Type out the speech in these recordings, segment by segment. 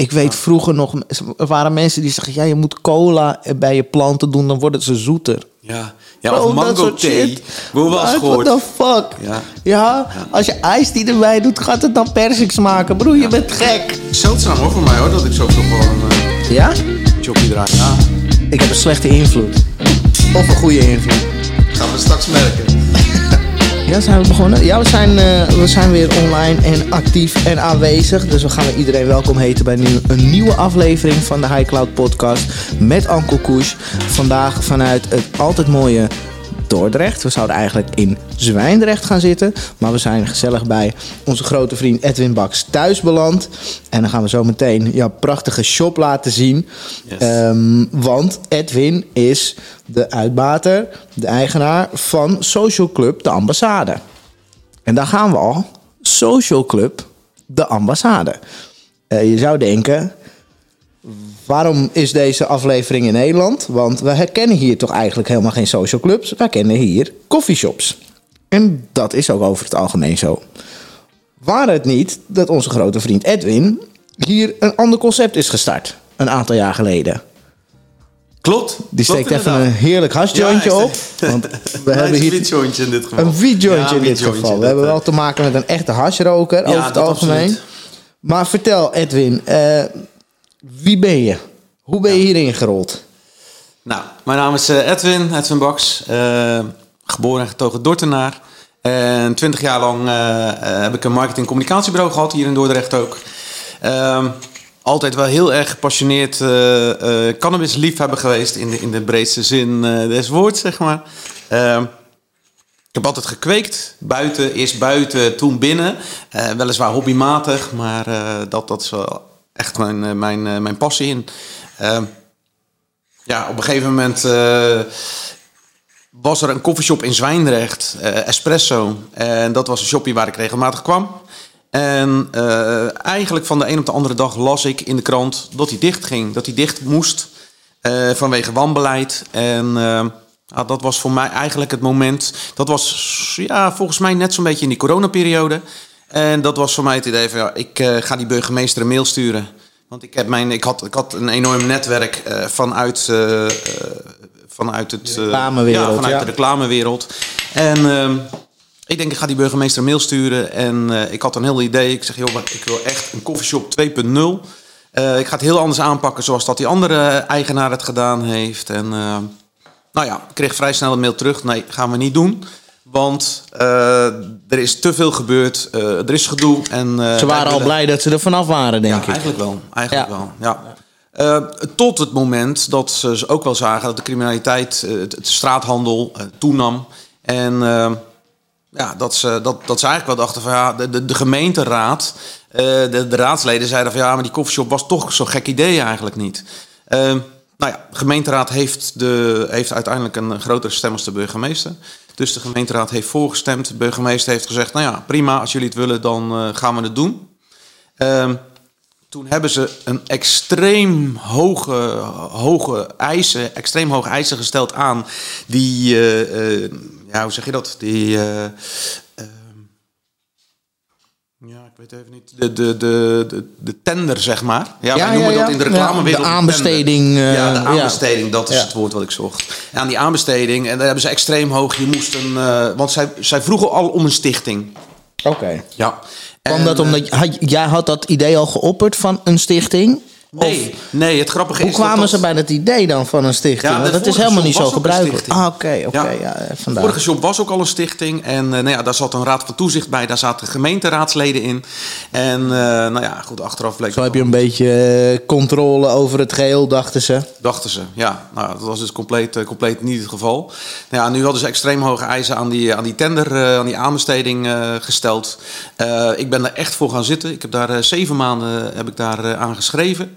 Ik weet vroeger nog, er waren mensen die zeggen... ja, je moet cola bij je planten doen, dan worden ze zoeter. Ja, ja Bro, of dat mango thee. Hoe was What gehoord? the fuck? Ja. Ja. als je ijs die erbij doet, gaat het dan persik smaken. Broer, je bent gek. Zeldzaam hoor voor mij hoor, dat ik zo wel een eh, Ja? jockey draai. Ja, Ik heb een slechte invloed. Of een goede invloed. gaan we straks merken. Ja, zijn we begonnen? Ja, we zijn, eh, we zijn weer online en actief en aanwezig. Dus we gaan iedereen welkom heten bij een nieuwe aflevering van de High Cloud Podcast met Anko Koes. Vandaag vanuit het altijd mooie Dordrecht. We zouden eigenlijk in Zwijndrecht gaan zitten. Maar we zijn gezellig bij onze grote vriend Edwin Baks thuis beland. En dan gaan we zo meteen jouw prachtige shop laten zien. Yes. Ehm, want Edwin is de uitbater, de eigenaar van Social Club De Ambassade. En daar gaan we al. Social Club De Ambassade. Eh, je zou denken, waarom is deze aflevering in Nederland? Want we herkennen hier toch eigenlijk helemaal geen social clubs. Wij kennen hier coffeeshops. En dat is ook over het algemeen zo. Waar het niet dat onze grote vriend Edwin hier een ander concept is gestart. Een aantal jaar geleden. Klopt. Die klopt steekt even een heerlijk hasjointje Ja, op. Want we hebben hier een in dit geval. een wietjointje Ja, in dit geval. We hebben eh, wel te maken met een echte hasroker over het algemeen. absoluut. Maar vertel Edwin, eh, wie ben je? Hoe ben je hierin gerold? Nou, mijn naam is eh, Edwin, Edwin Baks. eh, geboren en getogen Dordtenaar. En twintig jaar lang eh, heb ik een marketing- en communicatiebureau gehad, hier in Dordrecht ook. Ehm, altijd wel heel erg gepassioneerd eh cannabisliefhebber geweest in de, in de breedste zin des woords, zeg maar. Ehm, ik heb altijd gekweekt. Buiten, eerst buiten, toen binnen. Weliswaar hobbymatig, maar dat, dat is wel echt mijn, eh, mijn, eh, mijn passie in. Ehm, ja, op een gegeven moment eh, was er een koffieshop in Zwijndrecht, Espresso. En dat was een shopje waar ik regelmatig kwam. En eigenlijk van de een op de andere dag las ik in de krant dat hij dicht ging. Dat hij dicht moest vanwege wanbeleid. En ja, dat was voor mij eigenlijk het moment. Dat was ja, volgens mij net zo'n beetje in die coronaperiode. En dat was voor mij het idee van ja, ik eh, ga die burgemeester een mail sturen. Want ik, heb mijn, ik, had, ik had een enorm netwerk eh, vanuit, eh, vanuit het, eh, reclamewereld, ja, vanuit ja. de reclamewereld. En ehm, ik denk, ik ga die burgemeester een mail sturen. En ik had een heel idee. Ik zeg, joh, ik wil echt een koffieshop 2.0. Eh, ik ga het heel anders aanpakken zoals dat die andere eigenaar het gedaan heeft. En nou ja, ik kreeg vrij snel een mail terug. Nee, gaan we niet doen. Want eh, er is te veel gebeurd. eh, er is gedoe. En, eh, Ze waren al willen- blij dat ze er vanaf waren, denk ja, ik. eigenlijk wel. Eigenlijk Ja. wel, ja. Tot het moment dat ze ook wel zagen dat de criminaliteit, het, het straathandel toenam. En eh, ja, dat, ze, dat, dat ze eigenlijk wel dachten van ja, de, de, de gemeenteraad, de, de raadsleden zeiden van ja, maar die koffieshop was toch zo'n gek idee eigenlijk niet. Eh, nou ja, de gemeenteraad heeft, de, heeft uiteindelijk een grotere stem als de burgemeester. Dus de gemeenteraad heeft voorgestemd. De burgemeester heeft gezegd, nou ja, prima, als jullie het willen, dan eh, gaan we het doen. Ehm, toen hebben ze een extreem hoge, hoge eisen, extreem hoge eisen gesteld aan die, eh, eh, ja, hoe zeg je dat? Die, eh, ehm, ja, ik weet even niet. De, de, de, de, de tender, zeg maar. Ja, Ja, wij noemen dat in de Ja, reclamewereld. de aanbesteding, eh, ja, de ja. aanbesteding, dat is het woord wat ik zocht. Aan die aanbesteding, en daar hebben ze extreem hoog. Je moest een, eh, want zij, zij vroegen al om een stichting. Oké. Ja. Kwam En, dat eh, omdat had, jij had dat idee al geopperd van een stichting? Nee, nee, het grappige Hoe is dat kwamen dat- ze bij het idee dan van een stichting? Ja, Want dat is helemaal niet zo gebruikelijk. Ah, oké, oké. ja, eh, De vandaar. vorige shop was ook al een stichting. En eh, nou ja, daar zat een raad van toezicht bij. Daar zaten gemeenteraadsleden in. En eh, nou ja, goed, achteraf bleek... Zo heb je een beetje eh, controle over het geheel, dachten ze. Dachten ze, ja. Nou, dat was dus compleet, eh, compleet niet het geval. Nou ja, nu hadden ze extreem hoge eisen aan die, aan die tender, eh, aan die aanbesteding eh, gesteld. Eh, ik ben daar echt voor gaan zitten. Ik heb daar eh, zeven maanden heb ik daar, eh, aan geschreven.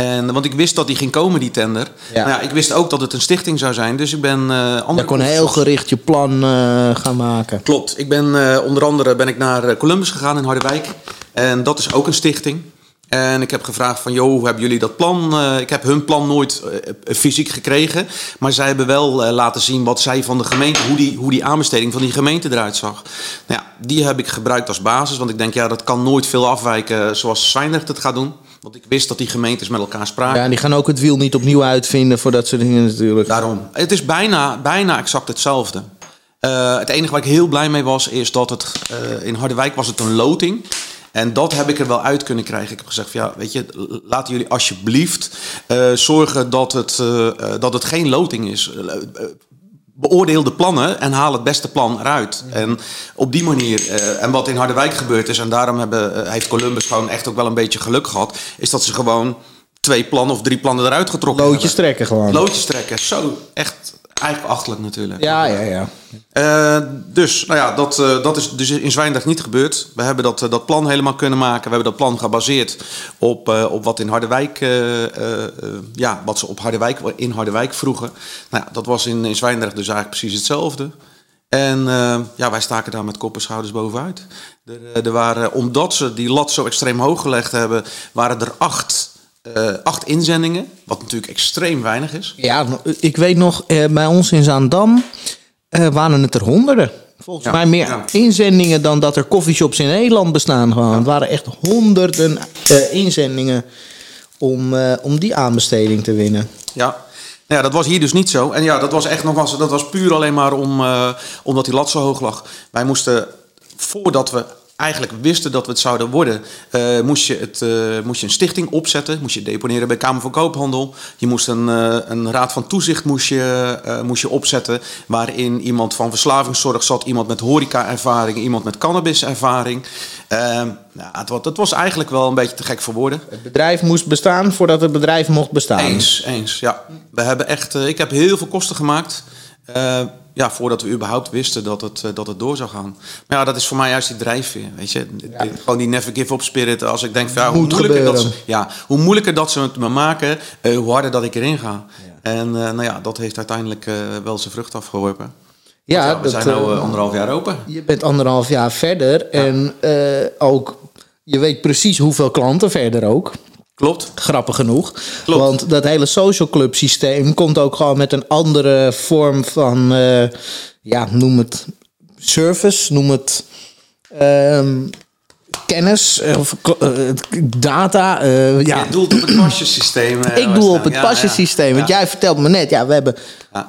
En, want ik wist dat die ging komen, die tender. Ja. Nou ja, ik wist ook dat het een stichting zou zijn. Dus ik ben... eh Je kon heel gericht je plan eh, gaan maken. Klopt. Ik ben eh, onder andere ben ik naar Columbus gegaan in Harderwijk. En dat is ook een stichting. En ik heb gevraagd van, joh, hoe hebben jullie dat plan? Uh, ik heb hun plan nooit uh, fysiek gekregen. Maar zij hebben wel uh, laten zien wat zij van de gemeente, hoe die, hoe die aanbesteding van die gemeente eruit zag. Nou ja, die heb ik gebruikt als basis. Want ik denk, ja, dat kan nooit veel afwijken zoals Zwijndrecht het gaat doen. Want ik wist dat die gemeentes met elkaar spraken. Ja, en die gaan ook het wiel niet opnieuw uitvinden voor dat soort dingen natuurlijk. Daarom. Het is bijna, bijna exact hetzelfde. Het enige waar ik heel blij mee was, is dat het in Harderwijk was het een loting. En dat heb ik er wel uit kunnen krijgen. Ik heb gezegd van ja, weet je, laten jullie alsjeblieft uh, zorgen dat het, dat het geen loting is. Beoordeel de plannen en haal het beste plan eruit. En op die manier, en wat in Harderwijk gebeurd is, en daarom hebben, heeft Columbus gewoon echt ook wel een beetje geluk gehad, is dat ze gewoon twee plannen of drie plannen eruit getrokken Loodjes hebben. trekken gewoon. Loodjes trekken, zo echt Eigenlijk achterlijk natuurlijk. Ja, ja, ja. Uh, dus, nou ja, dat, uh, dat is dus in Zwijndrecht niet gebeurd. We hebben dat, uh, dat plan helemaal kunnen maken. We hebben dat plan gebaseerd op, op wat in Harderwijk, ja, wat ze op Harderwijk, in Harderwijk vroegen. Nou ja, dat was in, in Zwijndrecht dus eigenlijk precies hetzelfde. En ja, wij staken daar met kop en schouders bovenuit. Er, er waren, omdat ze die lat zo extreem hoog gelegd hebben, waren er acht uh, acht inzendingen, wat natuurlijk extreem weinig is. Ja, ik weet nog, uh, bij ons in Zaandam uh, waren het er honderden. Volgens ja, mij meer ja. inzendingen dan dat er coffeeshops in Nederland bestaan. Gewoon. Ja. Het waren echt honderden inzendingen om, om die aanbesteding te winnen. Ja. Nou ja, dat was hier dus niet zo. En ja, dat was echt nog was, dat was puur alleen maar om, omdat die lat zo hoog lag. Wij moesten, voordat we eigenlijk wisten dat we het zouden worden, uh, moest, je het, uh, moest je een stichting opzetten. Moest je deponeren bij Kamer van Koophandel. Je moest een, uh, een raad van toezicht moest je, moest je opzetten. Waarin iemand van verslavingszorg zat, iemand met horeca-ervaring, iemand met cannabis-ervaring. nou, het, was, het was eigenlijk wel een beetje te gek voor woorden. Het bedrijf moest bestaan voordat het bedrijf mocht bestaan. Eens, eens, ja. We hebben echt, ik heb heel veel kosten gemaakt ja, voordat we überhaupt wisten dat het, dat het door zou gaan. Maar ja, dat is voor mij juist die drijfveer. Weet je? Ja. Gewoon die never give up spirit. Als ik denk, van, ja, hoe, moeilijker dat ze, ja, hoe moeilijker dat ze het me maken, uh, hoe harder dat ik erin ga. Ja. En uh, nou ja, dat heeft uiteindelijk uh, wel zijn vrucht afgeworpen. Ja, we dat, zijn nu anderhalf jaar open. Je bent anderhalf jaar verder. En ook, je weet precies hoeveel klanten verder ook. Klopt. Grappig genoeg. Klopt. Want dat hele social club systeem komt ook gewoon met een andere vorm van, uh, ja, noem het service, noem het um, kennis, of uh, data. Uh, ja. Je doelt op het pasjesysteem. Ik doe op het ja, pasjesysteem. Ja. Want jij vertelt me net, ja, we hebben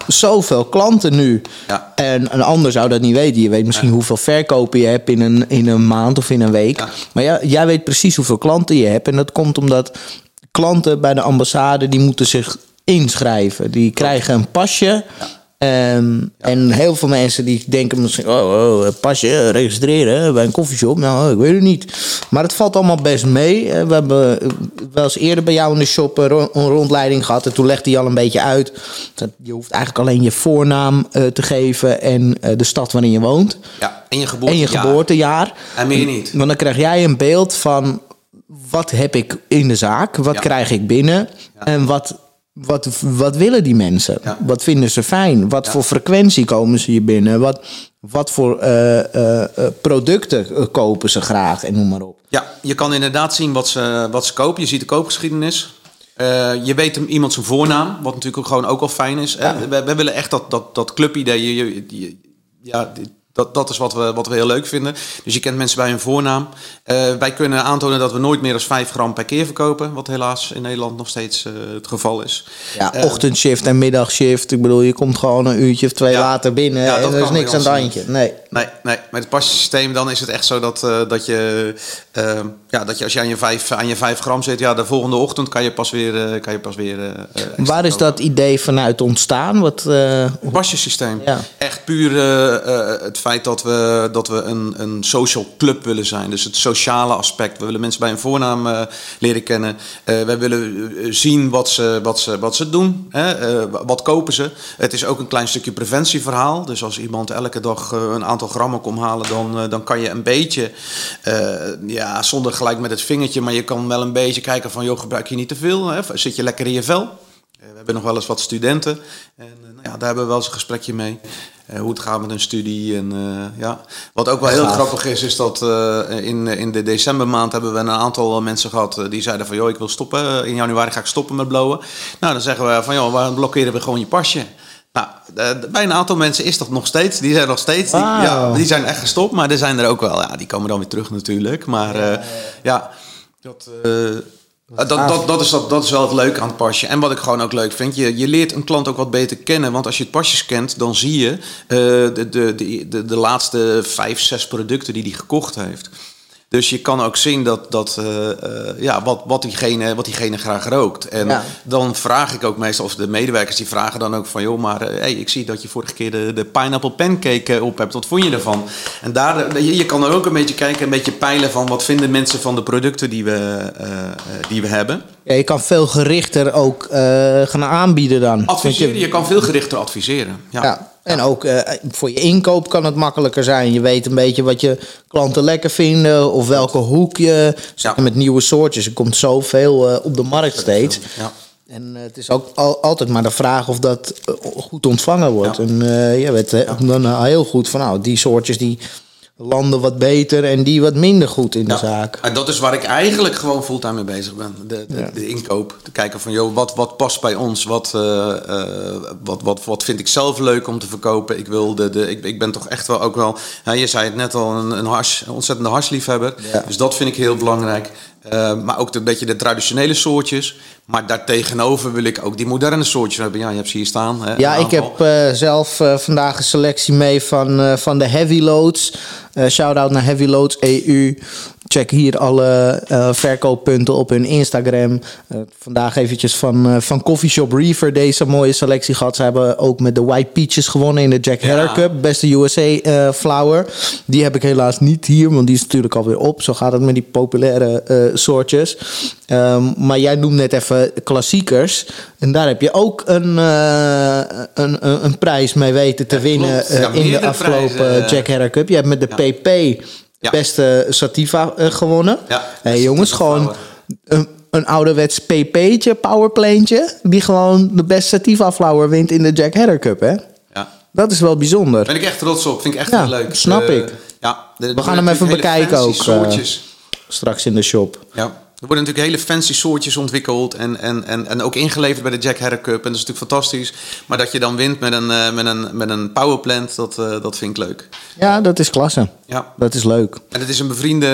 zoveel klanten nu. Ja. En een ander zou dat niet weten. Je weet misschien hoeveel verkopen je hebt in een, in een maand of in een week. Maar ja, jij weet precies hoeveel klanten je hebt. En dat komt omdat klanten bij de ambassade, die moeten zich inschrijven. Die krijgen een pasje. Um, ja. En heel veel mensen die denken misschien, oh, oh pasje, registreren bij een koffieshop. Nou, ik weet het niet. Maar het valt allemaal best mee. We hebben wel eens eerder bij jou in de shop een rondleiding gehad. En toen legde hij al een beetje uit. Dat je hoeft eigenlijk alleen je voornaam uh, te geven en uh, de stad waarin je woont. Ja, en je geboortejaar. En je geboortejaar. En meer niet. Want dan krijg jij een beeld van wat heb ik in de zaak? Wat ja. krijg ik binnen? Ja. En wat wat, wat willen die mensen? Ja. Wat vinden ze fijn? Wat ja. voor frequentie komen ze hier binnen? Wat, wat voor uh, uh, producten kopen ze graag en noem maar op. Ja, je kan inderdaad zien wat ze, wat ze kopen. Je ziet de koopgeschiedenis. je weet hem, iemand zijn voornaam, wat natuurlijk ook gewoon ook al fijn is. Ja. We, we, willen echt dat, dat, dat clubidee. Je, je, je, ja, dat, dat is wat we, wat we heel leuk vinden. Dus je kent mensen bij hun voornaam. Uh, wij kunnen aantonen dat we nooit meer dan 5 gram per keer verkopen. Wat helaas in Nederland nog steeds uh, het geval is. Ja, uh, ochtendshift en middagshift. Ik bedoel, je komt gewoon een uurtje of twee ja, later binnen. Ja, en er is niks aan het handje. Nee. Nee, nee. Met het passysteem dan is het echt zo dat, dat, je, ja, dat je als je aan je, 5, aan je 5 gram zit... Ja, de volgende ochtend kan je pas weer... kan je pas weer Waar is dat idee vanuit ontstaan? Wat, pasjesysteem. Ja. Echt puur het feit dat we, dat we een, een social club willen zijn. Dus het sociale aspect. We willen mensen bij een voornaam uh, leren kennen. Uh, wij willen eh, zien wat ze, wat ze, wat ze doen. Hè? Wat kopen ze. Het is ook een klein stukje preventieverhaal. Dus als iemand elke dag een aantal grammen komt halen, dan, dan kan je een beetje, ja, zonder gelijk met het vingertje, maar je kan wel een beetje kijken van, joh, gebruik je niet te veel? Zit je lekker in je vel? we hebben nog wel eens wat studenten. En nou ja, daar hebben we wel eens een gesprekje mee. Hoe het gaat met hun studie. En, ja. Wat ook wel heel grappig is, is dat in, in de decembermaand hebben we een aantal mensen gehad die zeiden van joh, ik wil stoppen. In januari ga ik stoppen met blowen. Nou, dan zeggen we van joh, waarom blokkeren we gewoon je pasje? Nou, bij een aantal mensen is dat nog steeds. Die zijn nog steeds. Die, ja, die zijn echt gestopt. Maar er zijn er ook wel. Ja, die komen dan weer terug natuurlijk. Maar ja, uh, ja dat, uh, dat, dat, dat, is, dat, dat is wel het leuke aan het pasje. En wat ik gewoon ook leuk vind. Je, je leert een klant ook wat beter kennen. Want als je het pasjes kent, dan zie je uh, de, de, de, de, de laatste vijf, zes producten die hij gekocht heeft. Dus je kan ook zien dat, dat, uh, ja, wat, wat, diegene, wat diegene graag rookt. En dan vraag ik ook meestal, of de medewerkers die vragen dan ook van... joh, maar uh, hey, ik zie dat je vorige keer de, de pineapple pancake op hebt. Wat vond je ervan? En daar, je, je kan er ook een beetje kijken, een beetje peilen van... wat vinden mensen van de producten die we, die we hebben. Ja, je kan veel gerichter ook gaan aanbieden dan. Adviseren, je... je kan veel gerichter adviseren. ja. ja. En ook uh, voor je inkoop kan het makkelijker zijn. Je weet een beetje wat je klanten lekker vinden of welke hoek je. Met nieuwe soortjes. Er komt zoveel uh, op de markt steeds. Ja. En uh, het is ook al, altijd maar de vraag of dat goed ontvangen wordt. Ja. En je weet dan heel goed van nou, die soortjes die landen wat beter en die wat minder goed in de zaak. En dat is waar ik eigenlijk gewoon fulltime mee bezig ben. De, de, de inkoop. Te kijken van, joh, wat, wat past bij ons? Wat, uh, wat, wat, wat vind ik zelf leuk om te verkopen? Ik, wil de, de, ik, ik ben toch echt wel ook wel... Je zei het net al, een, een, hars, een ontzettende harsliefhebber. Ja. Dus dat vind ik heel belangrijk. Uh, maar ook een beetje de traditionele soortjes. Maar daartegenover wil ik ook die moderne soortjes hebben. Ja, je hebt ze hier staan. Hè, ja, ik heb uh, zelf uh, vandaag een selectie mee van, van de Heavy Loads. Shout-out naar Heavy Loads EU. Check hier alle uh, verkooppunten op hun Instagram. Uh, vandaag eventjes van, uh, van Coffee Shop Reefer deze mooie selectie gehad. Ze hebben ook met de White Peaches gewonnen in de Jack Heller Cup. Beste USA flower. Die heb ik helaas niet hier, want die is natuurlijk alweer op. Zo gaat het met die populaire soortjes. Um, maar jij noemt net even klassiekers. En daar heb je ook een, een, een, een, prijs mee weten te winnen in de afgelopen prijzen, Jack Heller Cup. Je hebt met de PP beste Sativa uh, gewonnen. Ja, hey, jongens, gewoon een, een ouderwets pp'tje, powerplantje, die gewoon de beste Sativa flower wint in de Jack Header Cup, hè? Ja. Dat is wel bijzonder. Ben ik echt trots op. Vind ik echt heel leuk. Snap uh, ik. Ja, de, We gaan hem even bekijken ook. Uh, straks in de shop. Ja. Er worden natuurlijk hele fancy soortjes ontwikkeld en, en, en, en ook ingeleverd bij de Jack Herrick Cup. En dat is natuurlijk fantastisch. Maar dat je dan wint met een, uh, met een, met een powerplant, dat, uh, dat vind ik leuk. Ja, dat is klasse. Ja. Dat is leuk. En het is een bevriende,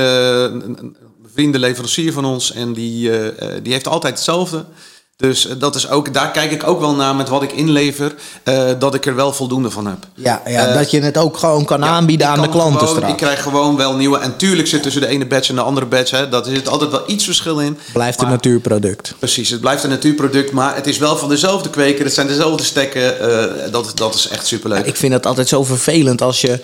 een bevriende leverancier van ons en die, uh, die heeft altijd hetzelfde. Dus dat is ook, daar kijk ik ook wel naar met wat ik inlever, uh, dat ik er wel voldoende van heb. Ja, ja uh, dat je het ook gewoon kan ja, aanbieden aan de klanten gewoon, Ik krijg gewoon wel nieuwe. En tuurlijk zit tussen de ene batch en de andere batch, hè, dat zit altijd wel iets verschil in. Blijft maar, een natuurproduct. Precies, het blijft een natuurproduct, maar het is wel van dezelfde kweker, het zijn dezelfde stekken. Uh, dat, dat is echt superleuk. Ja, ik vind het altijd zo vervelend als je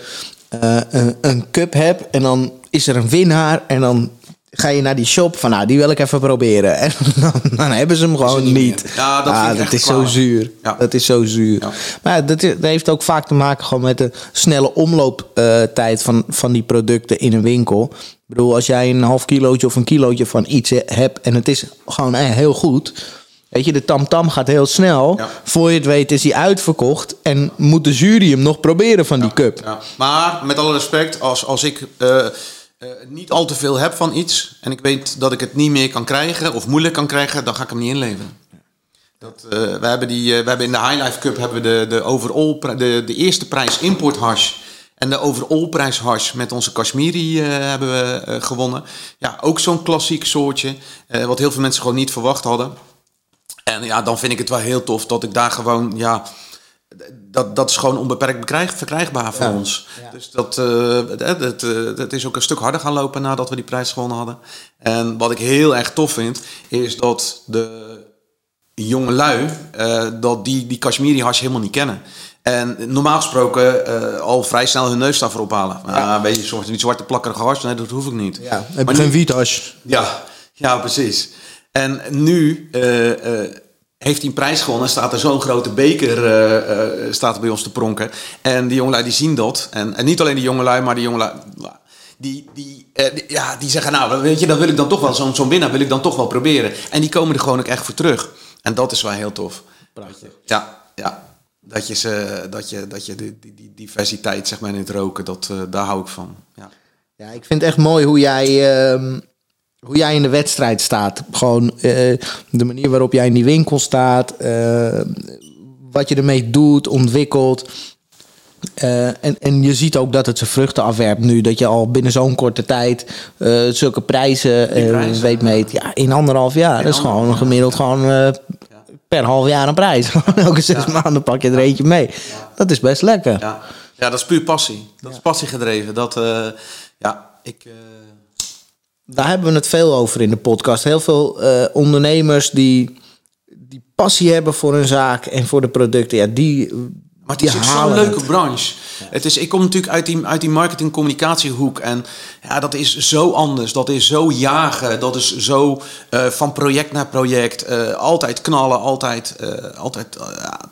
een, een cup hebt en dan is er een winnaar en dan ga je naar die shop van nou, die wil ik even proberen. En dan, dan hebben ze hem gewoon niet. niet. Ja, dat, ah, dat is zo zuur. Ja. Dat is zo zuur. Ja. Maar dat, dat, heeft ook vaak te maken gewoon met de snelle omlooptijd uh, van, van die producten in een winkel. Ik bedoel, als jij een half kilootje of een kilootje van iets hebt en het is gewoon eh, heel goed. Weet je, de tamtam -tam gaat heel snel. Ja. Voor je het weet is hij uitverkocht. En moet de jury hem nog proberen van die cup. Maar met alle respect, als, als ik... Uh, uh, niet al te veel heb van iets en ik weet dat ik het niet meer kan krijgen of moeilijk kan krijgen, dan ga ik hem niet inleveren. Dat, uh, we, hebben die, uh, hebben in de High Life Cup hebben we de, de, overall, de, de eerste prijs import hash en de overall prijs hash met onze Kashmiri hebben we gewonnen. Ja, ook zo'n klassiek soortje, wat heel veel mensen gewoon niet verwacht hadden. En ja, dan vind ik het wel heel tof dat ik daar gewoon, ja, dat, dat is gewoon onbeperkt bekrijg, verkrijgbaar voor ons. Dus dat, uh, het, het, is ook een stuk harder gaan lopen nadat we die prijs gewonnen hadden. En wat ik heel erg tof vind, is dat de jonge lui, uh, dat die, die Kashmiri hash helemaal niet kennen. En normaal gesproken uh, al vrij snel hun neus daarvoor ophalen. Ja. weet je, soort niet zwarte plakkerige hash, nee, dat hoef ik niet. Ja, heb je geen wiet hash? Ja, ja, precies. En nu heeft hij een prijs gewonnen. staat er zo'n grote beker uh, uh, staat er bij ons te pronken. En die jongelui die zien dat. En, en niet alleen die jongelui, maar die jongelui... Die, die, uh, die, ja, die zeggen, nou, weet je, dan wil ik dan toch wel, zo'n zo'n winnaar wil ik dan toch wel proberen. En die komen er gewoon ook echt voor terug. En dat is wel heel tof. Prachtig. Ja, ja. Dat je, ze, dat je, dat je die, die, die diversiteit zeg maar, in het roken, dat, uh, daar hou ik van. Ja. ja, ik vind het echt mooi hoe jij, uh, hoe jij in de wedstrijd staat. Gewoon uh, de manier waarop jij in die winkel staat, wat je ermee doet, ontwikkelt. Uh, en, en je ziet ook dat het zijn vruchten afwerpt nu. Dat je al binnen zo'n korte tijd zulke prijzen, weet meet. Ja, in anderhalf jaar. In dat is gewoon gemiddeld gewoon per half jaar een prijs. Elke zes ja. maanden pak je er eentje mee. Ja. Dat is best lekker. Ja, ja dat is puur passie. Dat is passie gedreven. Dat, ja, ik... Daar hebben we het veel over in de podcast. Heel veel ondernemers die, die passie hebben voor hun zaak en voor de producten. Ja, die maar het is ook zo'n leuke branche. Het is, ik kom natuurlijk uit die, uit die marketing-communicatiehoek. En ja, dat is zo anders. Dat is zo jagen. Dat is zo uh, van project naar project. Uh, altijd knallen. Altijd, altijd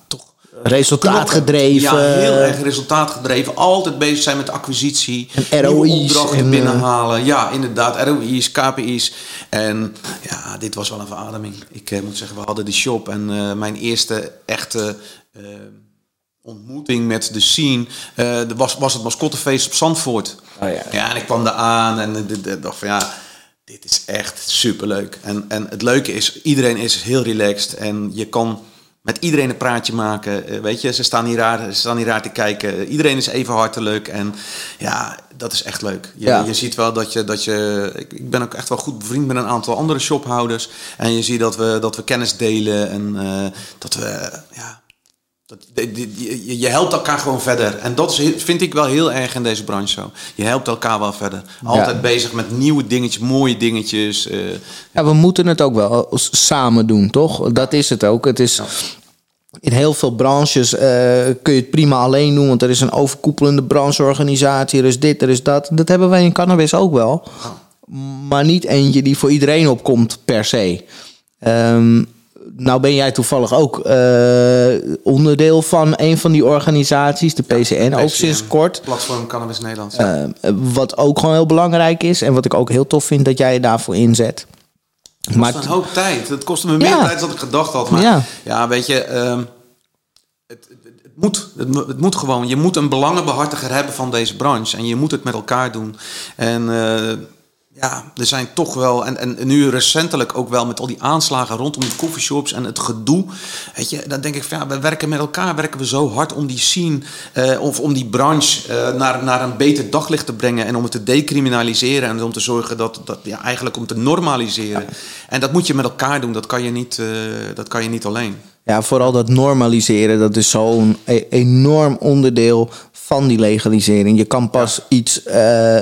toch resultaatgedreven. Ja, heel erg resultaatgedreven. Altijd bezig zijn met acquisitie. En ROI's. opdrachten en, binnenhalen. Ja, inderdaad. ROI's, KPI's. En ja, dit was wel een verademing. Ik moet zeggen, we hadden die shop. En mijn eerste echte ontmoeting met de scene uh, was, was het mascottefeest op Zandvoort. Oh, ja. ja, en ik kwam daar aan en dacht van ja, dit is echt superleuk. En, en het leuke is, iedereen is heel relaxed en je kan met iedereen een praatje maken. Uh, weet je, ze staan, hier raar, ze staan hier raar te kijken. Iedereen is even hartelijk en ja, dat is echt leuk. Je, ja. je ziet wel dat je, dat je... Ik ben ook echt wel goed bevriend met een aantal andere shophouders. En je ziet dat we, dat we kennis delen en uh, dat we... Ja, dat, je, je, helpt elkaar gewoon verder. En dat is, vind ik wel heel erg in deze branche zo. Je helpt elkaar wel verder. Altijd bezig met nieuwe dingetjes, mooie dingetjes. Uh, ja, we moeten het ook wel samen doen, toch? Dat is het ook. Het is... Ja. In heel veel branches uh, kun je het prima alleen doen, want er is een overkoepelende brancheorganisatie, er is dit, er is dat. Dat hebben wij in cannabis ook wel. Maar niet eentje die voor iedereen opkomt per se. Um, nou ben jij toevallig ook uh, onderdeel van een van die organisaties, de PCN, ja, ook sinds kort. Platform Cannabis Nederland. Ja. Uh, wat ook gewoon heel belangrijk is en wat ik ook heel tof vind dat jij je daarvoor inzet. Het kost maar, een hoop tijd. Het kostte me meer ja. tijd dan ik gedacht had. Maar ja, weet je, uh, het, het, het, moet, het, het, moet gewoon. Je moet een belangenbehartiger hebben van deze branche. En je moet het met elkaar doen. En uh, ja, er zijn toch wel, en, en nu recentelijk ook wel met al die aanslagen rondom die coffeeshops en het gedoe. Weet je, dan denk ik van ja, we werken met elkaar, werken we zo hard om die scene uh, of om die branche uh, naar, naar een beter daglicht te brengen en om het te decriminaliseren en om te zorgen dat, dat ja, eigenlijk om te normaliseren. En dat moet je met elkaar doen, dat kan je niet, uh, dat kan je niet alleen. Ja, vooral dat normaliseren, dat is zo'n e enorm onderdeel van die legalisering. Je kan pas ja. iets uh,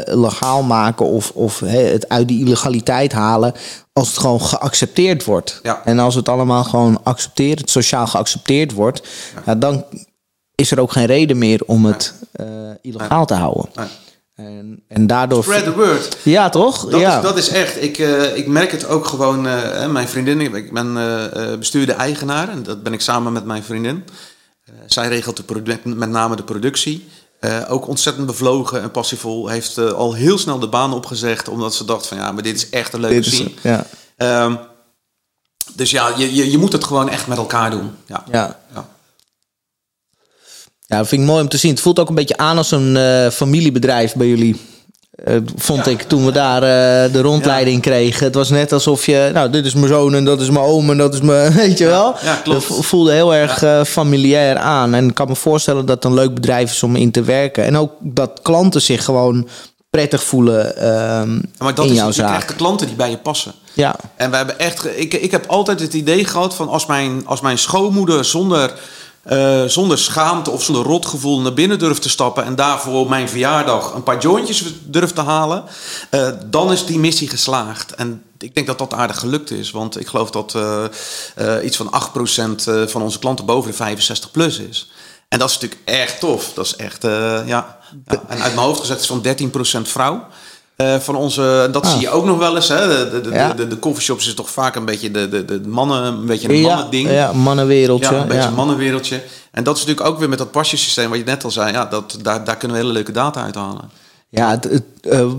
legaal maken of, of he, het uit die illegaliteit halen als het gewoon geaccepteerd wordt. Ja. En als het allemaal gewoon accepteerd, sociaal geaccepteerd wordt, ja. dan is er ook geen reden meer om het uh, illegaal te houden. En, en daardoor. Spread the word. Ja, toch? Dat, ja. Is, dat is echt. Ik, uh, ik merk het ook gewoon. Uh, mijn vriendin, ik ben uh, bestuurde eigenaar en dat ben ik samen met mijn vriendin. zij regelt de product, met name de productie. Ook ontzettend bevlogen en passievol. Heeft al heel snel de baan opgezegd, omdat ze dacht van ja, maar dit is echt een leuke scene. Ja. Um, dus ja, je, je, je moet het gewoon echt met elkaar doen. Ja. ja. ja. Ja, dat vind ik mooi om te zien. Het voelt ook een beetje aan als een uh, familiebedrijf bij jullie. Uh, vond ja, ik toen we daar uh, de rondleiding ja. kregen. Het was net alsof je, nou, dit is mijn zoon en dat is mijn oom en dat is mijn, weet je wel. Ja, klopt. Voelde heel erg uh, familiair aan. En ik kan me voorstellen dat het een leuk bedrijf is om in te werken. En ook dat klanten zich gewoon prettig voelen uh, maar dat in is, jouw zaak. Je krijgt de klanten die bij je passen. Ja. En we hebben echt, ik, ik heb altijd het idee gehad van als mijn, als mijn schoonmoeder zonder uh, zonder schaamte of zonder rotgevoel naar binnen durft te stappen en daarvoor mijn verjaardag een paar jointjes durft te halen, uh, dan is die missie geslaagd. En ik denk dat dat aardig gelukt is, want ik geloof dat uh, iets van 8% van onze klanten boven de 65 plus is. En dat is natuurlijk echt tof. Dat is echt, ja. ja. En uit mijn hoofd gezet is van 13% vrouw. Uh, van onze, dat ah. zie je ook nog wel eens. Hè? De, de, ja. de, de, coffeeshops is toch vaak een beetje de, de, de mannen, een beetje een mannen ding. Ja, mannenwereldje. Ja, een beetje een mannenwereldje. En dat is natuurlijk ook weer met dat pasjesysteem wat je net al zei. Ja, dat, daar, daar kunnen we hele leuke data uithalen. Ja, het, het, uh,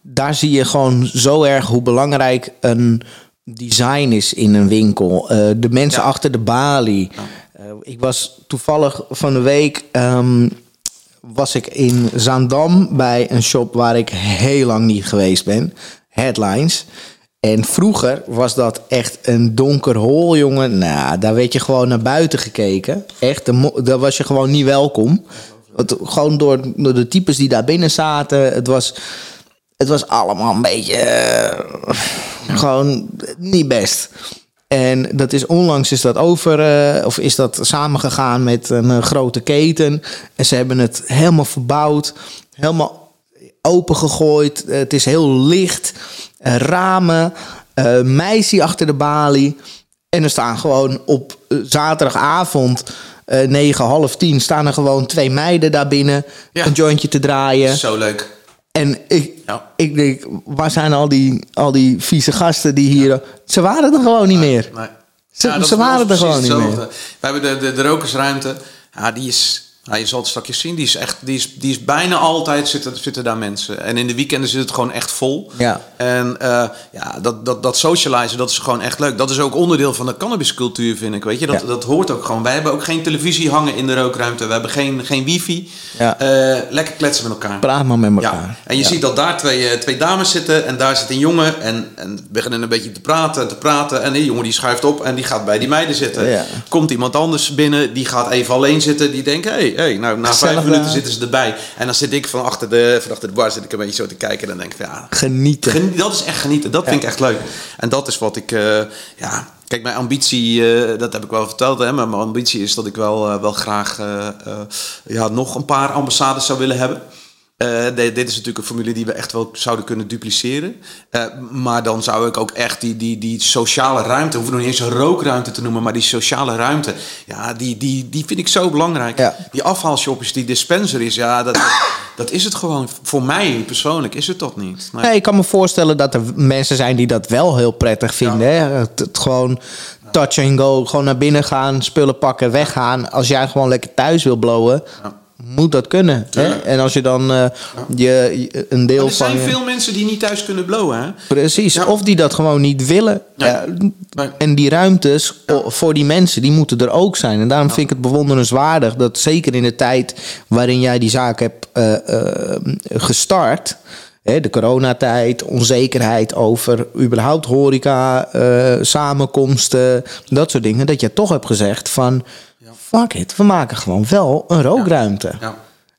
daar zie je gewoon zo erg hoe belangrijk een design is in een winkel. eh, de mensen achter de balie. Eh, ik was toevallig van de week... ehm, was ik in Zaandam bij een shop waar ik heel lang niet geweest ben. Headlines. En vroeger was dat echt een donker hol, jongen. Nou, daar werd je gewoon naar buiten gekeken. Echt, daar was je gewoon niet welkom. Het, gewoon door, door de types die daar binnen zaten. Het was, het was allemaal een beetje... eh, gewoon niet best. En dat is onlangs is dat over, eh, of is dat samengegaan met een eh, grote keten. En ze hebben het helemaal verbouwd, helemaal opengegooid. Eh, het is heel licht, Eh, ramen, eh meisje achter de balie. En er staan gewoon op zaterdagavond, eh 9, half tien, staan er gewoon twee meiden daar binnen Ja. een jointje te draaien. Zo leuk. En ik, Ja. ik denk, waar zijn al die, al die vieze gasten die hier... Ze waren er gewoon niet meer. Nee. Ze- waren er gewoon niet hetzelfde. We hebben de, de, de rokersruimte. Ja, die is... Ja, je zal het straks zien. Die is, echt, die is, die is bijna altijd zitten, zitten daar mensen. En in de weekenden zit het gewoon echt vol. Ja. En eh, ja, dat, dat, dat socializen, dat is gewoon echt leuk. Dat is ook onderdeel van de cannabiscultuur, vind ik. Weet je, dat, Ja. dat hoort ook gewoon. Wij hebben ook geen televisie hangen in de rookruimte. We hebben geen, geen wifi. Ja. Eh, lekker kletsen met elkaar. Praat maar met elkaar. Ja, en je ziet dat daar twee, eh, twee dames zitten en daar zit een jongen en, en beginnen een beetje te praten en te praten. En die jongen die schuift op en die gaat bij die meiden zitten. Komt iemand anders binnen, die gaat even alleen zitten. Die denkt, hé, hey, hey, nou, na vijf minuten daar. zitten ze erbij. En dan zit ik van achter de, van achter de bar zit ik een beetje zo te kijken. En dan denk ik, van, ja, Genieten. Geni- dat is echt genieten. Dat vind ik echt leuk. En dat is wat ik, eh, ja. Kijk, mijn ambitie, eh, dat heb ik wel verteld, hè, maar mijn ambitie is dat ik wel, eh, wel graag eh, eh, ja, nog een paar ambassades zou willen hebben. Eh, de- dit is natuurlijk een formule die we echt wel zouden kunnen dupliceren. Eh, maar dan zou ik ook echt die, die, die sociale ruimte, hoeven nog niet eens een rookruimte te noemen, maar die sociale ruimte, ja, die, die, die vind ik zo belangrijk. Ja. Die afhaalshopjes, die dispenser is, ja, dat, dat is het gewoon. Voor mij persoonlijk is het dat niet. Nee. Nee, ik kan me voorstellen dat er mensen zijn die dat wel heel prettig vinden. Hè? Het, het gewoon touch and go, gewoon naar binnen gaan, spullen pakken, weggaan. Als jij gewoon lekker thuis wil blowen, moet dat kunnen. Hè? En als je dan eh, je, je- een deel er zijn van... je- veel mensen die niet thuis kunnen blowen, hè? Precies, Ja. of die dat gewoon niet willen. Ja, en die ruimtes voor die mensen, die moeten er ook zijn. En daarom vind ik het bewonderenswaardig dat zeker in de tijd waarin jij die zaak hebt eh, eh, gestart, hè, de coronatijd, onzekerheid over überhaupt horeca, eh, samenkomsten, dat soort dingen, dat je toch hebt gezegd van, fuck it, we maken gewoon wel een rookruimte. Ja.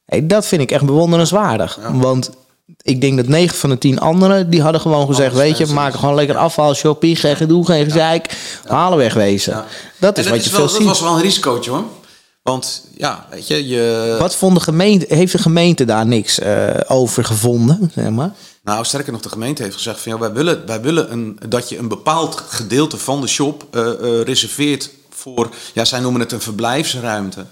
Hey, dat vind ik echt bewonderenswaardig. Want ik denk dat 9 van de 10 anderen... die hadden gewoon gezegd... Alles weet je, we mensen. maken gewoon lekker afval, shopping... geen gedoe, geen gezeik, halen wegwezen. Ja. Dat is wat je wel, veel dat ziet. was wel een risicootje, hoor. Want, ja, weet je, je... Wat vond de gemeente... heeft de gemeente daar niks eh, over gevonden, zeg maar? Nou, sterker nog, de gemeente heeft gezegd van... Ja, wij willen, wij willen een, dat je een bepaald gedeelte van de shop eh, eh, reserveert voor... Ja, zij noemen het een verblijfsruimte.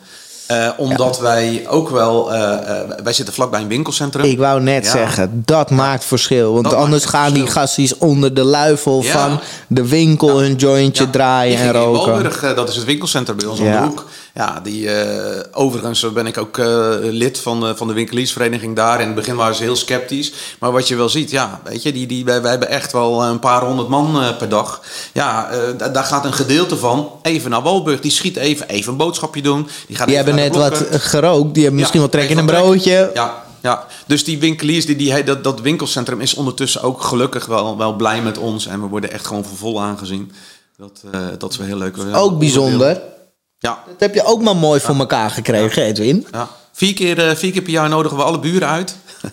Eh, omdat wij ook wel... eh, eh, wij zitten vlakbij een winkelcentrum. Ik wou net Ja. zeggen, dat maakt verschil. Want Dat anders gaan die gasties onder de luifel Ja. van de winkel... hun jointje draaien en roken. Dat is het winkelcentrum bij ons om de hoek. Ja, die, eh, overigens ben ik ook eh, lid van, eh, van de winkeliersvereniging daar. In het begin waren ze heel sceptisch. Maar wat je wel ziet, ja, weet je, die, die, wij, wij hebben echt wel een paar honderd man per dag. Ja, da- daar gaat een gedeelte van even naar Walburg. Die schiet even, even een boodschapje doen. Die, gaat Die hebben net wat gerookt. Die hebben misschien Ja, wel trek in een broodje. Ja, ja, dus die winkeliers, die, die, dat, dat winkelcentrum is ondertussen ook gelukkig wel, wel blij met ons. En we worden echt gewoon voor vol aangezien. Dat, eh, dat is wel heel leuk. Ook bijzonder. Ja, Dat heb je ook maar mooi voor elkaar gekregen, Edwin. ja. Vier, keer, eh, vier keer per jaar nodigen we alle buren uit.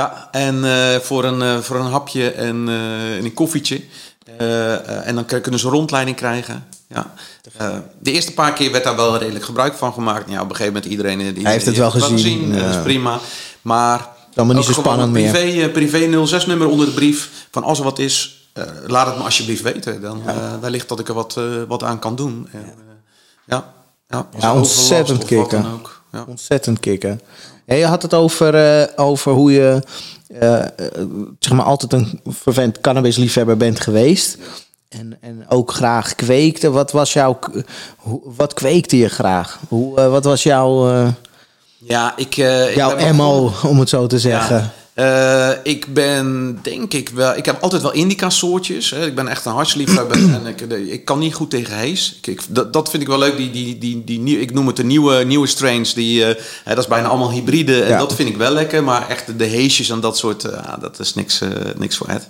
ja, en eh, voor, een, eh, voor een hapje en, en een koffietje. En dan kunnen ze een rondleiding krijgen. Ja. De eerste paar keer werd daar wel redelijk gebruik van gemaakt. Ja, op een gegeven moment iedereen... die, Hij heeft het wel gezien, ja. Dat is prima. Maar... Allemaal niet zo spannend een meer. privé, eh, privé 06-nummer onder de brief. Van als er wat is, laat het me alsjeblieft weten. Dan wellicht dat ik er wat, wat aan kan doen. En, eh, ja. Ja, ontzettend kicken. Ja. Ontzettend kicken. Ja, je had het over, eh, over hoe je eh, eh, zeg maar altijd een vervent cannabisliefhebber bent geweest. En, en ook graag kweekte. Wat was jouw... Wat kweekte je graag? Hoe, wat was jouw, Ja, ik... ik jouw ben MO, om het zo te zeggen? Eh, ik ben, denk ik wel... Ik heb altijd wel indica-soortjes. Hè. Ik ben echt een hartsliefhebber en ik, ik kan niet goed tegen hees. Ik, ik- dat, dat vind ik wel leuk. Die, die, die, die, ik noem het de nieuwe, nieuwe strains. Die, eh, hè, dat is bijna allemaal hybride. En Ja. dat vind ik wel lekker. Maar echt de, heesjes en dat soort... eh, ah, dat is niks, niks voor Ed.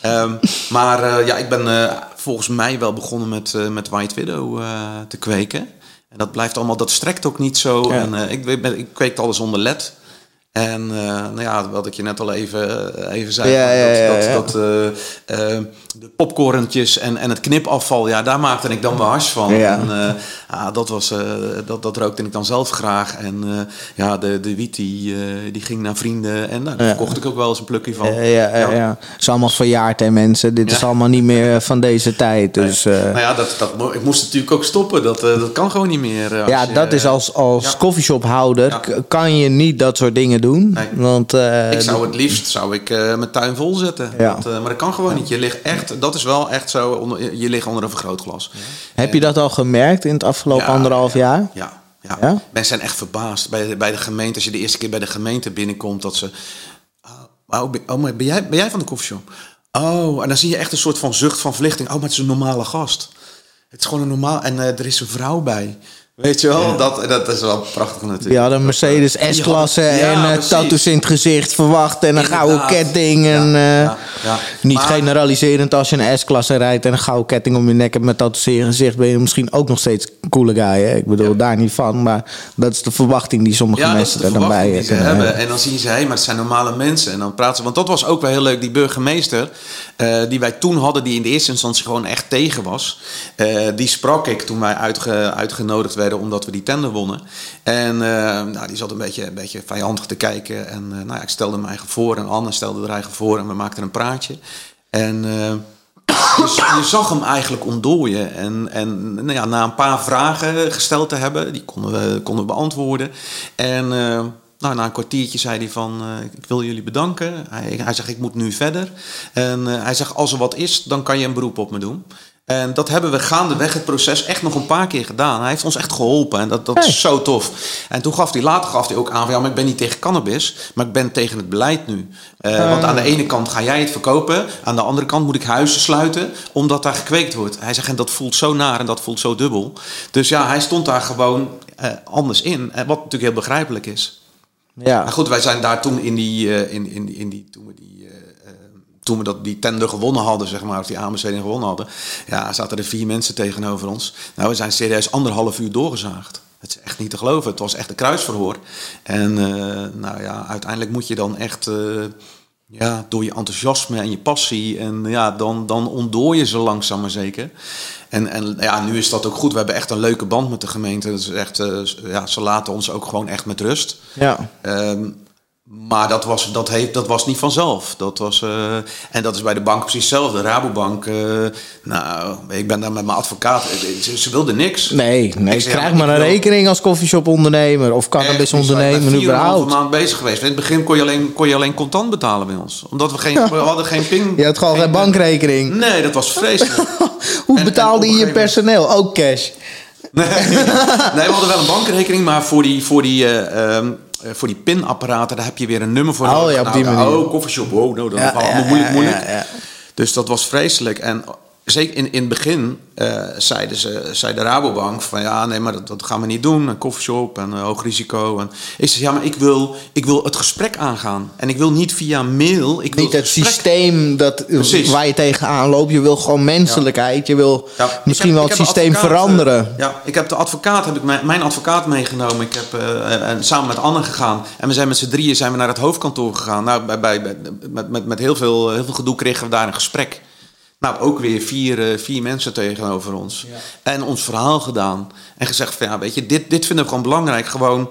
Ehm, maar ja, ik ben volgens mij wel begonnen met, met White Widow te kweken. En dat blijft allemaal, dat strekt ook niet zo. Ja. En ik, ben, ik kweekte alles onder led. En eh, nou ja, wat ik je net al even, eh, even zei, dat, ja, dat, dat eh, de popcorntjes en, en het knipafval, ja, daar maakte ik dan wel hars van. Ja. En, eh, ah, dat, was, eh, dat, dat rookte ik dan zelf graag. En eh, ja, de, de wiet die, die ging naar vrienden. En nou, daar Ja. kocht ik ook wel eens een plukje van. Ja, ja, ja, ja. Het is allemaal verjaard, hè, mensen. Dit is Ja. allemaal niet meer van deze tijd. Dus Nou ja, dat, dat, ik moest natuurlijk ook stoppen. Dat, dat kan gewoon niet meer. als ja, je, dat is als, als ja. coffeeshophouder Ja. k- kan je niet dat soort dingen doen. Nee. Want Ik zou het liefst zou ik, mijn tuin vol zetten. Ja. Maar dat kan gewoon niet. Je ligt echt, dat is wel echt zo, onder, je ligt onder een vergrootglas. heb je dat al gemerkt in het afgelopen Ja, anderhalf ja, jaar? Ja, ja. Ja? Mensen zijn echt verbaasd bij de, bij de gemeente. Als je de eerste keer bij de gemeente binnenkomt, dat ze. Oh, oh, ben- oh, maar ben, jij, ben jij van de koffieshop? Oh, en dan zie je echt een soort van zucht van verlichting. Oh, maar het is een normale gast. Het is gewoon een normaal. En eh, er is een vrouw bij. Weet je wel? Dat, dat is wel prachtig natuurlijk. Je had een Mercedes S-klasse Ja, en eh precies. tattoos in het gezicht verwacht en een gouden ketting. Ja, En, eh, ja, ja. Niet Maar- generaliserend als je een S-klasse rijdt en een gouden ketting om je nek hebt met tattoos in je gezicht, ben je misschien ook nog steeds een coole guy. Hè? Ik bedoel, daar niet van, maar dat is de verwachting die sommige Ja, mensen de er dan bij die ze hebben. En dan zien ze, hé, maar het zijn normale mensen. En dan praten ze, want dat was ook wel heel leuk. Die burgemeester, eh, die wij toen hadden, die in de eerste instantie gewoon echt tegen was. eh, die sprak ik toen wij uitge- uitgenodigd werden omdat we die tender wonnen. En eh, nou, die zat een beetje, een beetje vijandig te kijken. En eh, nou ja, ik stelde hem eigen voor en Anne stelde er eigen voor. En we maakten een praatje. En... eh, dus je zag hem eigenlijk ontdooien. En, en nou ja, na een paar vragen gesteld te hebben, die konden we, konden beantwoorden. En nou, na een kwartiertje zei hij van, ik wil jullie bedanken. Hij, hij zegt, ik moet nu verder. En hij zegt, als er wat is, dan kan je een beroep op me doen. En dat hebben we gaandeweg het proces echt nog een paar keer gedaan. Hij heeft ons echt geholpen en dat, dat Hey. is zo tof. En toen gaf hij later gaf hij ook aan van ja, maar ik ben niet tegen cannabis, maar ik ben tegen het beleid nu. Eh, Want aan de ene kant ga jij het verkopen, aan de andere kant moet ik huizen sluiten omdat daar gekweekt wordt. Hij zegt en dat voelt zo naar en dat voelt zo dubbel. Dus ja, hij stond daar gewoon eh, anders in, eh, wat natuurlijk heel begrijpelijk is. Ja. Maar goed, wij zijn daar toen in die, eh, in, in, in die toen we die, eh, eh, toen we dat, die tender gewonnen hadden, zeg maar, of die aanbesteding gewonnen hadden, ja, zaten er vier mensen tegenover ons. Nou, we zijn serieus anderhalf uur doorgezaagd. Het is echt niet te geloven. Het was echt een kruisverhoor. En eh, nou ja, uiteindelijk moet je dan echt eh, ja, door je enthousiasme en je passie. En ja, dan, dan ontdoor je ze langzaam maar zeker. En, en ja, nu is dat ook goed. We hebben echt een leuke band met de gemeente. Het is echt, eh, ja, ze laten ons ook gewoon echt met rust. Ja. Ehm, maar dat was, dat, heeft, dat was niet vanzelf. Dat was, eh, en dat is bij de bank precies hetzelfde. Rabobank, eh, nou, ik ben daar met mijn advocaat. eh, Ze, ze wilde niks. Nee, nee. Ik krijg ja, maar een wil- rekening als coffeeshop-ondernemer of Echt niet. cannabis-ondernemer Ik ben een maand bezig geweest. In het begin kon je alleen, kon je alleen contant betalen bij ons. Omdat we, geen, we hadden geen ping. Je had gewoon geen bankrekening. Nee, dat was vreselijk. Hoe En- betaalde en je je personeel? Ook cash. Nee. nee, we hadden wel een bankrekening, maar voor die, voor die, eh, ehm, eh, voor die pinapparaten, daar heb je weer een nummer voor. Oh, nodig. ja, op die Nou, manier. Oh, koffieshop, wow, nou, dat Ja, is allemaal moeilijk, moeilijk. Dus dat was vreselijk. En zeker in, in het begin eh, zeiden ze, zei de Rabobank van ja, nee, maar dat, dat gaan we niet doen. Een koffieshop en eh, hoog risico. En ik zei ja, maar ik wil, ik wil het gesprek aangaan. En ik wil niet via mail. Ik wil Niet het systeem dat, Precies. waar je tegenaan loopt. Je wil gewoon menselijkheid. Je wil Ja, misschien heb- wel het systeem advocaat, veranderen. Ja, ik heb de advocaat, heb ik mijn, mijn advocaat meegenomen. Ik heb eh, en samen met Anne gegaan. En we zijn met z'n drieën zijn we naar het hoofdkantoor gegaan. Nou, bij, bij, bij- met, met, met heel, veel, heel veel gedoe kregen we daar een gesprek. Nou, ook weer vier, eh, vier mensen tegenover ons. En ons verhaal gedaan. En gezegd van ja, weet je, dit, dit vinden we gewoon belangrijk. Gewoon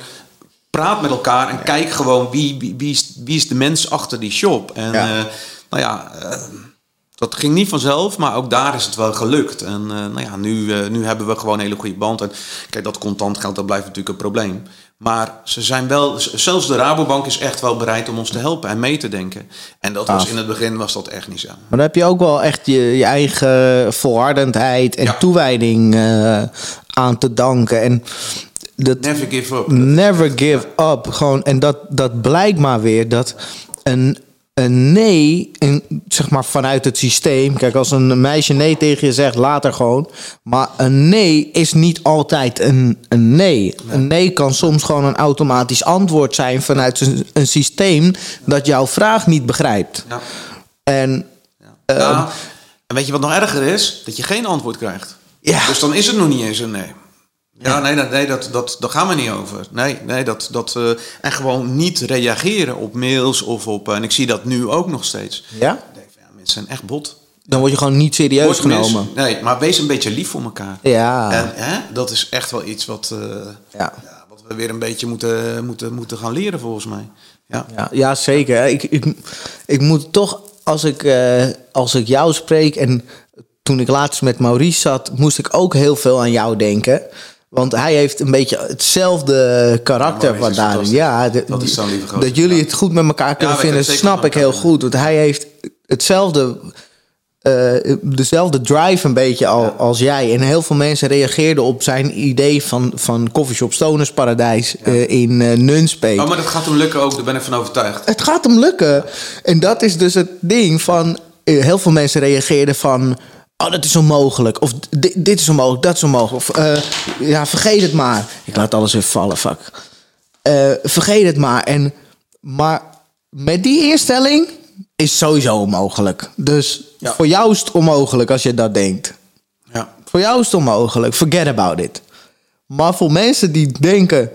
praat met elkaar en kijk gewoon wie, wie, wie, is, wie is de mens achter die shop. En Ja. eh, nou ja, eh, dat ging niet vanzelf, maar ook daar is het wel gelukt. En eh, nou ja, nu, eh, nu hebben we gewoon een hele goede band. En kijk, dat contant geld, dat blijft natuurlijk een probleem. Maar ze zijn wel, zelfs de Rabobank is echt wel bereid om ons te helpen en mee te denken. En dat was Gaaf. in het begin was dat echt niet zo. Maar dan heb je ook wel echt je, je eigen volhardendheid en Ja. toewijding eh, aan te danken. En dat Never give up. never give up. Gewoon, en dat, dat blijkt maar weer dat een, een nee, een, zeg maar vanuit het systeem. Kijk, als een meisje nee tegen je zegt, later gewoon. Maar een nee is niet altijd een, een nee. Een nee kan soms gewoon een automatisch antwoord zijn vanuit een, een systeem dat jouw vraag niet begrijpt. Ja. En Ja. Nou, en weet je wat nog erger is? Dat je geen antwoord krijgt. Ja. Dus dan is het nog niet eens een nee. Ja, nee, nee dat, dat, daar gaan we niet over. Nee, nee dat, dat, eh, en gewoon niet reageren op mails of op... en ik zie dat nu ook nog steeds. ja, Ik denk van, ja, mensen zijn echt bot. dan word je gewoon niet serieus Word genomen. nee, maar wees een beetje lief voor elkaar. Ja. En hè, dat is echt wel iets wat, eh, Ja. ja, wat we weer een beetje moeten, moeten, moeten gaan leren volgens mij. Ja. Ja, ja zeker. Ik, ik, ik moet toch, als ik, eh, als ik jou spreek en toen ik laatst met Maurice zat, moest ik ook heel veel aan jou denken. Want hij heeft een beetje hetzelfde karakter Ja, wat de- Dat is jullie het goed met elkaar kunnen vinden, snap ik heel goed. Want hij heeft hetzelfde, eh, dezelfde drive een beetje al, als jij. En heel veel mensen reageerden op zijn idee van, van Coffeeshop Stoners Paradijs eh, in Nunspeet. Oh, maar dat gaat hem lukken ook, daar ben ik van overtuigd. Het gaat hem lukken. En dat is dus het ding van... Heel veel mensen reageerden van... Oh, dat is onmogelijk. Of di- dit is onmogelijk, dat is onmogelijk. Of eh, ja, vergeet het maar. Ik laat alles weer vallen, fuck. Eh, vergeet het maar. En, maar met die instelling is sowieso onmogelijk. Dus Ja. voor jou is het onmogelijk als je dat denkt. Ja. Voor jou is het onmogelijk. Forget about it. Maar voor mensen die denken...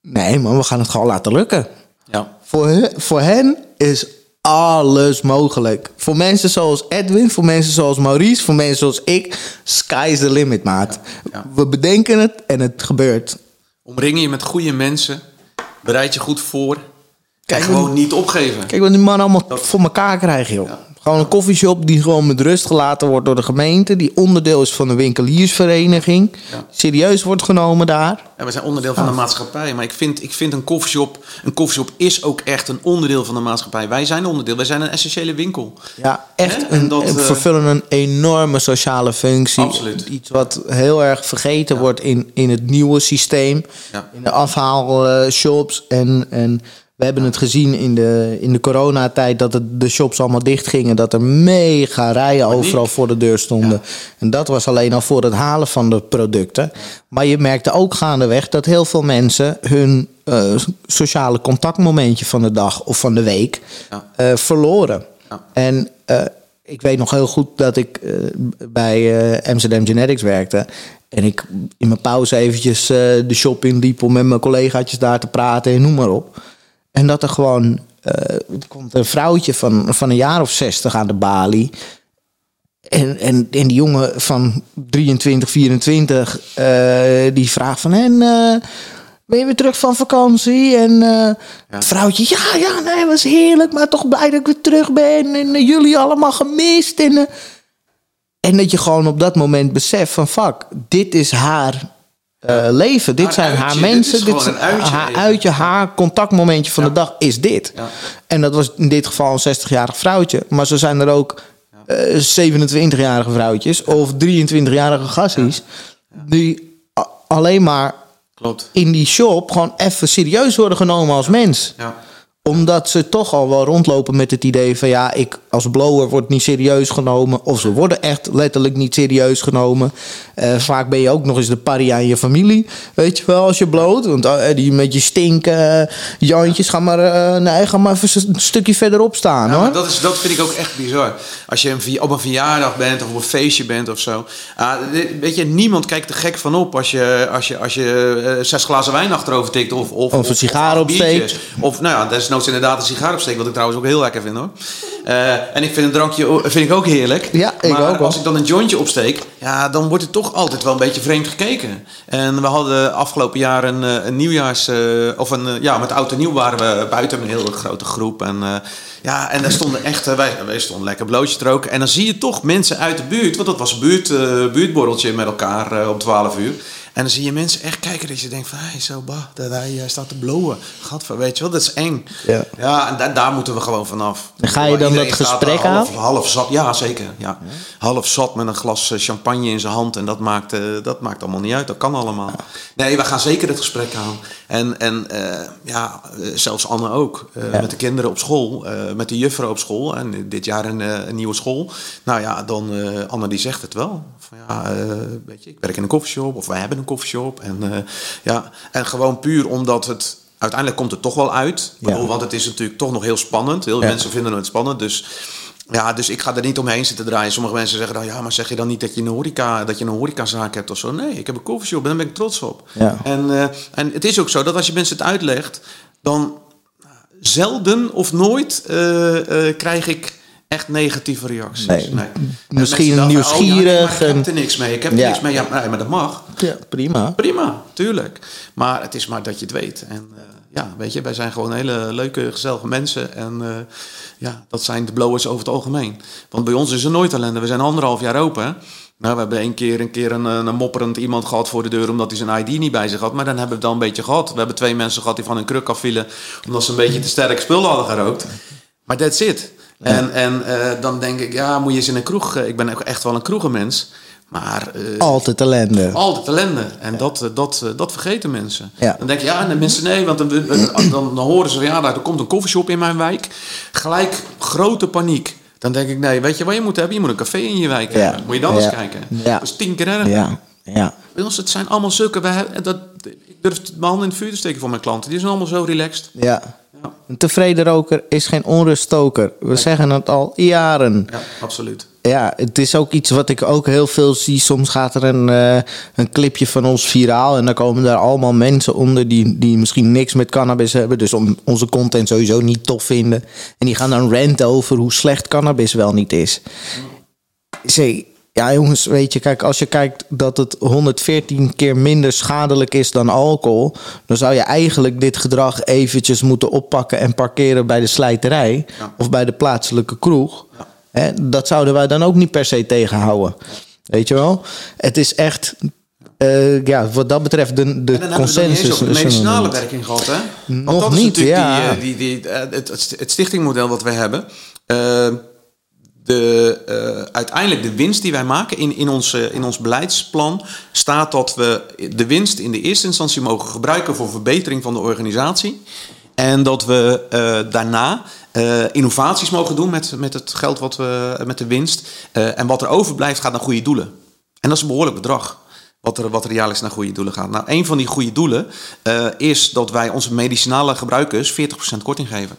Nee, maar we gaan het gewoon laten lukken. Ja. Voor, voor hen is alles mogelijk. Voor mensen zoals Edwin, voor mensen zoals Maurice, voor mensen zoals ik, sky's the limit, maat. ja. We bedenken het en het gebeurt. Omring je met goede mensen. Bereid je goed voor. Kijk, en gewoon niet opgeven. Kijk wat die man allemaal voor elkaar krijgen, joh. Gewoon een koffieshop die gewoon met rust gelaten wordt door de gemeente. Die onderdeel is van de winkeliersvereniging. Ja. Serieus wordt genomen daar. Ja, we zijn onderdeel van de maatschappij. Maar ik vind, ik vind een koffieshop... Een koffieshop is ook echt een onderdeel van de maatschappij. Wij zijn onderdeel. Wij zijn een essentiële winkel. Ja, echt. Hè? Een, dat, en eh, vervullen een enorme sociale functie. Absoluut. Iets wat heel erg vergeten wordt in, in het nieuwe systeem. Ja. In de afhaalshops. En, en we hebben het gezien in de, in de coronatijd dat het, de shops allemaal dicht gingen. Dat er mega rijen overal voor de deur stonden. En dat was alleen al voor het halen van de producten. Maar je merkte ook gaandeweg dat heel veel mensen hun eh, sociale contactmomentje van de dag of van de week Ja. eh, verloren. Ja. En eh, ik weet nog heel goed dat ik bij Amsterdam Genetics werkte. En ik in mijn pauze eventjes de shop inliep om met mijn collegaatjes daar te praten en noem maar op. En dat er gewoon, eh, komt een vrouwtje van, van een jaar of zestig aan de balie. En, en, en die jongen van 23, 24, eh, die vraagt van... En, eh, ben je weer terug van vakantie? En het vrouwtje, ja, ja, nee, was heerlijk, maar toch blij dat ik weer terug ben. En jullie allemaal gemist. En, en dat je gewoon op dat moment beseft van, fuck, dit is haar eh, leven. Dit Haar zijn haar dit mensen. is Dit uitje haar even. uitje, haar contactmomentje van Ja. de dag is dit. Ja. En dat was in dit geval een 60-jarig vrouwtje. Maar zo zijn er ook eh, 27-jarige vrouwtjes of 23-jarige gassies. Die alleen maar Klopt. in die shop gewoon even serieus worden genomen als mens. Ja. Omdat ze toch al wel rondlopen met het idee van ja, ik als blower word niet serieus genomen. Of ze worden echt letterlijk niet serieus genomen. Eh, vaak ben je ook nog eens de paria in je familie. Weet je wel, als je bloot. Want eh, die met je stinken, Jantjes, ga maar, eh, nee, ga maar even een stukje verderop staan hoor. maar dat, is, dat vind ik ook echt bizar. Als je op een verjaardag bent of op een feestje bent of zo. Ah, weet je, niemand kijkt er gek van op als je, als je, als je eh, zes glazen wijn achterover tikt. Of, of, Of een sigaar opsteekt. biertjes. Of nou ja, desnoods inderdaad een sigaar opsteekt. Wat ik trouwens ook heel lekker vind hoor. Eh, en ik vind een drankje vind ik ook heerlijk. Ja, ik maar ook als ik dan een jointje opsteek, ja, dan wordt het toch altijd wel een beetje vreemd gekeken. En we hadden afgelopen jaar een, eh, een nieuwjaars... eh, of een, ja, met oud en nieuw waren we buiten met een hele grote groep. En ja, en daar stonden echt... wij, wij stonden lekker blootje te roken. En dan zie je toch mensen uit de buurt... Want dat was een buurt, buurtborreltje met elkaar om 12 uur. En dan zie je mensen echt kijken dat je denkt van... Hey, zo, bah, dat hij eh, staat te blowen. Gadver, weet je wel, dat is eng. Ja. Ja, en da- daar moeten we gewoon vanaf. En ga je dan Iedereen dat gesprek daar half, aan? Half zat, ja zeker. Ja. Half zat met een glas eh, champagne in zijn hand. En dat maakt, eh, dat maakt allemaal niet uit. Dat kan allemaal. Nee, we gaan zeker het gesprek aan. En, en ja, zelfs Anne ook. Met de kinderen op school. met de jufferen op school. En dit jaar een, een nieuwe school. Nou ja, dan Anne die zegt het wel. Van ja, uh, weet je, ik werk in een koffieshop. Of wij hebben een koffieshop. En, uh, ja, en gewoon puur omdat het... Uiteindelijk komt het toch wel uit. Ja. Bedoel, want het is natuurlijk toch nog heel spannend. Heel veel Ja. mensen vinden het spannend. Dus ja, dus ik ga er niet omheen zitten draaien. Sommige mensen zeggen dan, ja, maar zeg je dan niet dat je een, horeca, dat je een horecazaak hebt of zo? Nee, ik heb een koffieshop en daar ben ik trots op. Ja. En, uh, en het is ook zo dat als je mensen het uitlegt, dan zelden of nooit uh, krijg ik echt negatieve reacties. Nee. nee. Misschien dachten, nieuwsgierig. Oh, ja, nee, ik heb er niks mee. Ik heb er Ja. niks mee. Ja, maar dat mag. Ja, prima. Prima, tuurlijk. Maar het is maar dat je het weet. En uh, ja, weet je, wij zijn gewoon hele leuke, gezellige mensen. En uh, ja, dat zijn de blowers over het algemeen. Want bij ons is er nooit ellende. We zijn anderhalf jaar open. Nou, we hebben één keer een, keer een, een mopperend iemand gehad voor de deur omdat hij zijn ID niet bij zich had. Maar dan hebben we het dan een beetje gehad. We hebben twee mensen gehad die van hun kruk afvielen omdat ze een beetje te sterk spul hadden gerookt. Maar that's it. En, en uh, dan denk ik, ja, moet je eens in een kroeg. Ik ben ook echt wel een kroegenmens. Maar, uh, altijd ellende. Altijd ellende. En ja. dat, dat, dat vergeten mensen. Ja. Dan denk je, ja, en de mensen nee, want dan, dan, dan horen ze, ja, er komt een koffieshop in mijn wijk. Gelijk grote paniek. Dan denk ik, nee, weet je wat je moet hebben? Je moet een café in je wijk ja. hebben. Moet je dan eens kijken. Ja. Dat is tien keer erger. Ja. Ja. Bij ons, het zijn allemaal zulke... Hebben, dat, ik durf mijn handen in het vuur te steken voor mijn klanten. Die zijn allemaal zo relaxed. Ja. Ja. Een tevreden roker is geen onruststoker. We nee. zeggen het al jaren. Ja, absoluut. Ja, het is ook iets wat ik ook heel veel zie. Soms gaat er een, uh, een clipje van ons viraal. En dan komen daar allemaal mensen onder die, die misschien niks met cannabis hebben. Dus om onze content sowieso niet tof vinden. En die gaan dan ranten over hoe slecht cannabis wel niet is. Zee, ja, jongens, weet je, kijk, als je kijkt dat het 114 keer minder schadelijk is dan alcohol, dan zou je eigenlijk dit gedrag eventjes moeten oppakken en parkeren bij de slijterij Ja. of bij de plaatselijke kroeg. Ja. Dat zouden wij dan ook niet per se tegenhouden. Weet je wel? Het is echt, eh, ja, wat dat betreft, de, de En dan hebben we consensus. de medicinale werking gehad, hè? Want Nog dat is niet, natuurlijk ja. die, eh, die, die, eh, het, stichtingmodel wat wij hebben. Eh, uiteindelijk de winst die wij maken in, in, ons, eh, in ons beleidsplan staat dat we de winst in de eerste instantie mogen gebruiken voor verbetering van de organisatie. En dat we eh, daarna eh, innovaties mogen doen met, met het geld wat we met de winst. En wat er overblijft gaat naar goede doelen. En dat is een behoorlijk bedrag. Wat er, wat er jaarlijks naar goede doelen gaat. Nou, een van die goede doelen is dat wij onze medicinale gebruikers 40% korting geven.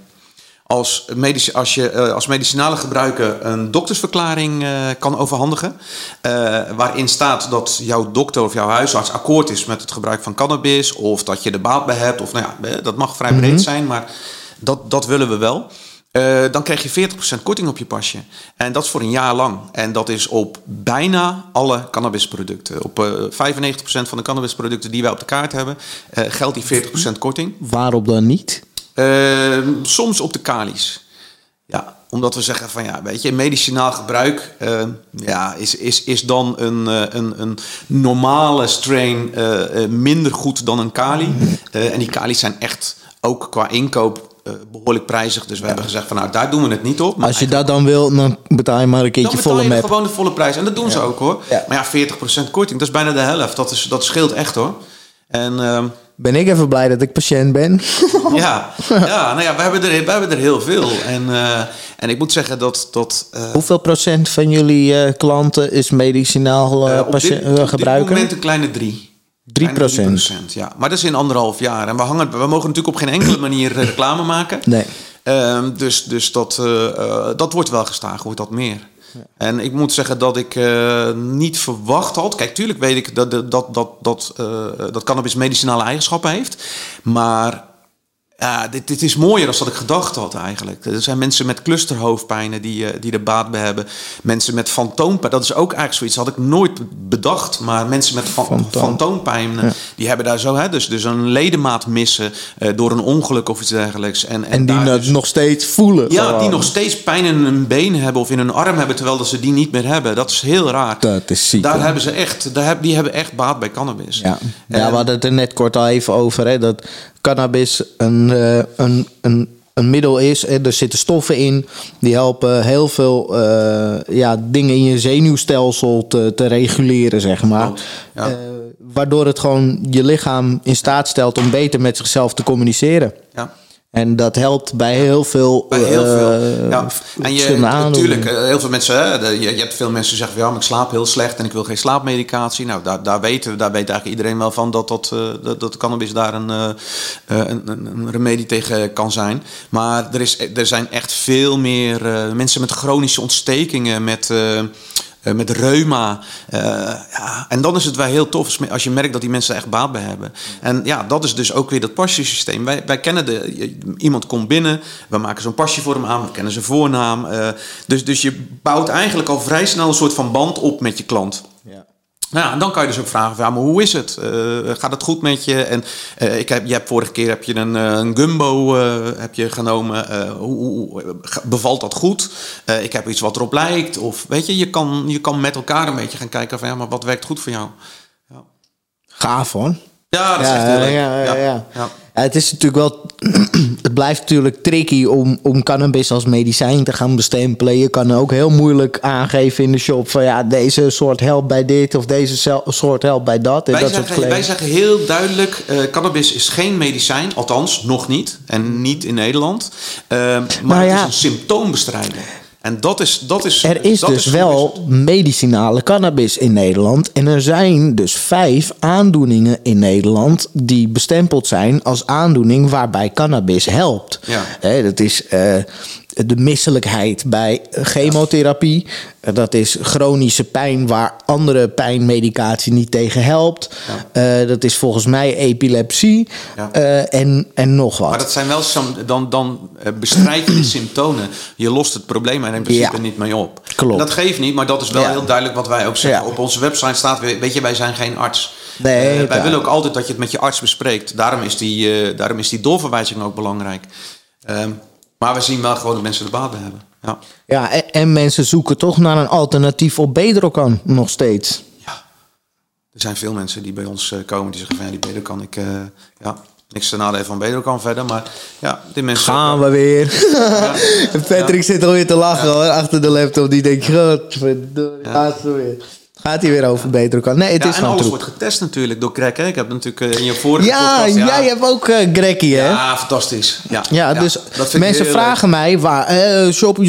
Als, medici als je uh, als medicinale gebruiker een doktersverklaring uh, kan overhandigen, uh, waarin staat dat jouw dokter of jouw huisarts akkoord is met het gebruik van cannabis, of dat je er baat bij hebt, of nou ja, dat mag vrij breed mm -hmm. zijn, maar dat, dat willen we wel. Dan krijg je 40% korting op je pasje. En dat is voor een jaar lang. En dat is op bijna alle cannabisproducten. Op uh, 95% van de cannabisproducten die wij op de kaart hebben, geldt die 40% korting. Waarop dan niet? Uh, soms op de kalies. Ja, omdat we zeggen van ja, weet je, medicinaal gebruik uh, ja, is, is, is dan een, uh, een, een normale strain uh, minder goed dan een kali. en die kali's zijn echt ook qua inkoop behoorlijk prijzig. Dus we ja. hebben gezegd van nou, daar doen we het niet op. Als je dat dan wil, dan betaal je maar een keertje dan volle betaal je map. gewoon de volle prijs. En dat doen ja. ze ook hoor. Ja. Maar ja, 40% korting, dat is bijna de helft. Dat, is, dat scheelt echt hoor. En... Uh, ben ik even blij dat ik patiënt ben. ja, ja, nou ja, we hebben er, we hebben er heel veel. En, uh, en ik moet zeggen dat... dat uh, Hoeveel procent van jullie uh, klanten is medicinaal uh, dit, gebruiker? Op dit moment een kleine drie. 3 procent? Ja, maar dat is in anderhalf jaar. En we, hangen, we mogen natuurlijk op geen enkele manier reclame maken. Nee. Um, dus dus dat, dat wordt wel gestaag, wordt dat meer. En ik moet zeggen dat ik uh, niet verwacht had. Kijk, tuurlijk weet ik dat, dat, dat, dat, uh, dat cannabis medicinale eigenschappen heeft. Maar ja, dit, dit is mooier dan dat ik gedacht had eigenlijk. Er zijn mensen met clusterhoofdpijnen die, eh, die er baat bij hebben. Mensen met fantoompijn, dat is ook eigenlijk zoiets. Dat had ik nooit bedacht. Maar mensen met fa Fantoom. fantoompijn, die hebben daar zo... Hè, dus, dus een ledemaat missen eh, door een ongeluk of iets dergelijks. En, En die dus- nog steeds voelen. ja, gewoon. die nog steeds pijn in hun been hebben of in hun arm hebben... terwijl dat ze die niet meer hebben. Dat is heel raar. Dat is ziek. Daar hoor. hebben ze echt, daar die hebben echt baat bij cannabis. Ja. En- ja, we hadden het er net kort al even over. Hè, dat cannabis een, eh, een, een, een middel is. Hè, er zitten stoffen in. Die helpen heel veel eh, ja, dingen in je zenuwstelsel te, te reguleren, zeg maar. Ja. Eh, waardoor het gewoon je lichaam in staat stelt om beter met zichzelf te communiceren. Ja. En dat helpt bij heel veel. Bij heel eh, veel. Ja. En je, natuurlijk, eh, heel veel mensen, hè, je, je hebt veel mensen die zeggen, van, ja, maar ik slaap heel slecht en ik wil geen slaapmedicatie. Nou, daar, daar, weten, we- daar weet eigenlijk iedereen wel van dat, dat, eh, dat, dat cannabis daar een, een, een, een remedie tegen kan zijn. Maar er, is, er zijn echt veel meer mensen met chronische ontstekingen, met... eh, met reuma. eh, ja. En dan is het wel heel tof als- je merkt dat die mensen er echt baat bij hebben. En ja, dat is dus ook weer dat passiesysteem. Wij, wij kennen de. Iemand komt binnen, we maken zo'n pasje voor hem aan, we kennen zijn voornaam. eh, dus, dus je bouwt eigenlijk al vrij snel een soort van band op met je klant. Ja. Nou ja, en dan kan je dus ook vragen: van, ja, maar hoe is het? Eh, gaat het goed met je? En eh, ik heb, je hebt vorige keer heb je een, eh, een gumbo heb je genomen. Hoe, hoe- bevalt dat goed? Ik heb iets wat erop lijkt. Of weet je, je kan, je kan met elkaar een beetje gaan kijken van ja, maar wat werkt goed voor jou? Gaaf hoor. Ja, dat is echt heel leuk. ja, ja, ja. Ja, het is natuurlijk wel. het blijft natuurlijk tricky om, om cannabis als medicijn te gaan bestempelen. Je kan ook heel moeilijk aangeven in de shop van ja, deze soort helpt bij dit of deze soort helpt bij dat. En Wij, dat soort zeggen, wij claims. zeggen heel duidelijk: eh, cannabis is geen medicijn, althans nog niet. En niet in Nederland. Eh, maar Nou het ja. is een symptoombestrijder. En dat is. Dat is Er is dat dus hoe wel medicinale cannabis in Nederland. En er zijn dus vijf aandoeningen in Nederland die bestempeld zijn als aandoening waarbij cannabis helpt. Ja. Dat is eh, de misselijkheid bij chemotherapie. Dat is chronische pijn waar andere pijnmedicatie niet tegen helpt. Eh, dat is volgens mij epilepsie Ja. eh, en, en nog wat. Maar dat zijn wel dan, dan eh, bestrijd je de symptomen. Je lost het probleem er in principe Ja. niet mee op. Klopt. En dat geeft niet, maar dat is wel heel duidelijk wat wij ook zeggen. Op onze website staat, weet je, wij zijn geen arts. Nee, wij willen ook altijd dat je het met je arts bespreekt. Daarom is die, daarom is die doorverwijzing ook belangrijk. Ehm, maar we zien wel gewoon dat mensen er baat bij hebben. Ja. Ja, en, en mensen zoeken toch naar een alternatief op Bedrocan nog steeds. ja. Er zijn veel mensen die bij ons eh, komen die zeggen van ja, die Bedo kan ik... eh, ja, niks te nadelen van Bedo kan verder. Maar ja, die mensen... Gaan we weer. Patrick zit alweer te lachen hoor, achter de laptop. Die denkt, godverdomme, gaat ze weer. Gaat hij weer over Bedrocan? Nee, het Ja, is en gewoon alles troep. wordt getest natuurlijk door Greg. Hè? Ik heb natuurlijk eh, in je vorige Ja, podcast... jij hebt ook Grekkie hè? Ja, fantastisch. Ja, Ja, dus dat vind ik mensen vragen mij waar, eh, shop, eh,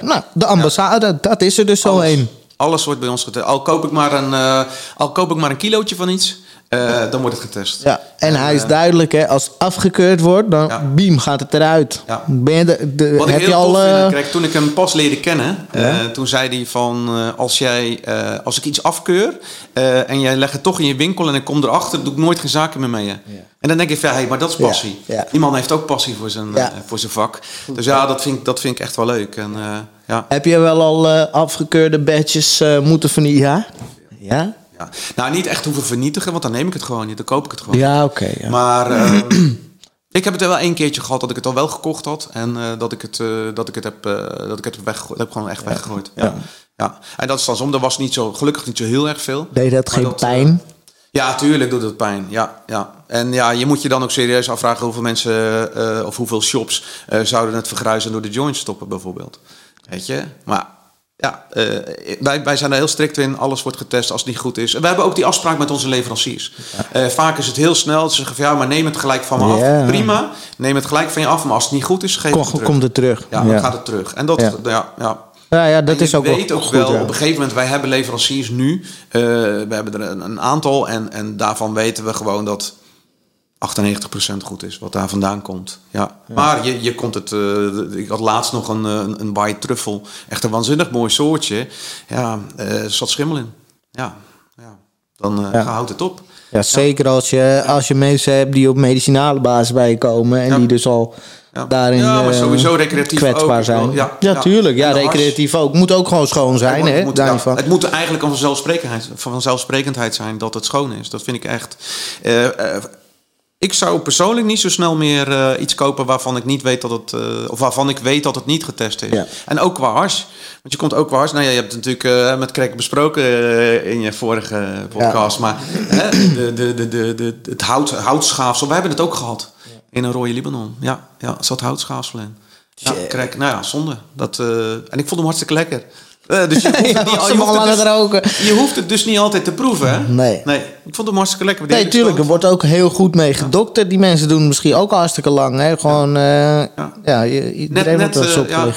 nou, de ambassade, dat is er dus zo een. Alles, wordt bij ons getest. Al koop ik maar een, al koop ik maar een kilootje van iets, eh, dan wordt het getest. Ja, en hij is duidelijk, hè, als afgekeurd wordt, dan Ja. beam gaat het eruit. Ja. Ben je de, de- Wat ik heel je al. vind, eh, toen ik hem pas leerde kennen, eh, toen zei hij van, eh, als, jij, eh, als ik iets afkeur eh, en jij legt het toch in je winkel en ik kom erachter, doe ik nooit geen zaken meer mee je. En dan denk ik van, hey, maar dat is passie. Die man heeft ook passie voor zijn, eh, voor zijn vak. Dus ja, dat vind, ik- dat vind ik echt wel leuk. En, eh, ja. Heb je wel al eh, afgekeurde badges eh, moeten vernietigen? Ja? Ja? Ja. Nou, niet echt hoeven vernietigen, want dan neem ik het gewoon niet. Dan koop ik het gewoon. Ja, oké. ja. Maar eh, ik heb het wel één keertje gehad dat ik het al wel gekocht had. En eh, dat, ik het, eh, dat ik het heb, eh, dat ik het heb weggegooid. Heb gewoon echt weggegooid. Ja. Ja. En dat is dan som. Er was niet zo, gelukkig niet zo heel erg veel. Deed dat geen dat, pijn? Ja, tuurlijk doet het pijn. Ja, ja. En ja, je moet je dan ook serieus afvragen hoeveel mensen of hoeveel shops zouden het vergruizen door de joints stoppen bijvoorbeeld. Weet je? Maar ja, eh, wij, wij zijn er heel strikt in. Alles wordt getest als het niet goed is. En we hebben ook die afspraak met onze leveranciers. Eh, vaak is het heel snel. Ze zeggen van ja, maar neem het gelijk van me af. Prima. Neem het gelijk van je af. Maar als het niet goed is, geef Kom, het terug. komt het terug. Ja, dan gaat het terug. En dat, Ja. ja, ja, Ja, ja, dat is ook wel weet ook goed, wel, ja. op een gegeven moment, wij hebben leveranciers nu. eh, we hebben er een, een aantal en, en daarvan weten we gewoon dat 98% goed is, wat daar vandaan komt. Ja. Maar je, je komt het, eh, ik had laatst nog een, een, een white truffel, echt een waanzinnig mooi soortje. Ja, eh, er zat schimmel in. Ja, ja. dan eh Ja. houdt het op. Ja, zeker als je, als je mensen hebt die op medicinale basis bij je komen en Ja. die dus al Ja. daarin Ja, maar eh, sowieso recreatief kwetsbaar ook. zijn. Ja, Ja, ja. tuurlijk. Ja, recreatief ook. Moet ook gewoon schoon zijn, Het moet- hè? het moet, het eigenlijk een vanzelfsprekendheid, vanzelfsprekendheid zijn dat het schoon is. Dat vind ik echt. eh, eh, ik zou persoonlijk niet zo snel meer eh, iets kopen waarvan ik niet weet dat het. eh, of waarvan ik weet dat het niet getest is. Ja. En ook qua hars. Want je komt ook qua hars. Nou ja, je hebt het natuurlijk eh, met Krek besproken in je vorige podcast. Maar de, de, de, de, de, het hout, houtschaafsel, wij hebben het ook gehad. In een rode Libanon. Ja, ja zat houtschaafsel in. Ja. Krek, nou ja, zonde. Dat, en ik vond hem hartstikke lekker. Eh, dus je hoeft, Ja, het niet, je, hoeft het het dus, roken. je hoeft het dus niet altijd te proeven, hè? Nee. Nee, ik vond hem hartstikke lekker. Nee, tuurlijk. Er wordt ook heel goed mee gedokterd. Die mensen doen het misschien ook hartstikke lang. Hè? Gewoon, ja. je, iedereen net, wordt eens eh, ja.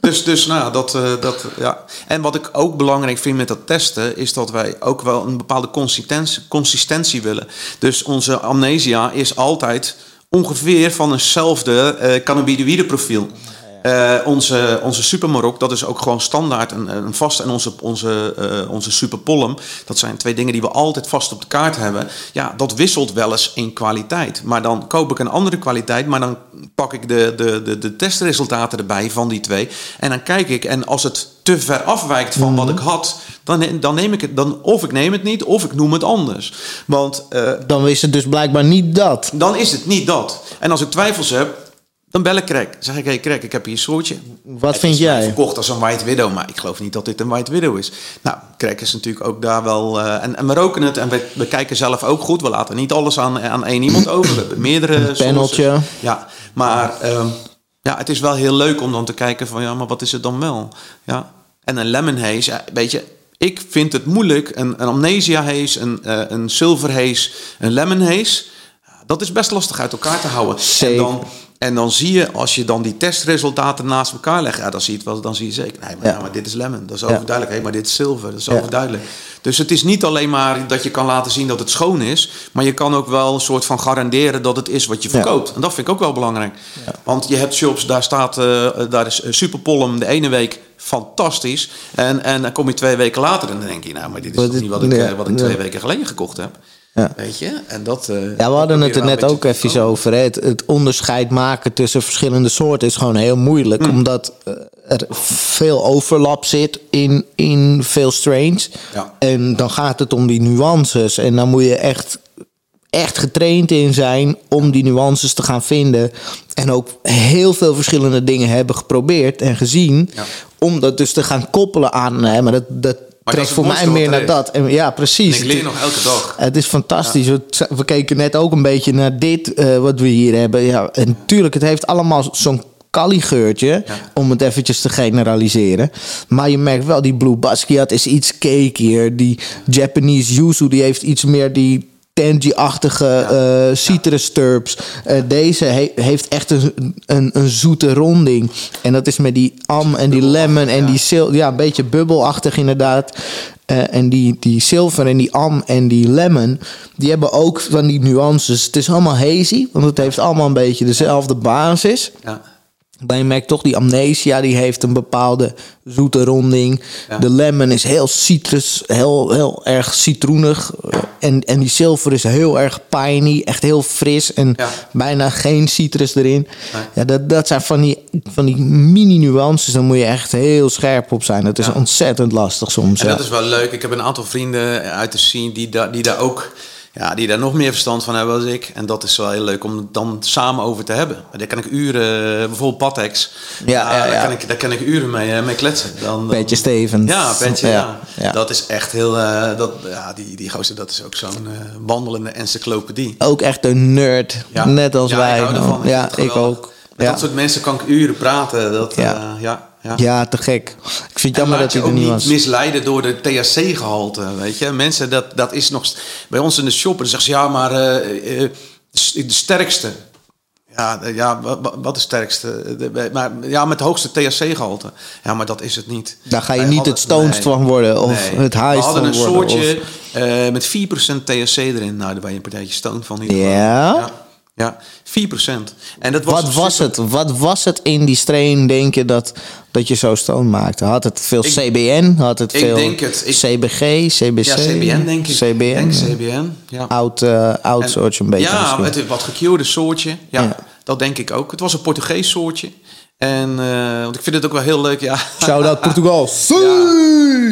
Dus, dus nou ja, dat, eh, dat, ja. En wat ik ook belangrijk vind met dat testen, is dat wij ook wel een bepaalde consistentie, consistentie willen. Dus onze amnesia is altijd ongeveer van eenzelfde eh cannabinoïde profiel. Eh, onze, onze supermarok, dat is ook gewoon standaard een, een vast. En onze, onze, eh, onze dat zijn twee dingen die we altijd vast op de kaart hebben. Ja, dat wisselt wel eens in kwaliteit. Maar dan koop ik een andere kwaliteit, maar dan pak ik de, de, de, de testresultaten erbij van die twee. En dan kijk ik, en als het te ver afwijkt van wat ik had, dan, dan neem ik het, dan, of ik neem het niet, of ik noem het anders. Want eh, Dan is het dus blijkbaar niet dat. dan is het niet dat. En als ik twijfels heb, dan bel ik. Dan zeg ik, hey Krek, ik heb hier een soortje. Wat vind jij? verkocht als een White Widow, maar ik geloof niet dat dit een White Widow is. Nou, Krek is natuurlijk ook daar wel... eh, en, en we roken het en we, we kijken zelf ook goed. We laten niet alles aan, aan één iemand over. We hebben meerdere paneltje. sources. Ja, maar ehm, ja, het is wel heel leuk om dan te kijken van... ja, maar wat is het dan wel? Ja. En een lemon haze, ja, weet je... Ik vind het moeilijk, een, een amnesia haze, een, eh, een silver haze, een lemon haze... Dat is best lastig uit elkaar te houden. Zeker. En dan, en dan zie je, als je dan die testresultaten naast elkaar legt, ja, dan zie je het wel, dan zie je zeker. Nee, maar, Ja. ja, maar dit is lemon, dat is Ja. overduidelijk. Hé, maar dit is zilver, dat is Ja. overduidelijk. Dus het is niet alleen maar dat je kan laten zien dat het schoon is, maar je kan ook wel een soort van garanderen dat het is wat je Ja. verkoopt. En dat vind ik ook wel belangrijk. Want je hebt shops, daar staat, eh, daar is eh, Superpollum de ene week fantastisch. En, en dan kom je twee weken later en dan denk je, nou, maar dit is toch niet wat ik, ja, eh, wat ik ja. twee weken geleden gekocht heb. Ja. Weet je? En dat, eh, Ja, we hadden het er net ook even over. Hè. Het, het onderscheid maken tussen verschillende soorten is gewoon heel moeilijk. Omdat eh, er veel overlap zit in, in veel strains. Ja. En dan gaat het om die nuances. En dan moet je echt, echt getraind in zijn om die nuances te gaan vinden. En ook heel veel verschillende dingen hebben geprobeerd en gezien. Ja. Om dat dus te gaan koppelen aan... Hè, maar dat dat trekt voor mij meer naar dat. En, ja, precies. En ik leer nog elke dag. Het is fantastisch. We, we keken net ook een beetje naar dit eh, wat we hier hebben. Ja, en natuurlijk, het heeft allemaal zo'n Kali-geurtje, Ja. om het eventjes te generaliseren. Maar je merkt wel, die Blue Basquiat is iets cakier. Die Japanese Yuzu, die heeft iets meer die tangy-achtige eh, citrus terps. Eh, deze he- heeft echt een, een, een zoete ronding. En dat is met die am en die lemon en die sil ja, een beetje bubbelachtig inderdaad. Eh, en die, die zilver en die am en die lemon, die hebben ook van die nuances. Het is allemaal hazy, want het heeft allemaal een beetje dezelfde basis. Ja. Maar je merkt toch, die amnesia die heeft een bepaalde zoete ronding. Ja. De lemon is heel citrus, heel, heel erg citroenig. En, en die zilver is heel erg piney, echt heel fris en Ja. bijna geen citrus erin. Nee. Ja, dat, dat zijn van die, van die mini-nuances, daar moet je echt heel scherp op zijn. Dat is Ja. ontzettend lastig soms. En ja. dat is wel leuk. Ik heb een aantal vrienden uit de scene die, daar die daar ook ja, die daar nog meer verstand van hebben als ik. En dat is wel heel leuk om het dan samen over te hebben. Daar kan ik uren, bijvoorbeeld Patex. Ja, ja, Daar, ja. kan ik, daar kan ik uren mee, eh, mee kletsen. Dan, Beetje Stevens. Ja, Petje, Ja, ja. Dat is echt heel... eh, dat, ja, die, die gozer, dat is ook zo'n eh, wandelende encyclopedie. Ook echt een nerd, net als wij. Ik ja, ik ook. Met dat soort mensen kan ik uren praten. Dat, ja. Ja, ja. ja, te gek. Ik vind het jammer dat je hij er ook niet niet was. misleiden door de THC-gehalte, weet je. Mensen, dat, dat is nog... Bij ons in de shop, dan zeggen ze, ja, maar eh, de sterkste. Ja, de- ja wa- wa- wat is het sterkste? De- Maar, ja, met het hoogste THC-gehalte. Ja, maar dat is het niet. Daar ga je Wij niet hadden- het stoned van worden of het highst We hadden een van worden, soortje eh, met 4% THC erin. Nou, daar ben je een partijtje stoned van. geval. Ja? Ja, 4%. En dat was Wat was het? Wat was het in die strain, denk je, dat, dat je zo stoom maakte? Had het veel Ik- CBN? Had het ik veel denk het. Ik- CBG, CBC? Ja, CBN denk ik. CBN. Ik Denk CBN, ja. Oud, eh, oud En- soortje een beetje Ja, het wat gecuurde soortje. Ja, Ja. dat denk ik ook. Het was een Portugees soortje. En, eh, want ik vind het ook wel heel leuk, ja. Shout-out Portugal.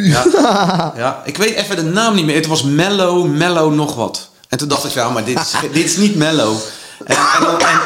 Ja. ja, ik weet even de naam niet meer. Het was Mellow, Mellow nog wat. En toen dacht ik, ja, maar dit is, dit is niet Mellow. En,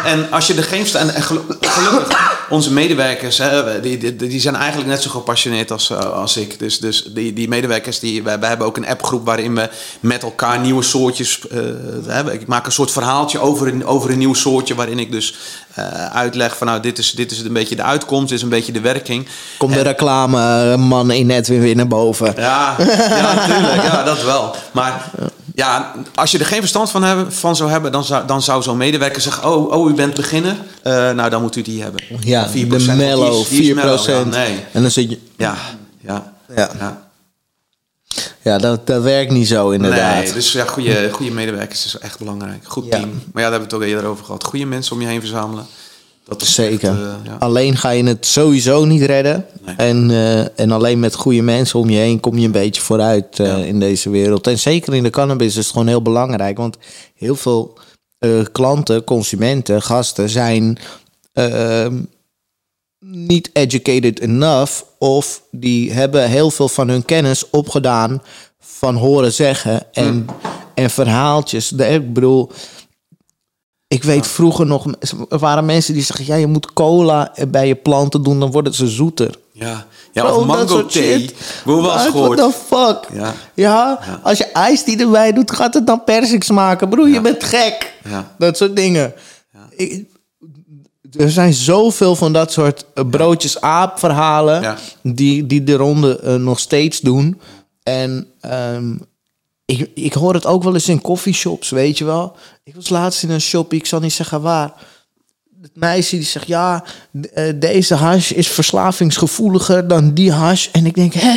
en, als je er geen verstand... En gelu- gelukkig, onze medewerkers, hè, die, die, die zijn eigenlijk net zo gepassioneerd als, eh, als ik. Dus, dus die, die medewerkers, die, wij, wij hebben ook een appgroep waarin we met elkaar nieuwe soortjes... eh, hè, ik maak een soort verhaaltje over een, over een nieuw soortje... waarin ik dus eh, uitleg van, nou, dit is, dit is een beetje de uitkomst, dit is een beetje de werking. Komt de reclameman in net weer weer naar boven. Ja, ja, natuurlijk. Ja, dat wel. Maar ja, als je er geen verstand van, hebben, van zou hebben, dan zou, dan zou zo'n medewerker zeggen: Oh, oh u bent beginner. Eh, nou, dan moet u die hebben. Ja, 4%, de mellow, is- die is 4%. mellow. Ja, nee. En dan zit je... Ja, ja. Ja. ja. Ja, dat, dat werkt niet zo inderdaad. Nee, dus ja, goede, goede medewerkers is echt belangrijk. Goed Ja. team. Maar ja, daar hebben we het ook eerder over gehad. Goede mensen om je heen verzamelen. Dat is Zeker. echt, eh, ja. Alleen ga je het sowieso niet redden. Nee. En, eh, en alleen met goede mensen om je heen kom je een beetje vooruit eh, Ja. in deze wereld. En zeker in de cannabis is het gewoon heel belangrijk. Want heel veel klanten, consumenten, gasten zijn ehm, niet educated enough. Of die hebben heel veel van hun kennis opgedaan van horen zeggen en, en verhaaltjes. Ik bedoel, ik weet vroeger nog, er waren mensen die zeggen: ja, je moet cola bij je planten doen, dan worden ze zoeter. Ja, ja of dat mango thee. Hoe was What the fuck? Ja. Ja, als je ijs die erbij doet, gaat het dan persik smaken. Broer, je bent gek. Ja. Dat soort dingen. Ik- er zijn zoveel van dat soort eh, broodjes aap verhalen Ja. die, die de ronde eh, nog steeds doen. En ehm, ik, ik hoor het ook wel eens in coffeeshops, weet je wel. Ik was laatst in een shop, ik zal niet zeggen waar. Het meisje die zegt, ja, eh, deze hash is verslavingsgevoeliger dan die hash. En ik denk, hè,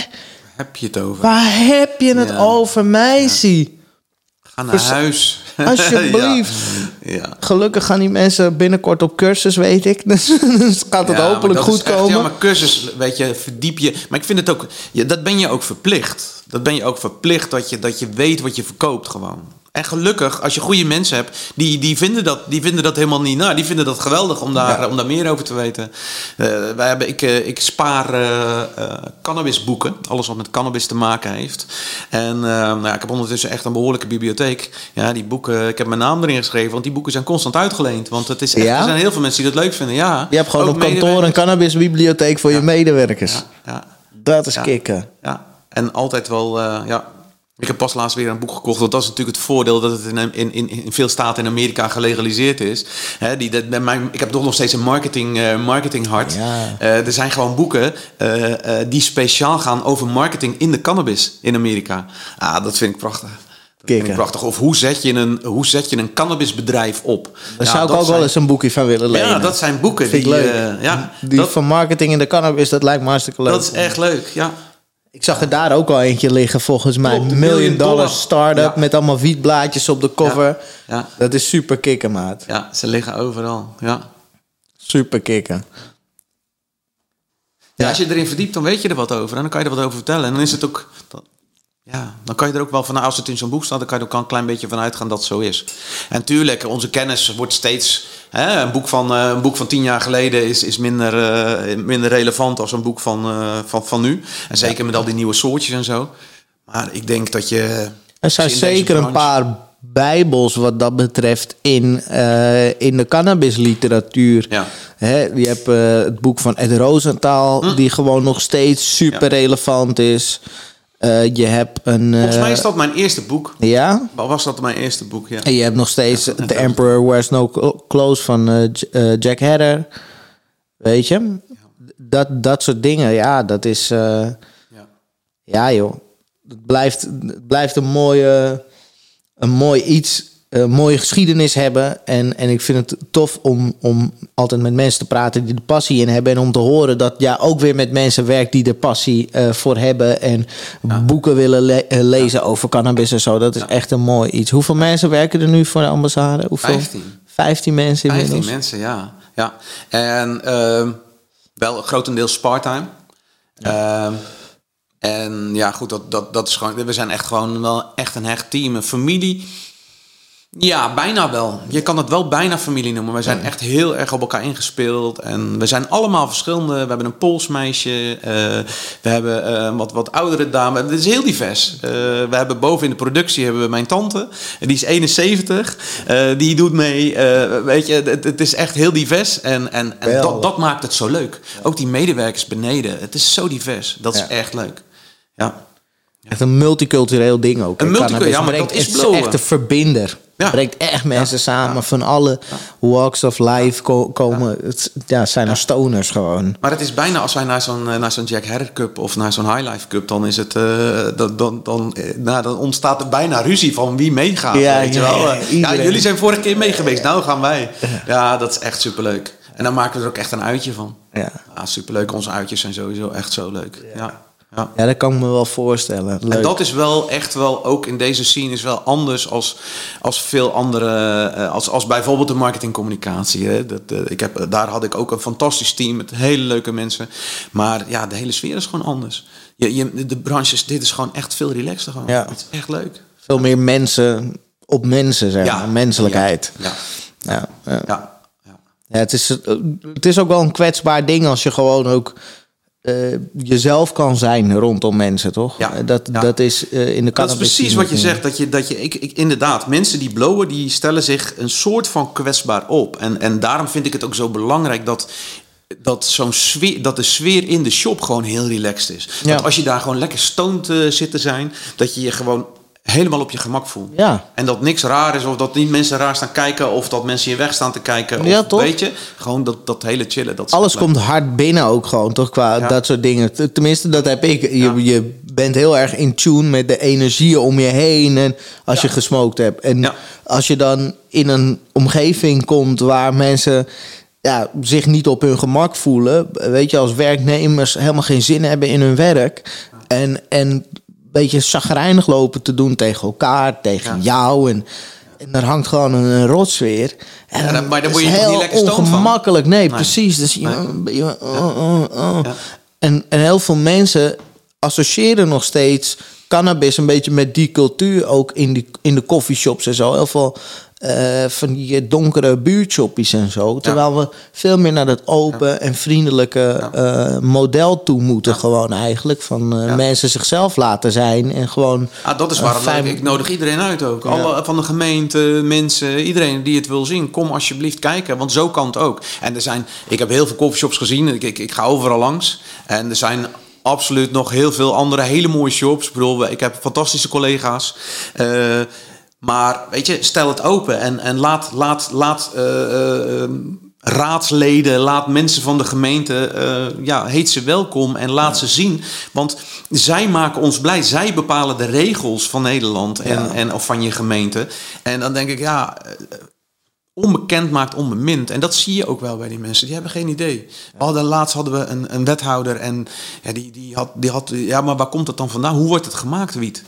Heb je het over? waar heb je het Ja. over, meisje? Ga naar Vers- huis. Alsjeblieft. ja. ja. Gelukkig gaan die mensen binnenkort op cursus, weet ik. Dus, dus gaat het hopelijk goed komen. Ja, maar cursus, weet je, verdiep je. Maar ik vind het ook, ja, dat ben je ook verplicht. Dat ben je ook verplicht dat je, dat je weet wat je verkoopt gewoon. En gelukkig, als je goede mensen hebt, die, die, vinden, dat, die vinden dat helemaal niet. Nou, die vinden dat geweldig om daar, om daar meer over te weten. Eh, wij hebben, ik, eh, ik spaar eh, cannabisboeken, alles wat met cannabis te maken heeft. En nou ik heb ondertussen echt een behoorlijke bibliotheek. Ja, die boeken, ik heb mijn naam erin geschreven, want die boeken zijn constant uitgeleend. Want het is echt, Ja? er zijn heel veel mensen die dat leuk vinden. Ja, Je hebt gewoon op kantoor een cannabisbibliotheek voor je medewerkers. Dat is kicken. ja. En altijd wel, eh, ja. Ik heb pas laatst weer een boek gekocht. Want dat is natuurlijk het voordeel dat het in, in, in, in veel staten in Amerika gelegaliseerd is. Hè, die, dat, mijn, ik heb toch nog steeds een marketing, eh marketing hart. Ja. Eh, er zijn gewoon boeken eh, eh, die speciaal gaan over marketing in de cannabis in Amerika. Ah, dat vind ik prachtig. Prachtig. Of hoe zet je een, hoe zet je een cannabisbedrijf op? Daar Ja, zou ik ook wel eens een boekje van willen lenen. Ja, dat zijn boeken Vind die... leuk. eh, ja, Die dat, van marketing in de cannabis, dat lijkt me hartstikke leuk. dat is echt leuk, ja. Ik zag er daar ook al eentje liggen, volgens mij. Klopt, een Million million dollar dollar. start-up Ja. met allemaal wietblaadjes op de cover. Ja. Dat is super kicken, maat. Ja, ze liggen overal, ja. Super kicken. Ja, als je erin verdiept, dan weet je er wat over. En dan kan je er wat over vertellen. En dan is het ook... ja, dan kan je er ook wel van... nou, Als het in zo'n boek staat, dan kan je er ook al een klein beetje van uitgaan dat het zo is. En tuurlijk, onze kennis wordt steeds... Hè, een, boek van, eh, een boek van tien jaar geleden is, is minder, eh, minder relevant als een boek van, eh, van, van nu. En zeker met al die nieuwe soortjes en zo. Maar ik denk dat je... Er zijn zeker een paar bijbels wat dat betreft in, in de cannabisliteratuur. Ja. Hè, je hebt het boek van Ed Rosenthal, Hm. die gewoon nog steeds super relevant is. Eh, je hebt een... eh, Volgens mij is dat mijn eerste boek. Ja? Was dat mijn eerste boek, ja. En je hebt nog steeds The Emperor Wears No Clothes van eh, eh, Jack Hatter. Weet je? Dat, dat soort dingen, ja, dat is... eh, Ja. ja, joh. Het blijft, het blijft een mooie, een mooi iets, een mooie geschiedenis hebben. En, en ik vind het tof om, om altijd met mensen te praten die er passie in hebben. En om te horen dat ja, ook weer met mensen werkt die er passie eh, voor hebben. En boeken willen le- eh, lezen over cannabis en zo. Dat is echt een mooi iets. Hoeveel mensen werken er nu voor de ambassade? Hoeveel? 15. 15 mensen 15 inmiddels. mensen, ja. ja. En ehm, wel grotendeels part-time. Ehm, en ja, goed, dat, dat, dat is gewoon... We zijn echt gewoon wel echt een hecht team. Een familie... Ja, bijna wel. Je kan het wel bijna familie noemen. We zijn echt heel erg op elkaar ingespeeld. En we zijn allemaal verschillende. We hebben een Pools meisje. eh, we hebben eh, wat, wat oudere dame. Het is heel divers. Eh, we hebben boven in de productie hebben we mijn tante. Die is 71. Eh, die doet mee. Weet je, het, het is echt heel divers. En, en, en dat, dat maakt het zo leuk. Ook die medewerkers beneden. Het is zo divers. Dat is Ja. echt leuk. Ja. Echt een multicultureel ding ook. Een multicultureel, cannabis. ja, maar Brengt- dat is het blowen. echt een verbinder. Ja. Brengt echt mensen Ja. samen Ja. van alle walks of life ko- komen. Het ja, zijn er stoners gewoon. Maar het is bijna als wij naar zo'n eh, naar zo'n Jack Herrer Cup of naar zo'n High Life Cup, dan is het, eh, dan, dan, dan, eh, nou, dan ontstaat er bijna ruzie van wie meegaat. Ja, weet je wel? ja, jullie zijn vorige keer mee geweest, nou gaan wij. Ja, dat is echt superleuk. En dan maken we er ook echt een uitje van. Ja. Ja, superleuk. Onze uitjes zijn sowieso echt zo leuk. Ja. Ja. Ja, dat kan ik me wel voorstellen. Leuk. En dat is wel echt wel, ook in deze scene, is wel anders als, als veel andere, eh, als, als bijvoorbeeld de marketingcommunicatie. Hè. Dat, eh, ik heb, daar had ik ook een fantastisch team met hele leuke mensen. Maar ja, de hele sfeer is gewoon anders. Je, je, de branche is, dit is gewoon echt veel relaxter gewoon. Ja. Het is echt leuk. Veel meer mensen op mensen, zeg maar. Menselijkheid. Ja, Ja. Ja, ja. ja, ja. Ja, het, is, eh, het is ook wel een kwetsbaar ding als je gewoon ook eh, jezelf kan zijn rondom mensen, toch? Ja, Eh, Dat, ja. dat is eh, in de Dat is precies wat je zegt. Dat je, dat je, ik, ik, inderdaad, mensen die blowen, die stellen zich een soort van kwetsbaar op. En, en daarom vind ik het ook zo belangrijk dat, dat, zo'n sfeer, dat de sfeer in de shop gewoon heel relaxed is. Ja. Dat als je daar gewoon lekker stoned zit te zijn, dat je je gewoon helemaal op je gemak voelt. Ja. En dat niks raar is, of dat niet mensen raar staan kijken, of dat mensen je weg staan te kijken. Of, Ja, toch? Weet je, gewoon dat, dat hele chillen. Dat Alles komt hard binnen ook gewoon, toch? Qua Ja. dat soort dingen. Tenminste, dat heb ik. Je, Ja. je bent heel erg in tune met de energieën om je heen. En als je gesmoked hebt. En als je dan in een omgeving komt waar mensen ja, zich niet op hun gemak voelen. Weet je, als werknemers helemaal geen zin hebben in hun werk. En, en beetje chagrijnig lopen te doen tegen elkaar, tegen Ja. jou. En, en er hangt gewoon een, een rotsfeer. En Ja, dan- maar dan word je heel niet lekker stoned van? ongemakkelijk. Nee, Nee. precies. Dus je, Nee. je- oh, oh, oh. Ja. En, en heel veel mensen associëren nog steeds cannabis een beetje met die cultuur. Ook in, die, in de coffeeshops en zo. Heel veel eh, van die donkere buurtshoppies en zo. Terwijl we veel meer naar dat open en vriendelijke eh, model toe moeten. Gewoon eigenlijk. Van eh, mensen zichzelf laten zijn. En gewoon... Ah, dat is waarom fijn- ik, ik nodig iedereen uit ook. Alle, van de gemeente, mensen, iedereen die het wil zien. Kom alsjeblieft kijken, want zo kan het ook. En er zijn, ik heb heel veel coffeeshops gezien. Ik, ik, ik ga overal langs. En er zijn absoluut nog heel veel andere hele mooie shops. Ik bedoel, ik heb fantastische collega's. Eh, maar weet je, stel het open en, en laat, laat, laat eh, eh, eh, raadsleden, laat mensen van de gemeente, eh, ja, heet ze welkom en laat ze zien. Want zij maken ons blij. Zij bepalen de regels van Nederland en, Ja. en, of van je gemeente. En dan denk ik, ja, onbekend maakt onbemind. En dat zie je ook wel bij die mensen. Die hebben geen idee. We hadden, laatst hadden we een, een wethouder en ja, die, die, had, die had... Ja, maar waar komt het dan vandaan? Hoe wordt het gemaakt, wiet?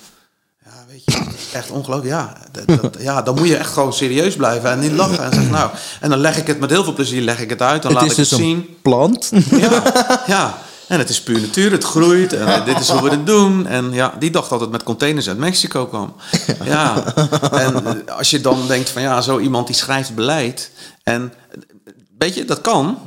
Weet je, echt ongelooflijk. Ja, dat, dat- ja, dan moet je echt gewoon serieus blijven en niet lachen. En zeg, nou, en dan leg ik het met heel veel plezier leg ik het uit. Dan Het laat ik het dus zien. een plant. Ja, ja. En het is puur natuur, het groeit. En dit is hoe we het doen. En ja, die dacht dat het met containers uit Mexico kwam. Ja. En eh, als je dan denkt van ja, zo iemand die schrijft beleid. En eh, weet je, dat kan.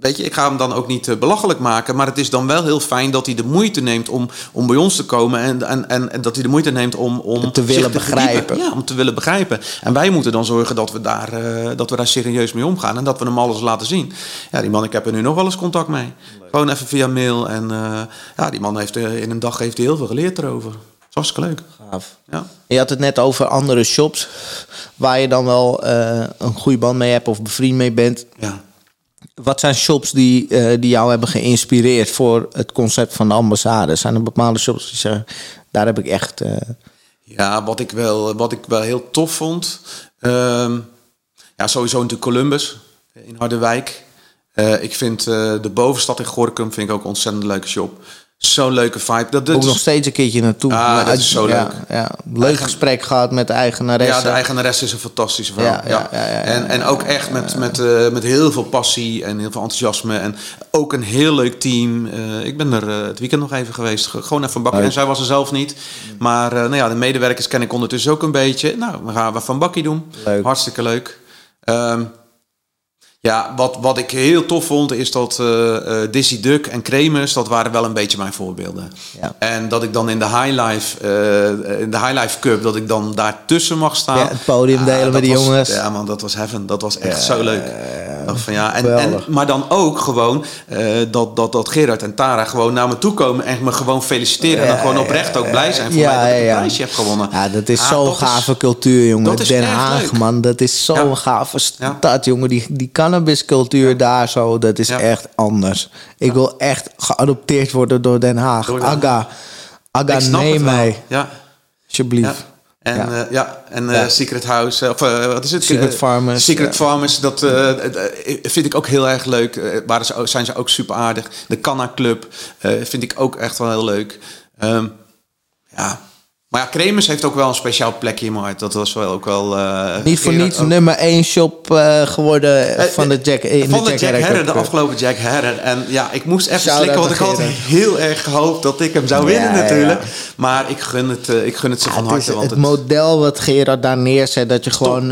Weet je, ik ga hem dan ook niet eh, belachelijk maken. Maar het is dan wel heel fijn dat hij de moeite neemt om, om bij ons te komen. En, en, en, en dat hij de moeite neemt om, om Te willen begrijpen. Ja, om te willen begrijpen. En wij moeten dan zorgen dat we, daar, eh, dat we daar serieus mee omgaan. En dat we hem alles laten zien. Ja, die man, ik heb er nu nog wel eens contact mee. Gewoon even via mail. En eh, ja, die man heeft in een dag heeft hij heel veel geleerd erover. Dat is hartstikke leuk. Gaaf. Ja. Je had het net over andere shops waar je dan wel een goede band mee hebt of bevriend mee bent. ja. Wat zijn shops die, eh, die jou hebben geïnspireerd voor het concept van de ambassade? Zijn er bepaalde shops die zeggen, daar heb ik echt... eh, Ja, wat ik wel, wat ik wel heel tof vond. ehm, ja, sowieso natuurlijk Columbus in Harderwijk. Eh, ik vind eh, de bovenstad in Gorkum vind ik ook een ontzettend leuke shop. Zo'n leuke vibe. Dat, dat Ook is- nog steeds een keertje naartoe. Ah, Maar dat is zo ja, leuk. Ja, leuk gesprek gehad met de eigenaresse. Ja, de eigenaresse is een fantastische vrouw. Ja, Ja, ja, ja, ja, ja, en, en ook echt met, met, eh, met heel veel passie en heel veel enthousiasme. En ook een heel leuk team. Eh, ik ben er eh, het weekend nog even geweest. Ge- Gewoon even bakken. Leuk. En zij was er zelf niet. Maar nou ja, de medewerkers ken ik ondertussen ook een beetje. Nou, we gaan we van bakkie doen. Leuk. Hartstikke leuk. Ehm, ja, wat, wat ik heel tof vond is dat eh eh, Dizzy Duck en Kremers, dat waren wel een beetje mijn voorbeelden. Ja. En dat ik dan in de High Life, eh, in de High Life Cup, dat ik dan daartussen mag staan. Ja, het podium delen met die jongens. Ja man, dat was heaven. Dat was echt zo leuk. Van, ja, en, en, maar dan ook gewoon dat, dat, dat Gerard en Tara gewoon naar me toe komen en me gewoon feliciteren. en dan gewoon oprecht ook blij zijn voor Ja, mij dat ik een ja. prijsje heb gewonnen. Ja, dat is Ah, zo'n is- gave cultuur, jongen. Den Haag, leuk. man. Dat is zo'n gave stad, jongen. Die, die cannabiscultuur daar zo, dat is Ja. echt anders. Ik wil echt geadopteerd worden door Den Haag. Door Den Haag. Aga, Aga, neem mij, Ja, alsjeblieft. En Ja. ja, ja, en eh, Ja. Secret House, eh, of eh, wat is het? Secret Eh, Farmers, Secret. Farmers, dat eh, eh, eh, vind ik ook heel erg leuk. Eh, waren ze, zijn ze ook super aardig. De Canna Club eh, vind ik ook echt wel heel leuk. Ehm, ja. Maar ja, Kremers heeft ook wel een speciaal plekje in mijn hart. Dat was wel ook wel... eh, Niet voor niets ook. nummer 1 shop eh, geworden Eh, van de Jack, in van de Jack Herrer, de afgelopen Jack Herrer. En ja, ik moest even slikken, want ik had heel erg gehoopt dat ik hem zou winnen Ja, natuurlijk. ja. Maar ik gun het, ik gun het ze van harte. Want het het, model wat Gerard daar neerzet, dat je gewoon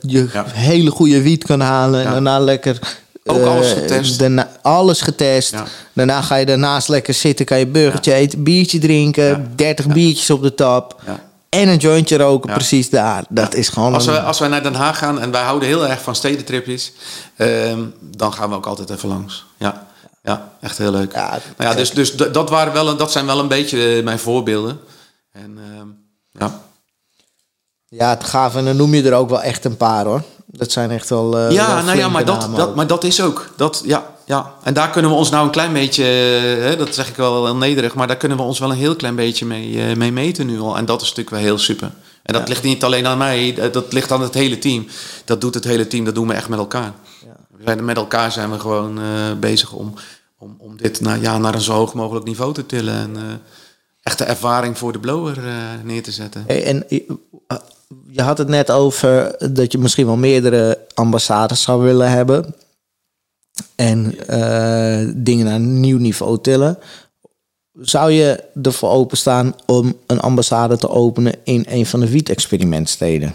je hele goede wiet kan halen en daarna lekker. Ook eh, alles getest. daarna- alles getest. Ja. Daarna ga je daarnaast lekker zitten, kan je burgertje eten, biertje drinken, Ja. 30 biertjes op de tap. En een jointje roken, precies daar. Dat is gewoon. Als, we, als wij naar Den Haag gaan en wij houden heel erg van stedentripjes, ehm, dan gaan we ook altijd even langs. Ja, ja echt heel leuk. Ja, nou ja, dus dus dat, waren wel, een- dat zijn wel een beetje eh, mijn voorbeelden. En ehm, ja. Ja, het gaaf. En dan noem je er ook wel echt een paar hoor. Dat zijn echt wel. eh, ja, wel nou ja, maar dat, dat, maar dat is ook. Dat, ja, ja. En daar kunnen we ons nou een klein beetje, eh, hè, dat zeg ik wel heel nederig, maar daar kunnen we ons wel een heel klein beetje mee, eh, mee meten nu al. En dat is natuurlijk wel heel super. En dat ligt niet alleen aan mij, dat ligt aan het hele team. Dat doet het hele team, dat doen we echt met elkaar. Zijn, met elkaar zijn we gewoon bezig om, om, om dit naar, ja, naar een zo hoog mogelijk niveau te tillen. En echte ervaring voor de blower neer te zetten. Hey, en je- had het net over dat je misschien wel meerdere ambassades zou willen hebben. En eh, dingen naar een nieuw niveau tillen. Zou je ervoor openstaan om een ambassade te openen in een van de wiet-experimentsteden?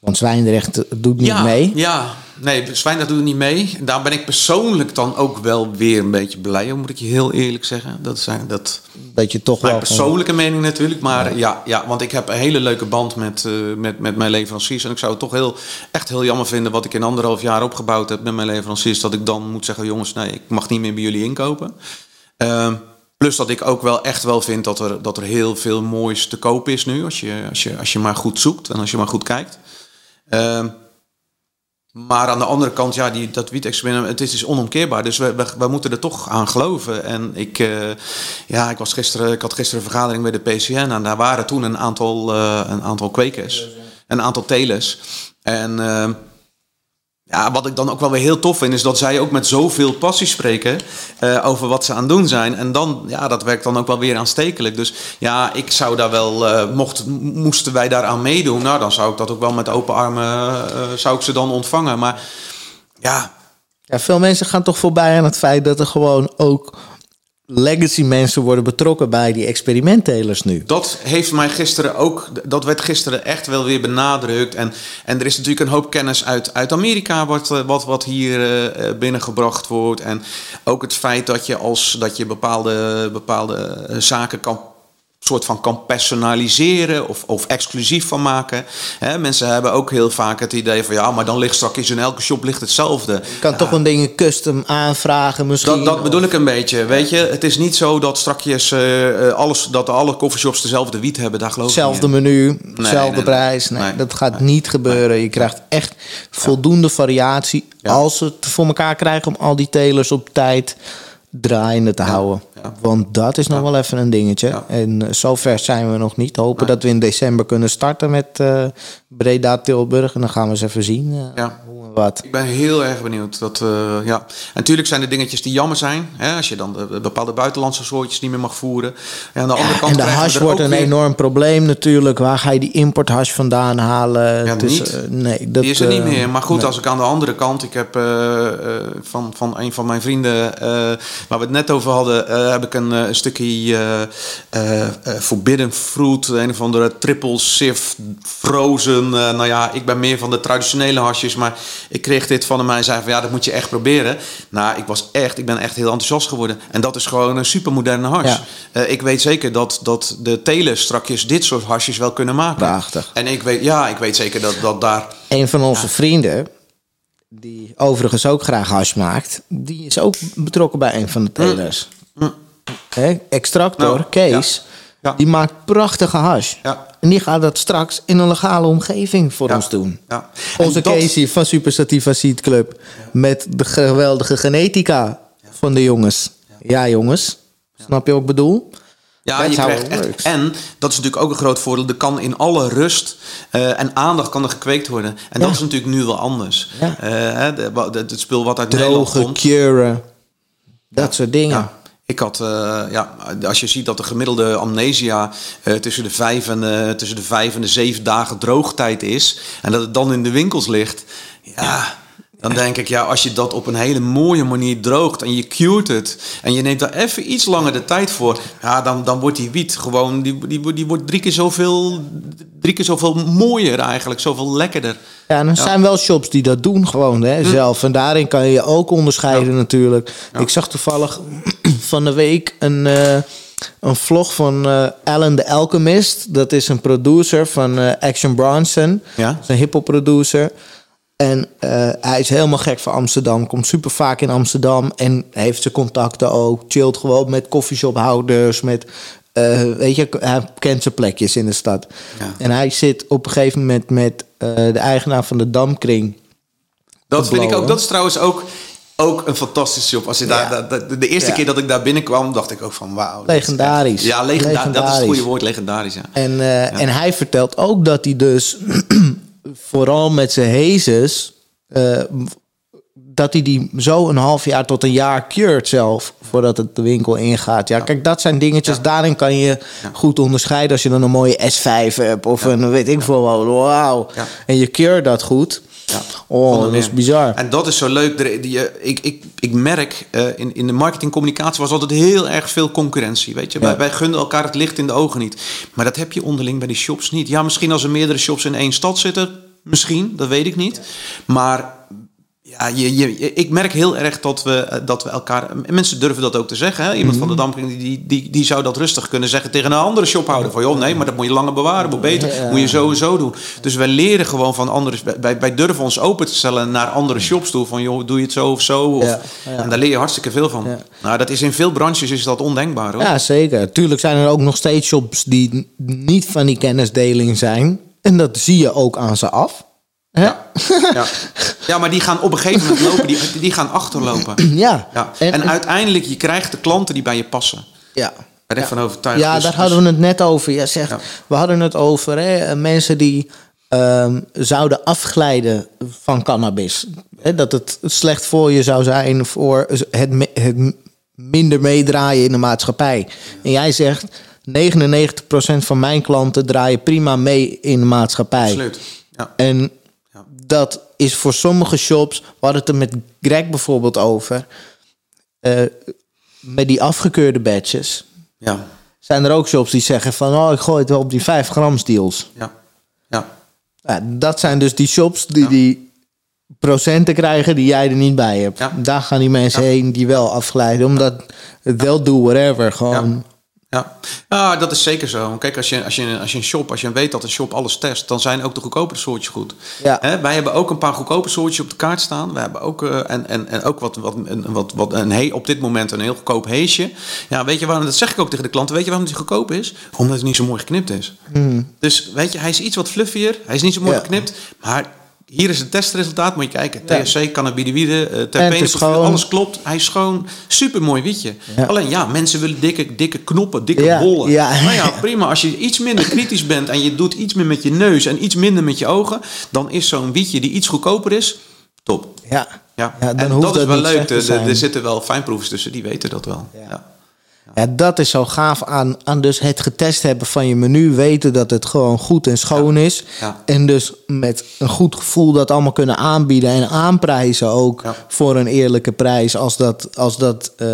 Want Zwijndrecht doet niet ja, mee. Ja, nee, Zwijndrecht doet niet mee. En Daar ben ik persoonlijk dan ook wel weer een beetje blij om, moet ik je heel eerlijk zeggen. Dat zijn dat Dat je toch mijn wel. persoonlijke mening natuurlijk. Maar ja. Ja, want ik heb een hele leuke band met, eh, met, met mijn leveranciers. En ik zou het toch heel, echt heel jammer vinden wat ik in anderhalf jaar opgebouwd heb met mijn leveranciers. Dat ik dan moet zeggen, jongens, nee, ik mag niet meer bij jullie inkopen. Ehm, plus dat ik ook wel echt wel vind dat er, dat er heel veel moois te koop is nu. Als je, als, je, als je maar goed zoekt en als je maar goed kijkt. Ehm, maar aan de andere kant, ja, die, dat wiet-experiment, het is dus onomkeerbaar. Dus we, we, we moeten er toch aan geloven. En ik, eh, ja, ik, was gisteren, ik had gisteren een vergadering bij de PCN. En daar waren toen een aantal, eh, een aantal kwekers. Een aantal telers. En eh, ja, wat ik dan ook wel weer heel tof vind, is dat zij ook met zoveel passie spreken eh, over wat ze aan het doen zijn. En dan, ja, dat werkt dan ook wel weer aanstekelijk. Dus ja, ik zou daar wel, eh, mocht, moesten wij daaraan meedoen, nou dan zou ik dat ook wel met open armen, eh, zou ik ze dan ontvangen. Maar ja, Ja, veel mensen gaan toch voorbij aan het feit dat er gewoon ook legacy mensen worden betrokken bij die experimenttelers nu. Dat heeft mij gisteren ook, dat werd gisteren echt wel weer benadrukt. En, en er is natuurlijk een hoop kennis uit, uit Amerika wat, eh, wat, wat hier eh, eh, binnengebracht wordt. En ook het feit dat je als dat je bepaalde, bepaalde zaken kan soort van kan personaliseren of, of exclusief van maken. Hè, mensen hebben ook heel vaak het idee van ja, maar dan ligt straks in elke shop ligt hetzelfde. Je kan toch een dingen custom aanvragen misschien. Dat, dat bedoel ik een beetje. Weet je, het is niet zo dat strakjes eh, eh, alles, dat alle coffeeshops dezelfde wiet hebben. Daar geloof ik Hetzelfde in. menu, hetzelfde nee, prijs. Nee, nee. dat gaat niet gebeuren. Je krijgt echt voldoende variatie Ja. als ze het voor elkaar krijgen om al die telers op tijd draaiende te houden. Ja. Want dat is nog wel even een dingetje. Ja. En uh, zover zijn we nog niet. Hopen Nee. dat we in december kunnen starten met eh, Breda Tilburg. En dan gaan we eens even zien eh, Ja. hoe, wat. Ik ben heel erg benieuwd. Dat, eh, ja. En natuurlijk zijn er dingetjes die jammer zijn. Hè? Als je dan de, bepaalde buitenlandse soortjes niet meer mag voeren. En aan de andere kant En de hash wordt een weer- enorm probleem natuurlijk. Waar ga je die importhash vandaan halen? Ja, is, niet. eh, nee, dat, die is er niet eh, meer. Maar goed, nee. als ik aan de andere kant... Ik heb eh, eh, van, van een van mijn vrienden... eh, waar we het net over hadden... eh, heb ik een eh, stukje eh, Forbidden Fruit. Een of andere triple sift frozen. nou ja, ik ben meer van de traditionele hasjes. Maar ik kreeg dit van hem. En zei van ja, dat moet je echt proberen. Nou, ik was echt... Ik ben echt heel enthousiast geworden. En dat is gewoon een supermoderne hash. Ja. Ik weet zeker dat, dat de telers strakjes dit soort hasjes wel kunnen maken. Prachtig. En ik weet, ja, ik weet zeker dat, dat daar... Een van onze vrienden, die overigens ook graag hash maakt, die is ook betrokken bij een van de telers. Hè, Extractor, Nou, Kees, ja. Ja. die maakt prachtige hash. Ja. En die gaat dat straks in een legale omgeving voor ons doen. Onze dat- Casey van Super Sativa Seed Club. Met de geweldige genetica van de jongens. Ja, jongens. Snap je wat ik bedoel? Ja, je krijgt echt. En dat is natuurlijk ook een groot voordeel. Er kan in alle rust eh, en aandacht kan er gekweekt worden. En dat is natuurlijk nu wel anders. Ja. Eh, het spul wat uit Nederland Droge, komt. curen. Dat soort dingen. Ik had, eh, ja, als je ziet dat de gemiddelde amnesia eh, tussen, de vijf en, eh, tussen de vijf en de zeven dagen droogtijd is. En dat het dan in de winkels ligt. Ja, dan denk ik, ja, als je dat op een hele mooie manier droogt en je curet het. En je neemt daar even iets langer de tijd voor. Ja, dan, dan wordt die wiet gewoon, die, die, die wordt drie keer zoveel, drie keer zoveel mooier eigenlijk. Zoveel lekkerder. Ja, en er zijn wel shops die dat doen gewoon hè, Hm. zelf. En daarin kan je je ook onderscheiden natuurlijk. Ik zag toevallig van de week een, eh, een vlog van eh, Alan the Alchemist. Dat is een producer van eh, Action Bronson. Ja. Dat is een hip-hop producer. En hij is helemaal gek van Amsterdam. Komt super vaak in Amsterdam. En heeft zijn contacten ook. Chillt gewoon met coffeeshophouders. Met, weet je, hij kent zijn plekjes in de stad. Ja. En hij zit op een gegeven moment met de eigenaar van de Damkring. Dat vind ik ook. Dat is trouwens ook, ook een fantastische shop. Als je daar, Ja. de eerste Ja. keer dat ik daar binnenkwam, dacht ik ook van wauw. is Legendarisch. Ja, legenda- dat is het Legendarisch. goede woord, legendarisch. Ja. En, eh, en hij vertelt ook dat hij dus vooral met zijn hazes... eh, dat hij die zo een half jaar tot een jaar cured zelf... voordat het de winkel ingaat. Ja, kijk, dat zijn dingetjes. Daarin kan je goed onderscheiden... als je dan een mooie S5 hebt of een weet ik veel. Wauw. En je cure dat goed. Ja, Oh, dat is bizar. En dat is zo leuk. Eh, ik, ik, ik merk, eh, in, in de marketingcommunicatie was altijd heel erg veel concurrentie. Weet je? Ja. Wij, wij gunnen elkaar het licht in de ogen niet. Maar dat heb je onderling bij die shops niet. Ja, misschien als er meerdere shops in één stad zitten. Misschien, dat weet ik niet. Maar ja, je, je, ik merk heel erg dat we, eh, dat we elkaar... Mensen durven dat ook te zeggen. Hè? Iemand Mhm. van de Damping die, die, die zou dat rustig kunnen zeggen tegen een andere shophouder. Van joh, nee, maar dat moet je langer bewaren. Moet beter. Moet je sowieso doen. Dus wij leren gewoon van anderen. Wij, wij durven ons open te stellen naar andere shops toe. Van joh, doe je het zo of zo. Of, Ja, ja. En daar leer je hartstikke veel van. Nou, dat is in veel branches is dat ondenkbaar hoor. Ja, zeker. Tuurlijk zijn er ook nog steeds shops die niet van die kennisdeling zijn. En dat zie je ook aan ze af. Ja. Ja. ja, maar die gaan op een gegeven moment lopen. Die, die gaan achterlopen. Ja. Ja. En- En, uiteindelijk, je krijgt de klanten die bij je passen. ja. Ben echt van overtuigd. Ja, Dus- daar dus- hadden we het net over. Ja, zeg, Ja. We hadden het over hè, eh, mensen die ehm, zouden afglijden van cannabis. Hè, dat het slecht voor je zou zijn voor het, me- het minder meedraaien in de maatschappij. En jij zegt, 99% van mijn klanten draaien prima mee in de maatschappij. Absoluut. Ja. En. Dat is voor sommige shops, we hadden het er met Greg bijvoorbeeld over, eh, met die afgekeurde badges, Ja. zijn er ook shops die zeggen van, oh, ik gooi het wel op die 5 gram deals. Ja. Ja. Ja, dat zijn dus die shops die die procenten krijgen die jij er niet bij hebt. Ja. Daar gaan die mensen heen die wel afglijden, omdat het wel do whatever, gewoon. Ja, ja dat is zeker zo. Kijk, als je, als, je, als je een shop, als je weet dat een shop alles test, dan zijn ook de goedkopere soortjes goed. Ja. Wij hebben ook een paar goedkope soortjes op de kaart staan. We hebben ook, eh, en, en, en ook wat, wat, een, wat, wat een he, op dit moment een heel goedkoop heesje. Ja, weet je waarom, dat zeg ik ook tegen de klanten, weet je waarom die goedkoop is? Omdat het niet zo mooi geknipt is. Dus weet je, hij is iets wat fluffier, hij is niet zo mooi Ja. geknipt, maar hier is het testresultaat, moet je kijken. Ja. THC, cannabinoïden, uh, En het terpenen, is gewoon- alles klopt. Hij is schoon, super mooi wietje. Ja. Alleen ja, mensen willen dikke, dikke knoppen, dikke Ja, bollen. ja. Nou ja, prima. Als je iets minder kritisch bent en je doet iets meer met je neus en iets minder met je ogen, dan is zo'n wietje die iets goedkoper is, top. Ja, Ja, Ja, dan en hoeft dat is wel leuk. Er- zitten wel fijnproevers tussen, die weten dat wel. Ja. Ja. Dat is zo gaaf aan, aan dus het getest hebben van je menu. Weten dat het gewoon goed en schoon is. Ja. En dus met een goed gevoel dat allemaal kunnen aanbieden en aanprijzen ook Ja. voor een eerlijke prijs als dat, als dat eh,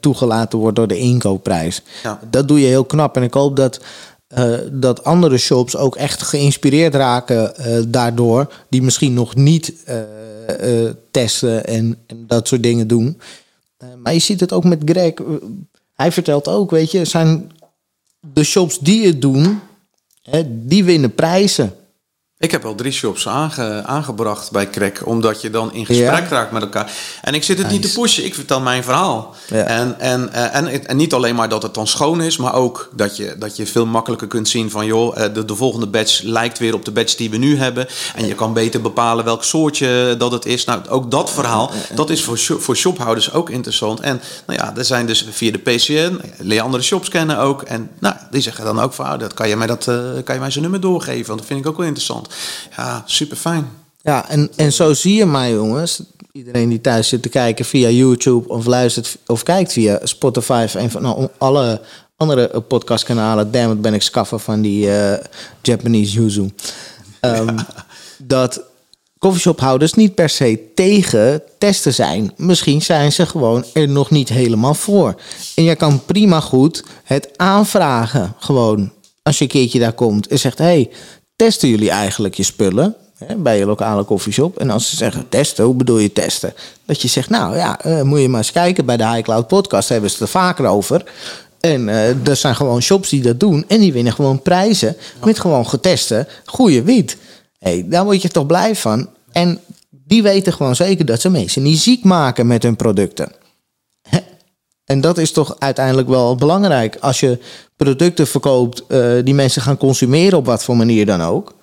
toegelaten wordt door de inkoopprijs. Dat doe je heel knap. En ik hoop dat, eh, dat andere shops ook echt geïnspireerd raken eh, daardoor. Die misschien nog niet testen en, en dat soort dingen doen. Maar je ziet het ook met Greg. Hij vertelt ook, weet je, zijn de shops die het doen, hè, die winnen prijzen. Ik heb al drie shops aange- aangebracht bij Crack, omdat je dan in gesprek Ja. raakt met elkaar. En ik zit het niet te pushen, ik vertel mijn verhaal. Ja. En, en, eh, en, en niet alleen maar dat het dan schoon is, maar ook dat je, dat je veel makkelijker kunt zien van... joh, eh, de, de volgende batch lijkt weer op de batch die we nu hebben. En je kan beter bepalen welk soortje dat het is. Nou, ook dat verhaal, dat is voor, voor shophouders ook interessant. En nou ja, er zijn dus via de PCN, leer andere shops kennen ook. En nou, die zeggen dan ook van, ah, dat kan je mij, dat, eh, kan je mij zijn nummer doorgeven, want dat vind ik ook wel interessant. Ja, super fijn. Ja, en, en zo zie je mij, jongens. Iedereen die thuis zit te kijken via YouTube of luistert of kijkt via Spotify of een van nou, alle andere podcastkanalen. Damn, het ben ik skaffer van die eh, Japanese yuzu. Ehm, Dat coffeeshophouders niet per se tegen testen zijn. Misschien zijn ze gewoon er nog niet helemaal voor. En je kan prima goed het aanvragen. Gewoon als je een keertje daar komt en zegt: hey, testen jullie eigenlijk je spullen? Hè, bij je lokale koffieshop. En als ze zeggen testen, hoe bedoel je testen? Dat je zegt, nou ja, eh, moet je maar eens kijken. Bij de High Cloud podcast hebben ze het er vaker over. En eh, er zijn gewoon shops die dat doen. En die winnen gewoon prijzen met gewoon geteste goede wiet. hey, daar word je toch blij van. En die weten gewoon zeker dat ze mensen niet ziek maken met hun producten. En dat is toch uiteindelijk wel belangrijk. Als je producten verkoopt eh, die mensen gaan consumeren op wat voor manier dan ook.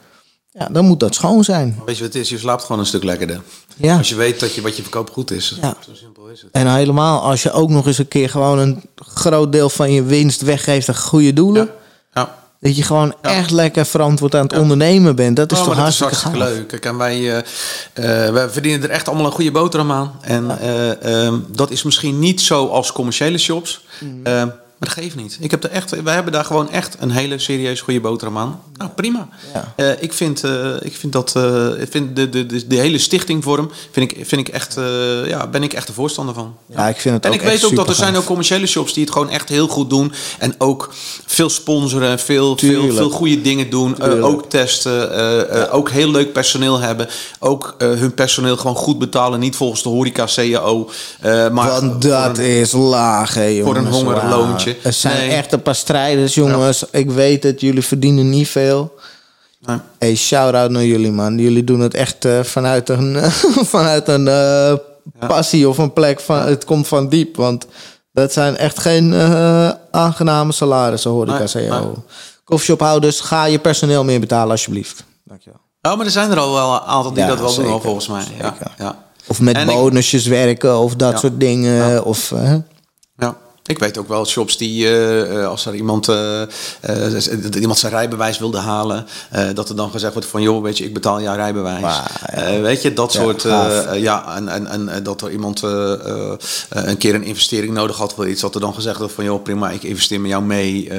Ja, dan moet dat schoon zijn. Weet je wat het is? Je slaapt gewoon een stuk lekkerder. Ja. Als je weet dat je wat je verkoopt goed is. Ja. Zo simpel is het. En helemaal als je ook nog eens een keer gewoon een groot deel van je winst weggeeft aan goede doelen. Ja. Dat je gewoon echt lekker verantwoord aan het ondernemen bent. Dat is Oh, toch dat is hartstikke, hartstikke leuk. Kijk, en wij, eh, wij verdienen er echt allemaal een goede boterham aan. En eh, ehm, dat is misschien niet zo als commerciële shops. Mhm. Maar dat geeft niet. Ik heb er echt, wij hebben daar gewoon echt een hele serieus goede boterham aan. Nou, prima. Ja. Eh, ik, vind, eh, ik vind dat eh, ik vind de, de, de, de hele stichtingvorm vind ik, vind ik echt, ja, ben ik echt de voorstander van. Ja, ik vind het En ook ik weet ook dat er zijn ook commerciële shops die het gewoon echt heel goed doen. En ook veel sponsoren, veel, veel, Tuurlijk. veel goede dingen doen. Ook testen. Ook heel leuk personeel hebben. Ook hun personeel gewoon goed betalen. Niet volgens de horeca CAO. eh, maar Want dat is laag, hè, jongens. voor een hongerloontje. Er zijn Nee. echt een paar strijders, jongens. Ik weet het, jullie verdienen niet veel. Nee. Hey, shout-out naar jullie, man. Jullie doen het echt eh, vanuit een, vanuit een eh, passie of een plek van... Het komt van diep, want dat zijn echt geen eh, aangename salarissen, hoor ik Nee. CEO. Coffeeshophouders, ga je personeel meer betalen, alsjeblieft. Dankjewel. Oh, maar er zijn er al wel een aantal die Ja, dat wel doen, zeker. volgens mij. Ja, ja. Of met En ik- bonusjes werken of dat Ja. soort dingen. Of, Ja. Ik weet ook wel shops die, eh, eh, als er iemand, eh, iemand zijn rijbewijs wilde halen, dat er dan gezegd wordt van, joh, weet je, ik betaal jouw rijbewijs. Weet je, dat Ja, soort, ja, en, en, en dat er iemand een keer een investering nodig had voor iets, dat er dan gezegd wordt van, joh, prima, ik investeer met jou mee.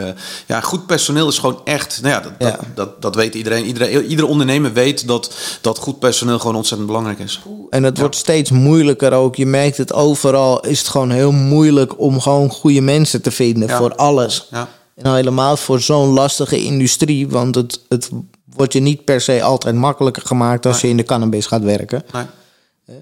Ja, goed personeel is gewoon echt, nou ja, dat, Ja. Dat, dat, dat weet iedereen. iedereen. Iedere ondernemer weet dat, dat goed personeel gewoon ontzettend belangrijk is. En het wordt steeds moeilijker ook. Je merkt het overal. Is het gewoon heel moeilijk om gewoon goede mensen te vinden Ja. voor alles. Ja. En helemaal voor zo'n lastige industrie. Want het, het wordt je niet per se altijd makkelijker gemaakt als je in de cannabis gaat werken. Nee.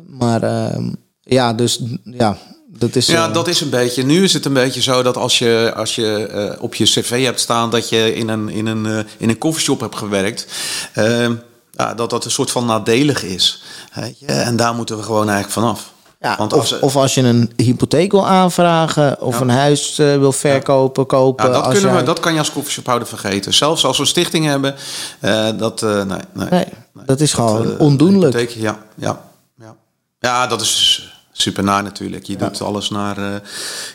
Maar ehm, ja, dus ja, dat is. Ja, eh, dat is een beetje. Nu is het een beetje zo dat als je, als je eh, op je cv hebt staan dat je in een, in een, eh, in een koffieshop hebt gewerkt, eh, ja, dat dat een soort van nadelig is. Weet je? En daar moeten we gewoon eigenlijk vanaf. Ja, Want of, als, of als je een hypotheek wil aanvragen. Of Ja. een huis eh, wil verkopen, kopen. ja, dat, als kunnen we, dat kan je als koffieshophouder vergeten. Zelfs als we een stichting hebben, eh, dat, eh, nee, nee, Nee, dat is gewoon ondoenlijk. hypotheek, ja, ja, ja. ja, dat is super naar natuurlijk. Je doet alles naar,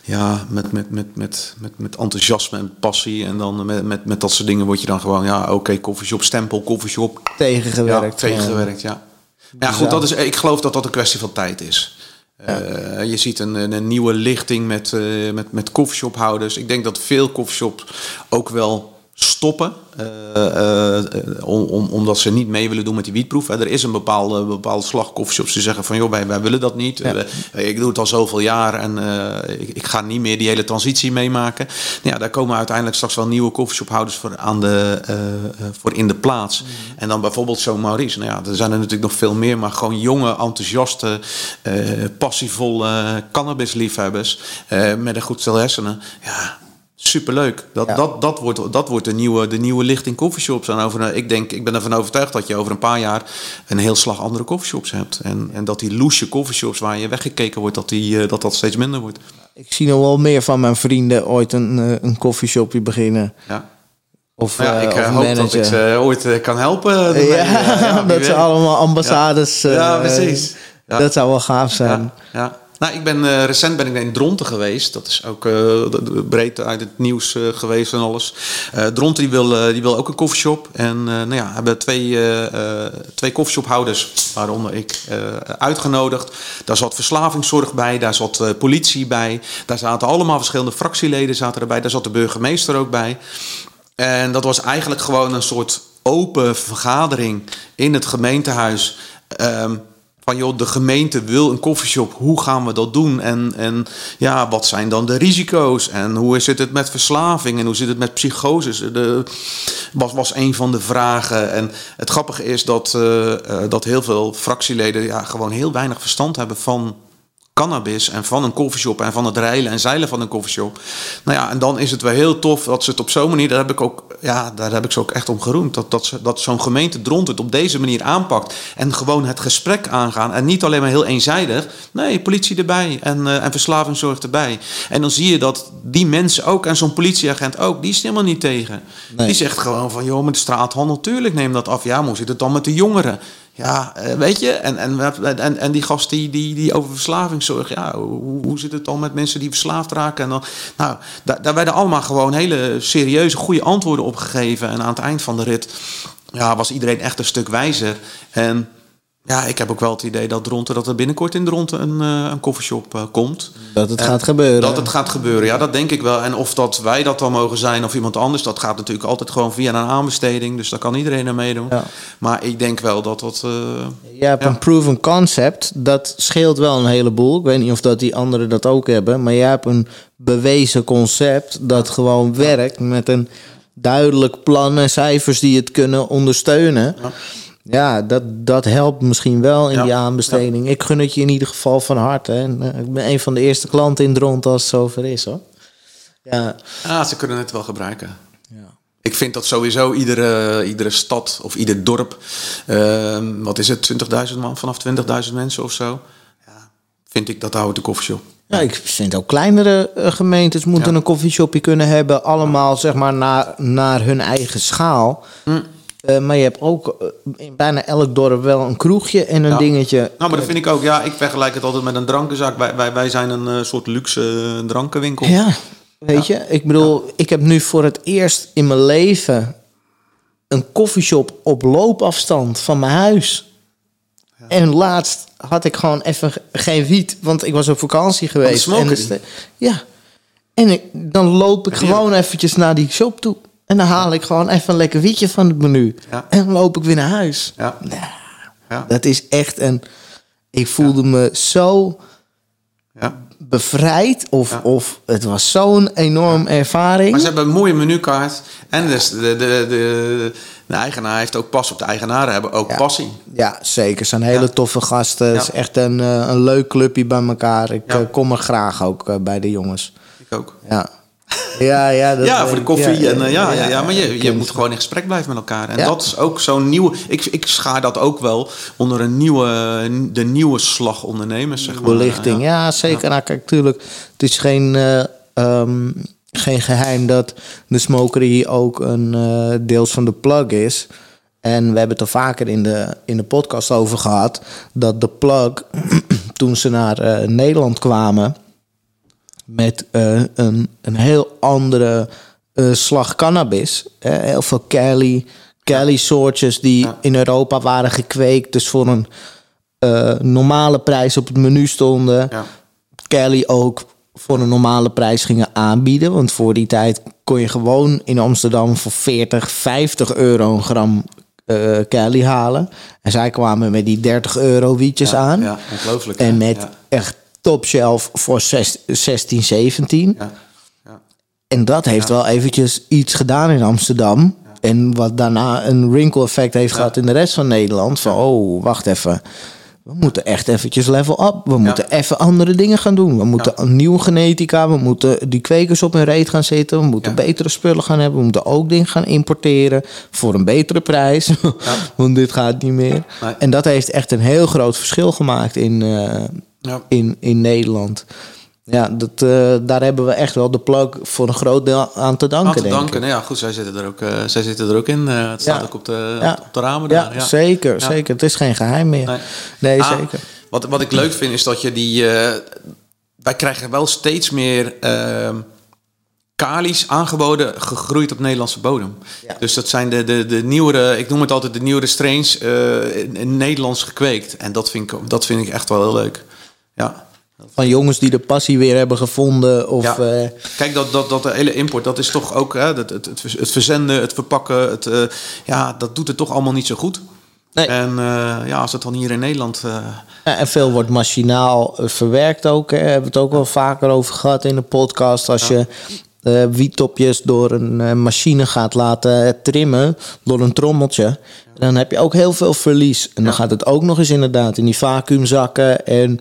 ja, met, met, met, met, met, met enthousiasme en passie. En dan met, met, met dat soort dingen word je dan gewoon, ja, oké, koffieshop, stempel, koffieshop. Ja, tegengewerkt. tegengewerkt, ja. Ja, goed, dat is, ik geloof dat dat een kwestie van tijd is. Uh, je ziet een, een, nieuwe lichting met, uh, met, met coffeeshophouders. Ik denk dat veel coffeeshops ook wel stoppen. Uh, uh, om, om, omdat ze niet mee willen doen met die wietproef. Er is een bepaalde, bepaalde slag coffeeshops die zeggen van... joh, wij, wij willen dat niet. Ja. Ik doe het al zoveel jaar en ik, ik, ga niet meer die hele transitie meemaken. Nou ja, daar komen uiteindelijk straks wel nieuwe coffeeshophouders voor, aan de, voor in de plaats. Mm. En dan bijvoorbeeld zo'n Maurice. Nou ja, er zijn er natuurlijk nog veel meer. Maar gewoon jonge, enthousiaste, passievolle cannabisliefhebbers... met een goed stel hersenen. Ja, Superleuk. Dat, ja. dat, dat, wordt, dat wordt de nieuwe, de nieuwe lichting coffeeshops. En over, ik, denk, ik ben ervan overtuigd dat je over een paar jaar een heel slag andere coffeeshops hebt. En, en dat die loesje coffeeshops waar je weggekeken wordt, dat, die, dat dat steeds minder wordt. Ik zie nog wel meer van mijn vrienden ooit een, een coffeeshopje beginnen. Ja. Of, nou ja, ik uh, hoop manager. dat ik ze ooit kan helpen. Ja, ja, dat ze allemaal ambassades. Ja, ja precies. Dat zou wel gaaf zijn. ja. Nou, ik ben, uh, recent ben ik in Dronten geweest. Dat is ook uh, breed uit het nieuws uh, geweest en alles. Dronten die wil, die wil ook een koffieshop. En nou ja, hebben twee, twee koffieshophouders, waaronder ik, uitgenodigd. Daar zat verslavingszorg bij, daar zat politie bij. Daar zaten allemaal verschillende fractieleden zaten erbij. Daar zat de burgemeester ook bij. En dat was eigenlijk gewoon een soort open vergadering in het gemeentehuis. Um, van joh, de gemeente wil een koffieshop, hoe gaan we dat doen? En, en ja, wat zijn dan de risico's? En hoe zit het met verslaving? En hoe zit het met psychoses? De, was, was een van de vragen. En het grappige is dat, uh, dat heel veel fractieleden ja, gewoon heel weinig verstand hebben van cannabis en van een koffieshop en van het reilen en zeilen van een koffieshop. Nou ja, en dan is het wel heel tof dat ze het op zo'n manier, daar heb ik ook, ja, daar heb ik ze ook echt om geroemd. Dat, dat, dat zo'n gemeente Dront het op deze manier aanpakt en gewoon het gesprek aangaan. En niet alleen maar heel eenzijdig. Nee, politie erbij en, uh, en verslavingszorg erbij. En dan zie je dat die mensen ook en zo'n politieagent ook, die is helemaal niet tegen. Nee. Die zegt gewoon van, joh, met de straathandel, natuurlijk neem dat af. Ja, hoe zit het dan met de jongeren? Ja, eh, weet je, en, en, en, en die gast die, die, die over verslaving zorgt, ja, hoe, hoe zit het dan met mensen die verslaafd raken? En dan, nou, daar, daar werden allemaal gewoon hele serieuze, goede antwoorden op gegeven. En aan het eind van de rit ja, was iedereen echt een stuk wijzer. En ja, ik heb ook wel het idee dat Dronten, dat er binnenkort in Dronten een, uh, een koffieshop uh, komt. Dat het en gaat gebeuren. Dat het gaat gebeuren, ja, dat denk ik wel. En of dat wij dat dan mogen zijn of iemand anders, dat gaat natuurlijk altijd gewoon via een aanbesteding. Dus daar kan iedereen aan meedoen. Ja. Maar ik denk wel dat dat. Uh, Je hebt ja. een proven concept, dat scheelt wel een heleboel. Ik weet niet of dat die anderen dat ook hebben, maar je hebt een bewezen concept dat gewoon werkt met een duidelijk plan en cijfers die het kunnen ondersteunen. Ja. Ja, dat, dat helpt misschien wel in ja. die aanbesteding. Ja. Ik gun het je in ieder geval van harte. En, uh, ik ben een van de eerste klanten in Dront als het zover is hoor. Ja. Ah, ze kunnen het wel gebruiken. Ja. Ik vind dat sowieso iedere, iedere stad of ieder dorp, uh, wat is het, 20.000 man, vanaf 20.000 mensen of zo, ja, vind ik dat houdt de koffieshop. Ja, ik vind ook kleinere uh, gemeentes moeten een koffieshopje kunnen hebben, allemaal zeg maar naar, naar hun eigen schaal. Mm. Uh, maar je hebt ook uh, in bijna elk dorp wel een kroegje en een ja. dingetje. Nou, maar dat vind ik ook. Ja, ik vergelijk het altijd met een drankenzaak. Wij, wij, wij zijn een uh, soort luxe drankenwinkel. Ja, weet ja. je. Ik bedoel, ja. ik heb nu voor het eerst in mijn leven een koffieshop op loopafstand van mijn huis. En laatst had ik gewoon even geen wiet, want ik was op vakantie geweest. En dus, ja. En ik, dan loop ik gewoon eventjes naar die shop toe. En dan haal ik gewoon even een lekker wietje van het menu. Ja. En dan loop ik weer naar huis. Ja. Nou, ja. Dat is echt een... Ik voelde me zo bevrijd. Of, of het was zo'n enorm ervaring. Maar ze hebben een mooie menukaart. En dus de, de, de, de, eigenaar heeft ook pas op de eigenaren hebben ook passie. Ja, zeker. Ze zijn hele toffe gasten. Het is echt een, een leuk clubje bij elkaar. Ik kom er graag ook bij de jongens. Ik ook. Ja. Ja, ja, dat ja voor de koffie. Ja, en, uh, ja, ja, ja, maar je, je moet gewoon in gesprek blijven met elkaar. En dat is ook zo'n nieuwe... Ik, ik schaar dat ook wel onder een nieuwe, de nieuwe slag ondernemers, zeg maar. Belichting, ja, ja zeker. Nou, kijk, natuurlijk, het is geen, uh, um, geen geheim dat de smokery ook een uh, deels van de plug is. En we hebben het er vaker in de, in de podcast over gehad... dat de plug, toen ze naar Nederland kwamen met uh, een, een heel andere uh, slag cannabis. Uh, heel veel Cali, Cali soortjes die ja. in Europa waren gekweekt. Dus voor een eh, normale prijs op het menu stonden. Ja. Kelly ook voor een normale prijs gingen aanbieden. Want voor die tijd kon je gewoon in Amsterdam voor 40, 50 euro een gram eh Kelly halen. En zij kwamen met die 30 euro wietjes aan. Ja, ongelooflijk. En met Ja, echt top shelf voor zes- 16, 17. ja, ja. En dat heeft wel eventjes iets gedaan in Amsterdam. En wat daarna een wrinkle effect heeft gehad in de rest van Nederland. Van, oh, wacht even. We moeten echt eventjes level up. We moeten even andere dingen gaan doen. We moeten een nieuwe genetica. We moeten die kwekers op hun reet gaan zitten. We moeten betere spullen gaan hebben. We moeten ook dingen gaan importeren. Voor een betere prijs. Want dit gaat niet meer. En dat heeft echt een heel groot verschil gemaakt in, eh, Ja. in, in Nederland. Ja, dat, eh, daar hebben we echt wel de plug voor een groot deel aan te danken, Aan te danken. Nou ja, goed, zij zitten er ook, eh, zij zitten er ook in. Eh, het staat Ja. ook op de, Ja. op de ramen daar. Ja, zeker, Ja. zeker. Het is geen geheim meer. Nee. Nee, Ah, zeker. Wat, wat ik leuk vind is dat je die... wij krijgen wel steeds meer ehm kali's aangeboden, gegroeid op Nederlandse bodem. Ja. Dus dat zijn de, de, de nieuwere, ik noem het altijd de nieuwere strains, in, in Nederlands gekweekt. En dat vind, ik, dat vind ik echt wel heel leuk. Ja. Van jongens die de passie weer hebben gevonden. Of, Ja. eh, Kijk, dat, dat, dat de hele import, dat is toch ook hè, het, het, het, verzenden, het verpakken, het, eh, ja, dat doet het toch allemaal niet zo goed. Nee. En eh, ja, als het dan hier in Nederland. ja, en veel wordt machinaal verwerkt ook. Hè. Hebben we het ook wel vaker over gehad in de podcast. Als je eh wiettopjes door een machine gaat laten trimmen, door een trommeltje... dan heb je ook heel veel verlies. En dan gaat het ook nog eens inderdaad in die vacuümzakken... en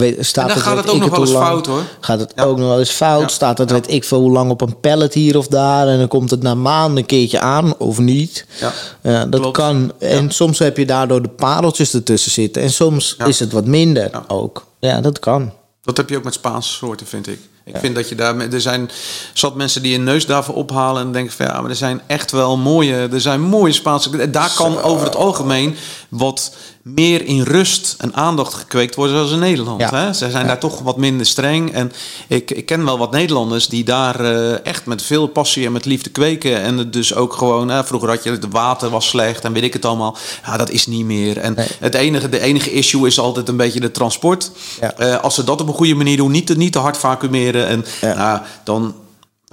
weet, staat En dan het, gaat het ook nog wel eens lang- fout, hoor. Gaat het Ja. ook nog wel eens fout? Ja. Staat het Ja. weet ik veel hoe lang op een pallet hier of daar... en dan komt het na maanden een keertje aan of niet. Ja. Ja, dat Klopt. kan. En soms heb je daardoor de pareltjes ertussen zitten. En soms is het wat minder ook. Ja, dat kan. Dat heb je ook met Spaanse soorten, vind ik. Ik vind dat je daar... Er zijn zat mensen die een neus daarvoor ophalen... en denken van ja, maar er zijn echt wel mooie... Er zijn mooie Spaanse... Daar kan over het algemeen wat meer in rust en aandacht gekweekt worden... zoals in Nederland. Ja. Hè? Ze zijn daar toch wat minder streng. En ik, ik ken wel wat Nederlanders die daar eh, echt met veel passie en met liefde kweken. En het dus ook gewoon... Vroeger had je het water was slecht en weet ik het allemaal. Ja, dat is niet meer. En Nee. het enige, de enige issue is altijd een beetje de transport. Ja. Eh, als ze dat op een goede manier doen, niet te, niet te hard vacuümeren. En Ja. nou, dan.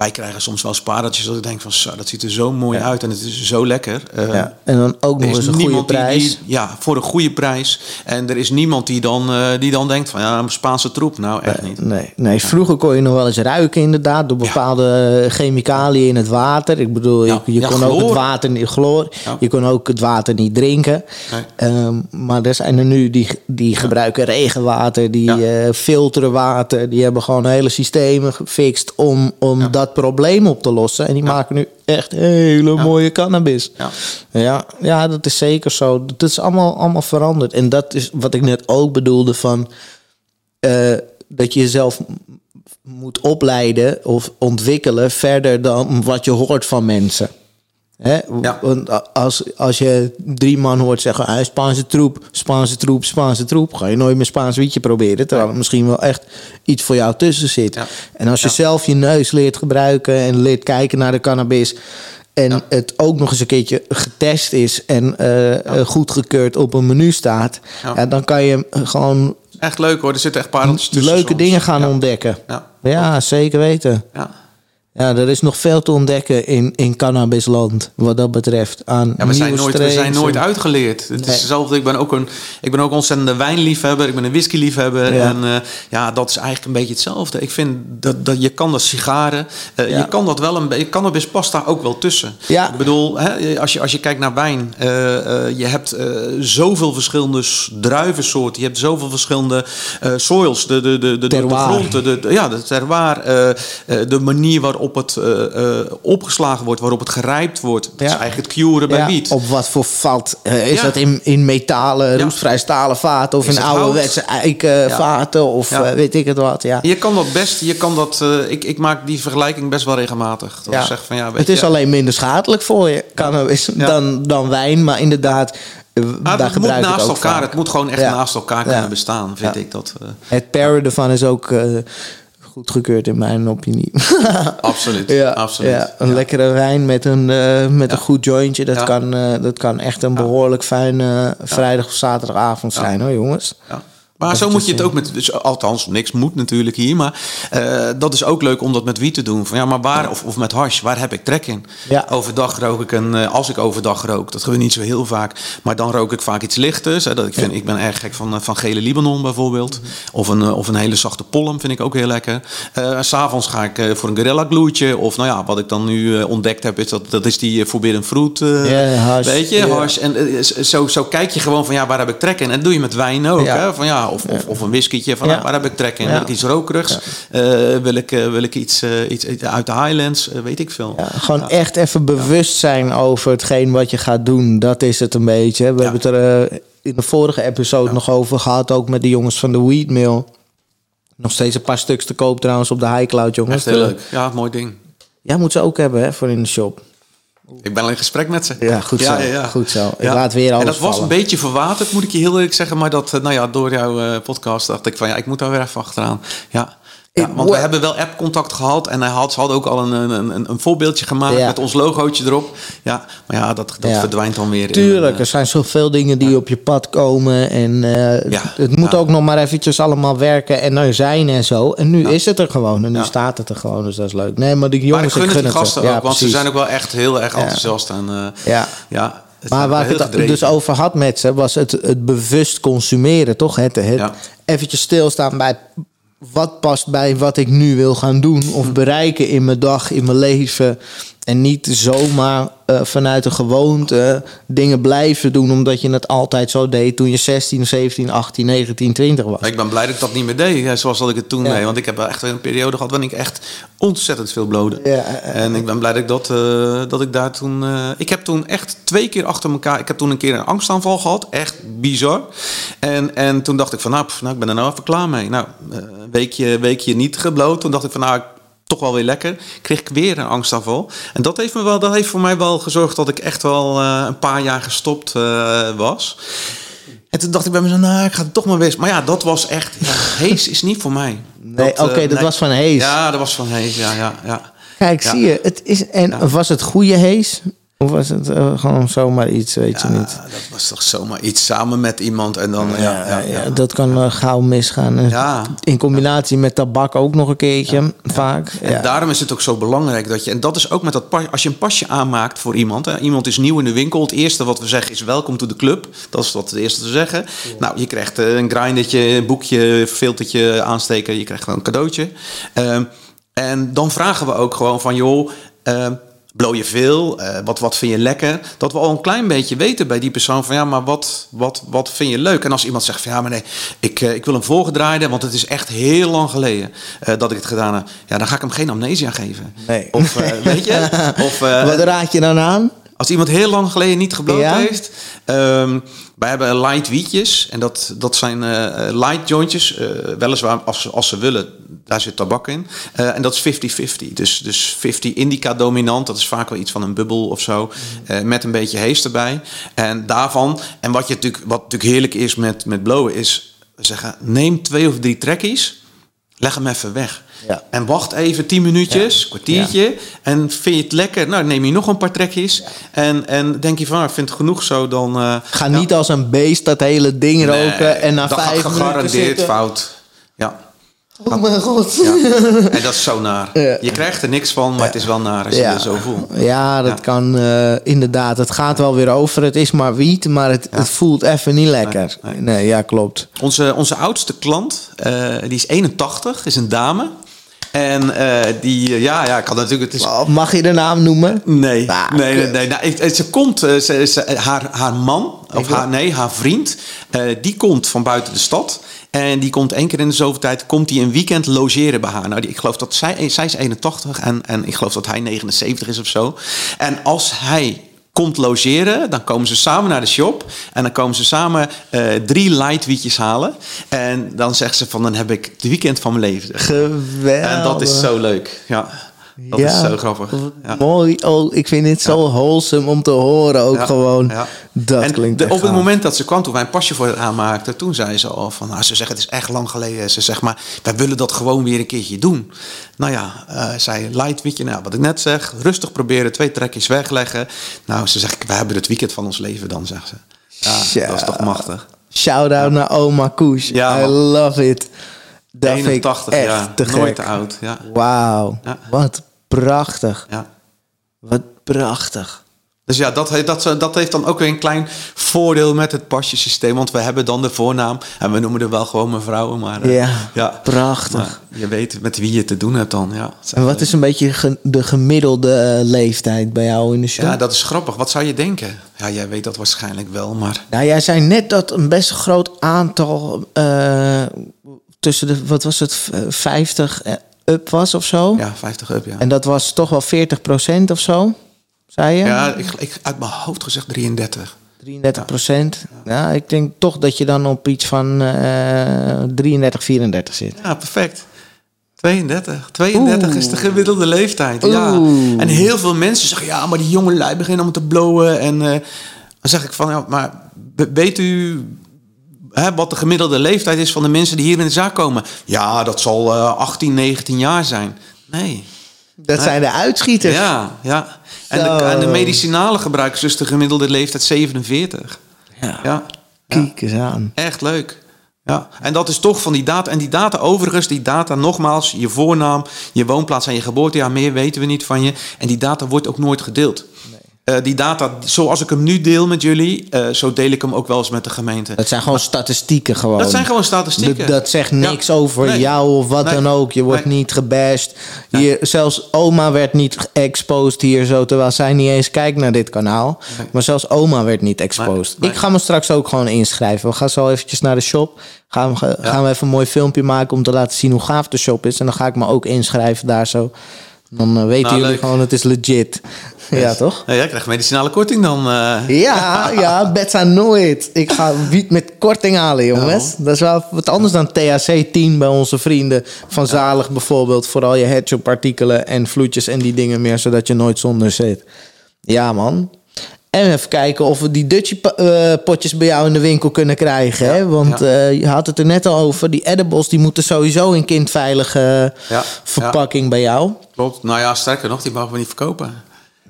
Wij krijgen soms wel spaardatjes dat ik denk van zo, dat ziet er zo mooi uit en het is zo lekker. Eh, Ja. En dan ook nog eens een goede prijs. Die, ja, voor een goede prijs. En er is niemand die dan, eh, die dan denkt van ja, een Spaanse troep. Nou, echt niet. Nee, nee, vroeger kon je nog wel eens ruiken inderdaad door bepaalde chemicaliën in het water. Ik bedoel, je, je kon ook het water niet chloor. Je kon ook het water niet drinken. Nee. Ehm, maar er zijn er nu die, die gebruiken regenwater, die eh, filteren water. Die hebben gewoon hele systemen gefixt om, om dat probleem op te lossen. En die maken nu echt hele mooie cannabis. Ja. Ja, ja, dat is zeker zo. Dat is allemaal, allemaal veranderd. En dat is wat ik net ook bedoelde van... eh, dat je jezelf moet opleiden of ontwikkelen... verder dan wat je hoort van mensen. Hè? Ja. Want als, als je drie man hoort zeggen... Ah, Spaanse troep, Spaanse troep, Spaanse troep... ga je nooit meer Spaans wietje proberen... terwijl er misschien wel echt iets voor jou tussen zit. Ja. En als je Ja. zelf je neus leert gebruiken... en leert kijken naar de cannabis... en het ook nog eens een keertje getest is... en eh, eh, goedgekeurd op een menu staat... Ja. Ja. dan kan je gewoon Echt leuk hoor, er zitten echt pareltjes tussen. leuke soms. dingen gaan ja. ontdekken. Ja. Ja, zeker weten. Ja. Ja, er is nog veel te ontdekken in, in cannabisland... wat dat betreft. Aan Ja, we zijn, nooit, we zijn nooit uitgeleerd. Het Nee. is hetzelfde. Ik ben ook een, ik ben ook ontzettende wijnliefhebber. Ik ben een whiskyliefhebber. Ja. En eh, ja, dat is eigenlijk een beetje hetzelfde. Ik vind dat, dat je kan dat sigaren. Ja. Je kan dat wel een beetje. Cannabis past daar ook wel tussen. Ja. Ik bedoel, hè, als, je, als je kijkt naar wijn. eh, je hebt zoveel verschillende druivensoorten. Je hebt zoveel verschillende soils. De, de, de, de, de, grond. De, de, ja, de terroir. de manier waarop het eh, eh, opgeslagen wordt. Waarop het gerijpt wordt. Dat is Ja. eigenlijk het curen bij Ja, wiet. op wat voor vat? Eh, is Ja. dat in, in metalen, Ja. roestvrij stalen vaten... of Is in ouderwetse eikenvaten of weet ik het wat. Ja. Je kan dat best, je kan dat, ik, ik maak die vergelijking best wel regelmatig. Dat Ja. ik zeg van, ja, weet het is je, alleen minder schadelijk voor je cannabis dan, dan wijn. Maar inderdaad, Maar daar het moet naast elkaar, vaak. het moet gewoon echt naast elkaar kunnen bestaan, vind ik dat. Het paren ervan is ook goedgekeurd in mijn opinie. Absoluut. ja, absoluut. ja, een Ja. lekkere wijn met een, eh, met Ja. een goed jointje. Dat, kan, eh, dat kan echt een behoorlijk fijne vrijdag of zaterdagavond zijn hoor, jongens. Ja. Maar zo moet je het ook met, dus, althans, niks moet natuurlijk hier, maar eh, dat is ook leuk om dat met wiet te doen. Van, ja, maar waar, of, of met hash, waar heb ik trek in? Ja. Overdag rook ik een, eh, als ik overdag rook, dat gebeurt niet zo heel vaak, maar dan rook ik vaak iets lichters. Hè, dat ik, vind, ik ben erg gek van, eh, van gele Libanon bijvoorbeeld, of, een, eh, of een hele zachte pollen vind ik ook heel lekker. Eh, S S'avonds ga ik eh, voor een Gorilla Gloedje, of nou ja, wat ik dan nu eh, ontdekt heb, is dat, dat is die eh, Forbidden Fruit, eh, hash. weet je, hash. En eh, zo, zo kijk je gewoon van, ja, waar heb ik trek in? En dat doe je met wijn ook, Ja. hè? Van, ja, of, of, of een whiskytje, van Ja. nou, waar heb ik trek in? Ja. Wil ik iets rokerigs? Eh, wil, ik, eh, wil ik iets, eh, iets iets uit de Highlands? Eh, weet ik veel. Ja, gewoon echt even bewust zijn over hetgeen wat je gaat doen. Dat is het een beetje. We hebben het er eh, in de vorige episode nog over gehad. Ook met de jongens van de Weed Mill. Nog steeds een paar stuks te koop trouwens op de High Cloud, jongens. Echt heel leuk. Ja, mooi ding. Ja, moet ze ook hebben hè, voor in de shop. Ik ben al in gesprek met ze. Ja, goed zo. Goed zo. Ik Ja. laat weer En alles dat was een beetje verwaterd, moet ik je heel eerlijk zeggen. Maar dat, eh, nou ja, door jouw eh, podcast dacht ik van ja, ik moet daar weer even achteraan. Ja. Ja, Ik- want we hebben wel app-contact gehad en hij had, ze hadden ook al een, een, een, een voorbeeldje gemaakt Ja. met ons logootje erop. Ja, maar ja, dat, dat Ja. verdwijnt dan weer. Tuurlijk, eh, er zijn zoveel dingen die op je pad komen. En eh, het moet ook nog maar eventjes allemaal werken en er zijn en zo. En nu is het er gewoon. En nu staat het er gewoon, dus dat is leuk. Nee, maar die maar ik jongens, gun ik gun die het gasten ook, Ja, want ze zijn ook wel echt heel erg enthousiast. En, eh, Ja. het Maar waar ik het gedreven. dus over had met ze, was het, het bewust consumeren, toch? Het, het Ja. eventjes stilstaan bij wat past bij wat ik nu wil gaan doen of Hm. bereiken in mijn dag, in mijn leven. En niet zomaar eh, vanuit de gewoonte dingen blijven doen omdat je het altijd zo deed toen je 16, 17, 18, 19, 20 was. Ik ben blij dat ik dat niet meer deed, zoals dat ik het toen Ja. deed. Want ik heb echt een periode gehad waarin ik echt ontzettend veel blode. Ja, en ik ben blij dat ik, dat, eh, dat ik daar toen... eh, ik heb toen echt twee keer achter elkaar... Ik heb toen een keer een angstaanval gehad. Echt bizar. En, en toen dacht ik van, nou, pff, nou, ik ben er nou even klaar mee. Nou, een weekje, weekje niet gebloot. Toen dacht ik van, nou... Toch wel weer lekker. Kreeg ik weer een angstaanval. En dat heeft, me wel, dat heeft voor mij wel gezorgd dat ik echt wel eh, een paar jaar gestopt eh, was. En toen dacht ik bij mezelf, nou, ik ga het toch maar weer. Maar ja, dat was echt. Ja, Hees is niet voor mij. Nee, Dat, oké, eh, dat was van Hees. Ja, dat was van Hees. Ja, ja, ja. Kijk, Ja. zie je, het is, en was het goede hees? Of was het eh, gewoon zomaar iets, weet je niet? dat was toch zomaar iets samen met iemand en dan. Ja, ja, ja, dat kan eh, gauw misgaan. In combinatie met tabak ook nog een keertje, vaak. En daarom is het ook zo belangrijk dat je, en dat is ook met dat pas, als je een pasje aanmaakt voor iemand, hè, iemand is nieuw in de winkel, het eerste wat we zeggen is welkom to the club. Dat is wat het eerste te zeggen. Nou, je krijgt eh, een grindertje, een boekje, filtertje aansteken, je krijgt gewoon een cadeautje. Ehm, en dan vragen we ook gewoon van, joh, ehm, blow je veel? Eh, wat, wat vind je lekker? Dat we al een klein beetje weten bij die persoon van ja, maar wat, wat, wat vind je leuk? En als iemand zegt van ja, maar nee, ik, eh, ik wil hem voorgedraaide, want het is echt heel lang geleden eh, dat ik het gedaan heb. Ja, dan ga ik hem geen amnesia geven. Nee. Of weet je? Of, Wat raad je dan aan? als iemand heel lang geleden niet gebloot Ja? heeft. ehm, wij hebben light wietjes. En dat, dat zijn light jointjes. weliswaar als, als ze willen, daar zit tabak in. Eh, en dat is 50-50. Dus, dus 50 indica dominant. Dat is vaak wel iets van een bubbel of zo. eh, met een beetje hees erbij. En daarvan. En wat, je natuurlijk, wat natuurlijk heerlijk is met, met blowen is... Zeggen, neem twee of drie trekkies. Leg hem even weg. Ja. En wacht even 10 minuutjes, kwartiertje. En vind je het lekker? Nou, neem je nog een paar trekjes. En, en denk je van, ik vind het genoeg zo, dan... eh, Ga niet als een beest dat hele ding nee, roken en na dat vijf minuten gegarandeerd zitten. fout. Oh mijn god. ja. En dat is zo naar. Ja. Je krijgt er niks van, maar het is wel naar als je Ja. zo voelt. Ja, dat kan eh, inderdaad. Het gaat wel weer over. Het is maar wiet, maar het, het voelt even niet lekker. Nee, Nee, nee. ja, klopt. Onze, onze oudste klant, eh, die is 81, is een dame. En eh, die, eh, ja, ja, ik kan natuurlijk... Het is, Oh, Mag je de naam noemen? Nee, Ah, nee, nee. nee. Nou, ik- ze komt, eh, ze, ze- haar, haar man, of haar, nee, haar vriend, eh, die komt van buiten de stad. En die komt één keer in de zoveel tijd, komt die een weekend logeren bij haar. Nou, die, ik geloof dat zij, zij is 81 en, en ik geloof dat hij 79 is of zo. En als hij komt logeren, dan komen ze samen naar de shop. En dan komen ze samen eh, drie light wietjes halen. En dan zegt ze van, dan heb ik het weekend van mijn leven. Geweldig. En dat is zo leuk, ja. Dat is zo grappig. Ja. Mooi. Oh, ik vind het zo wholesome om te horen ook Ja, gewoon. ja. Dat en klinkt de- op het gaaf. moment dat ze kwam, toen wij een pasje voor haar aanmaakten, toen zei ze al van, nou, ze zegt het is echt lang geleden. Ze zegt maar, wij willen dat gewoon weer een keertje doen. Nou ja, eh zij light, weet je, nou, wat ik net zeg, rustig proberen, twee trekjes wegleggen. Nou, ze zegt, wij hebben het weekend van ons leven dan, zegt ze. Ja, dat is toch machtig. Shout-out naar oma Koes. Ja, I love it. Dat 81 vind ik echt jaar, te nooit te oud. Ja, Wauw. Ja. Wat prachtig. ja. Wat prachtig. Dus ja, dat, dat, dat heeft dan ook weer een klein voordeel met het pasjesysteem. Want we hebben dan de voornaam. En we noemen er wel gewoon mevrouw. Maar eh, Ja, prachtig. maar je weet met wie je te doen hebt dan. Ja, En wat is een beetje de gemiddelde eh, leeftijd bij jou in de show? ja, dat is grappig. Wat zou je denken? Ja, jij weet dat waarschijnlijk wel. Maar Nou, jij zei net dat een best groot aantal eh, tussen de, wat was het, v- 50 eh, up was of zo. ja, 50 up, ja. En dat was toch wel 40% of zo, zei je? Ja, ik, ik, uit mijn hoofd gezegd 33. 33 procent. Ja. ik denk toch dat je dan op iets van eh 33, 34 zit. Ja, perfect. 32. 32 is de gemiddelde leeftijd. Ja. En heel veel mensen zeggen, ja, maar die jonge lui beginnen om te blowen. En eh, dan zeg ik van, ja, maar we- weet u hè, wat de gemiddelde leeftijd is van de mensen die hier in de zaak komen? Ja, dat zal eh 18, 19 jaar zijn. Nee. Dat zijn de uitschieters. Ja, ja. En de, en de medicinale gebruikers dus de gemiddelde leeftijd 47. Ja. Ja. Kijk eens aan. Echt leuk. Ja, en dat is toch van die data. En die data overigens, die data nogmaals, je voornaam, je woonplaats en je geboortejaar, meer weten we niet van je. En die data wordt ook nooit gedeeld. Eh, die data, zoals ik hem nu deel met jullie, eh, zo deel ik hem ook wel eens met de gemeente. Dat zijn gewoon statistieken gewoon. Dat zijn gewoon statistieken. Dat, dat zegt niks Ja. over Nee. jou of wat Nee. dan ook. Je wordt Nee. niet gebashed. Hier, zelfs oma werd niet exposed hier zo, terwijl zij niet eens kijkt naar dit kanaal. Maar zelfs oma werd niet exposed. Ik ga me straks ook gewoon inschrijven. We gaan zo eventjes naar de shop. Gaan we, gaan we even een mooi filmpje maken om te laten zien hoe gaaf de shop is. En dan ga ik me ook inschrijven daar zo. Dan eh, weten Nou, jullie leuk. gewoon, het is legit. Ja, toch? Ja, jij krijgt medicinale korting dan. eh. Ja, ja, Betsa nooit. Ik ga wiet met korting halen, jongens. Dat is wel wat anders dan THC 10 bij onze vrienden van Zalig bijvoorbeeld. Vooral je headshop artikelen en vloedjes en die dingen meer, zodat je nooit zonder zit. Ja, man. En even kijken of we die Dutchie eh, potjes bij jou in de winkel kunnen krijgen. hè? Want ja. eh, je had het er net al over. Die edibles die moeten sowieso in kindveilige Ja, verpakking bij jou. Klopt. Nou ja, sterker nog, die mogen we niet verkopen.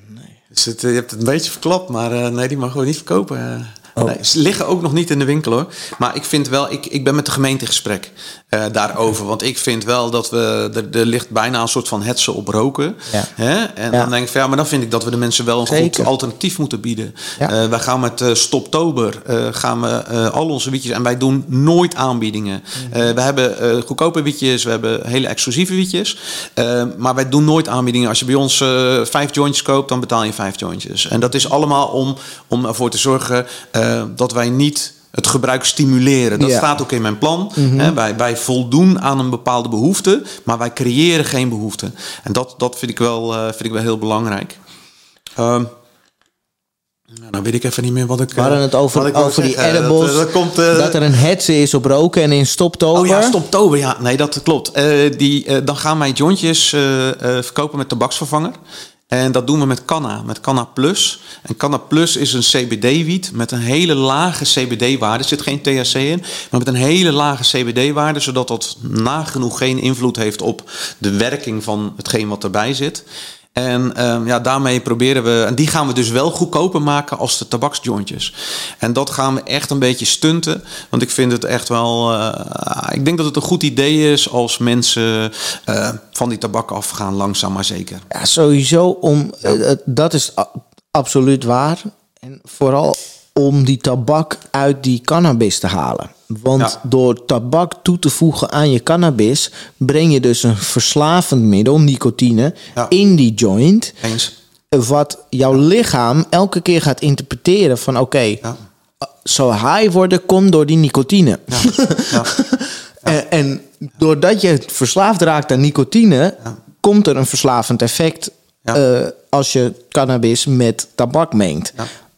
Nee. Dus het, eh, je hebt het een beetje verklapt, maar nee, die mogen we niet verkopen. Oh. Nee, ze liggen ook nog niet in de winkel hoor. Maar ik vind wel, ik, ik ben met de gemeente in gesprek eh, daarover. Want ik vind wel dat we, er, er ligt bijna een soort van hetze op roken. Ja. Hè? En Ja. dan denk ik van ja, maar dan vind ik dat we de mensen wel een Zeker. goed alternatief moeten bieden. Ja. Eh, wij gaan met eh, Stoptober, gaan we al onze wietjes, en wij doen nooit aanbiedingen. Mhm. We hebben goedkope wietjes, we hebben hele exclusieve wietjes. Maar wij doen nooit aanbiedingen. Als je bij ons vijf jointjes koopt, dan betaal je vijf jointjes. En dat is allemaal om, om ervoor te zorgen eh, dat wij niet het gebruik stimuleren. Dat Ja. Mhm. staat ook in mijn plan. Hè, wij, wij voldoen aan een bepaalde behoefte, maar wij creëren geen behoefte. En dat, dat vind, ik wel, eh, vind ik wel heel belangrijk. Ehm nou, dan weet ik even niet meer wat ik... We hadden het over, ik over die edibles. Dat, dat komt, eh, dat er een hetze is op roken en in stoptober. Oh ja, stoptober. Ja, nee, dat klopt. Eh, die, eh, dan gaan wij jointjes eh, eh, verkopen met tabaksvervanger. En dat doen we met Canna, met Canna Plus. En Canna Plus is een CBD-wiet met een hele lage CBD-waarde. Er zit geen THC in, maar met een hele lage CBD-waarde... zodat dat nagenoeg geen invloed heeft op de werking van hetgeen wat erbij zit. En ehm, ja, daarmee proberen we... En die gaan we dus wel goedkoper maken als de tabaksjointjes. En dat gaan we echt een beetje stunten. Want ik vind het echt wel... eh, ik denk dat het een goed idee is als mensen eh, van die tabak afgaan. Langzaam maar zeker. Ja, sowieso om. eh, dat is absoluut waar. En vooral om die tabak uit die cannabis te halen. Want Ja. door tabak toe te voegen aan je cannabis, breng je dus een verslavend middel, nicotine, Ja. in die joint. Eens? Wat jouw lichaam elke keer gaat interpreteren van oké, Ja. zo high worden komt door die nicotine. Ja. En, en doordat je verslaafd raakt aan nicotine, komt er een verslavend effect eh, als je cannabis met tabak mengt.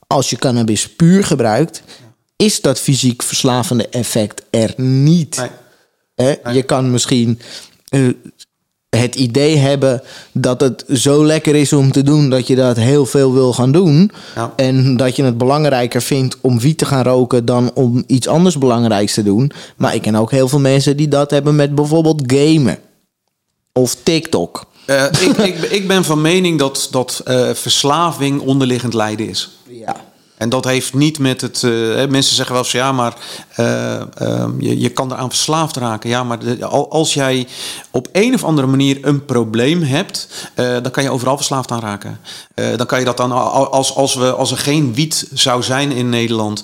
Als je cannabis puur gebruikt, is dat fysiek verslavende effect er niet. Nee. Je kan misschien eh, het idee hebben dat het zo lekker is om te doen dat je dat heel veel wil gaan doen. Ja. En dat je het belangrijker vindt om wiet te gaan roken dan om iets anders belangrijks te doen. Maar ik ken ook heel veel mensen die dat hebben met bijvoorbeeld gamen of TikTok. Eh, ik, ik, ik ben van mening dat, dat eh, verslaving onderliggend lijden is. Ja. En dat heeft niet met het. hè, mensen zeggen wel eens ja, maar eh, ehm, je, je kan eraan verslaafd raken. Ja, maar de- als jij op een of andere manier een probleem hebt, eh, dan kan je overal verslaafd aan raken. Dan kan je dat dan, al- als, als, we, als er geen wiet zou zijn in Nederland,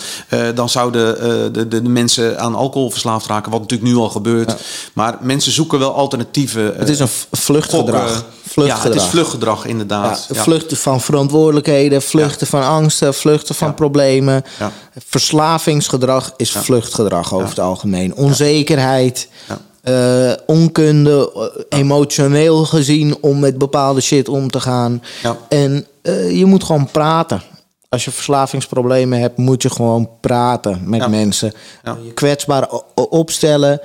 dan zouden de, de, de mensen aan alcohol verslaafd raken, wat natuurlijk nu al gebeurt. Maar mensen zoeken wel alternatieven. Het is een v- vluchtgedrag. Ja, het Vluchtgedrag. is vluchtgedrag inderdaad. Ja. Vluchten van verantwoordelijkheden, vluchten van angsten, vluchten van Ja. problemen. Ja. Verslavingsgedrag is vluchtgedrag over het algemeen. Onzekerheid, Ja. eh, onkunde, eh, emotioneel gezien om met bepaalde shit om te gaan. Ja. En eh, je moet gewoon praten. Als je verslavingsproblemen hebt, moet je gewoon praten met Ja. mensen. Ja. Je kwetsbaar opstellen,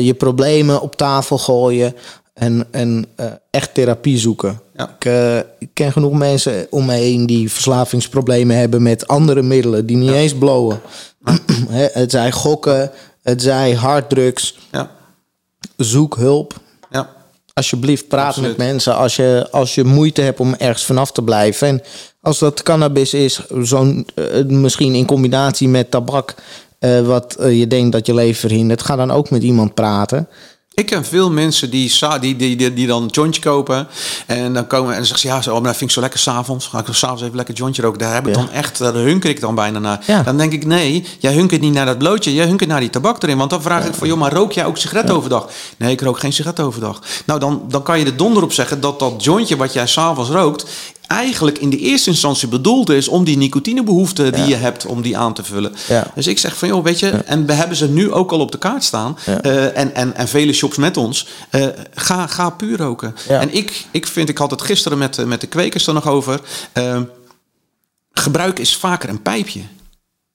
je problemen op tafel gooien en, en echt therapie zoeken. Ja. Ik, eh, ik ken genoeg mensen om me heen die verslavingsproblemen hebben met andere middelen die niet eens blowen. Het zij gokken, het zij harddrugs. Ja. Zoek hulp. Ja. Alsjeblieft, praat Absoluut. met mensen als je, als je moeite hebt om ergens vanaf te blijven. En als dat cannabis is, zo'n, eh, misschien in combinatie met tabak, eh, wat je denkt dat je leven verhindert, ga dan ook met iemand praten. Ik ken veel mensen die, die, die, die, die dan een jointje kopen. En dan komen en zeggen ze, ja, zo, oh, maar dat vind ik zo lekker s'avonds. Ga ik s'avonds even lekker jointje roken. Daar heb ik Ja. dan echt, daar hunker ik dan bijna naar. Ja. Dan denk ik, nee, jij hunkert niet naar dat blootje. Jij hunkert naar die tabak erin. Want dan vraag ik van, joh, maar rook jij ook sigaret overdag? Nee, ik rook geen sigaret overdag. Nou, dan, dan kan je er donder op zeggen dat dat jointje wat jij s'avonds rookt... eigenlijk in de eerste instantie bedoeld is om die nicotinebehoefte die je hebt, om die aan te vullen. Ja. Dus ik zeg van, joh, weet je, en we hebben ze nu ook al op de kaart staan. Eh, en, en, en vele shops met ons. eh, ga, ga puur roken. En ik, ik vind, ik had het gisteren met, met de kwekers er nog over. eh, gebruik is vaker een pijpje.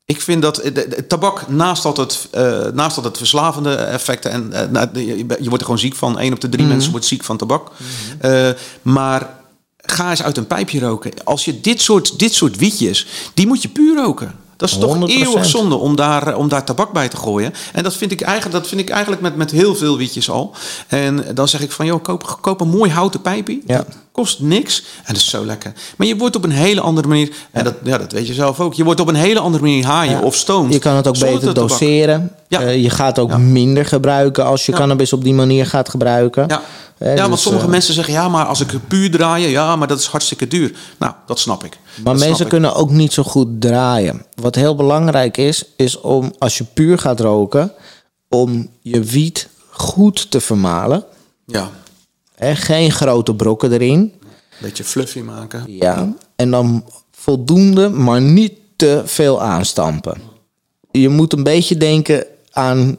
Ik vind dat de, de- tabak, naast dat, het, naast dat het verslavende effecten... en nou, je, je wordt er gewoon ziek van. één op de drie mensen wordt ziek van tabak. Eh, maar ga eens uit een pijpje roken. Als je dit soort, dit soort wietjes, die moet je puur roken. Dat is toch 100%. eeuwig zonde om daar, eh, om daar tabak bij te gooien. En dat vind ik eigenlijk, dat vind ik eigenlijk met, met heel veel wietjes al. En dan zeg ik van, joh, koop, koop een mooi houten pijpje. Ja. Kost niks. En dat is zo lekker. Maar je wordt op een hele andere manier... En dat, ja, dat weet je zelf ook. Je wordt op een hele andere manier haaien Ja. of stoned. Je kan het ook beter doseren. Ja. Eh, je gaat ook minder gebruiken als je cannabis op die manier gaat gebruiken. Ja, ja want dus, sommige eh, mensen zeggen... ja, maar als ik puur draaien... ja, maar dat is hartstikke duur. Nou, dat snap ik. Maar Dat mensen kunnen ook niet zo goed draaien. Wat heel belangrijk is, is om als je puur gaat roken, om je wiet goed te vermalen. Ja, Hè, geen grote brokken erin. een beetje fluffy maken. Ja. En dan voldoende, maar niet te veel aanstampen. Je moet een beetje denken aan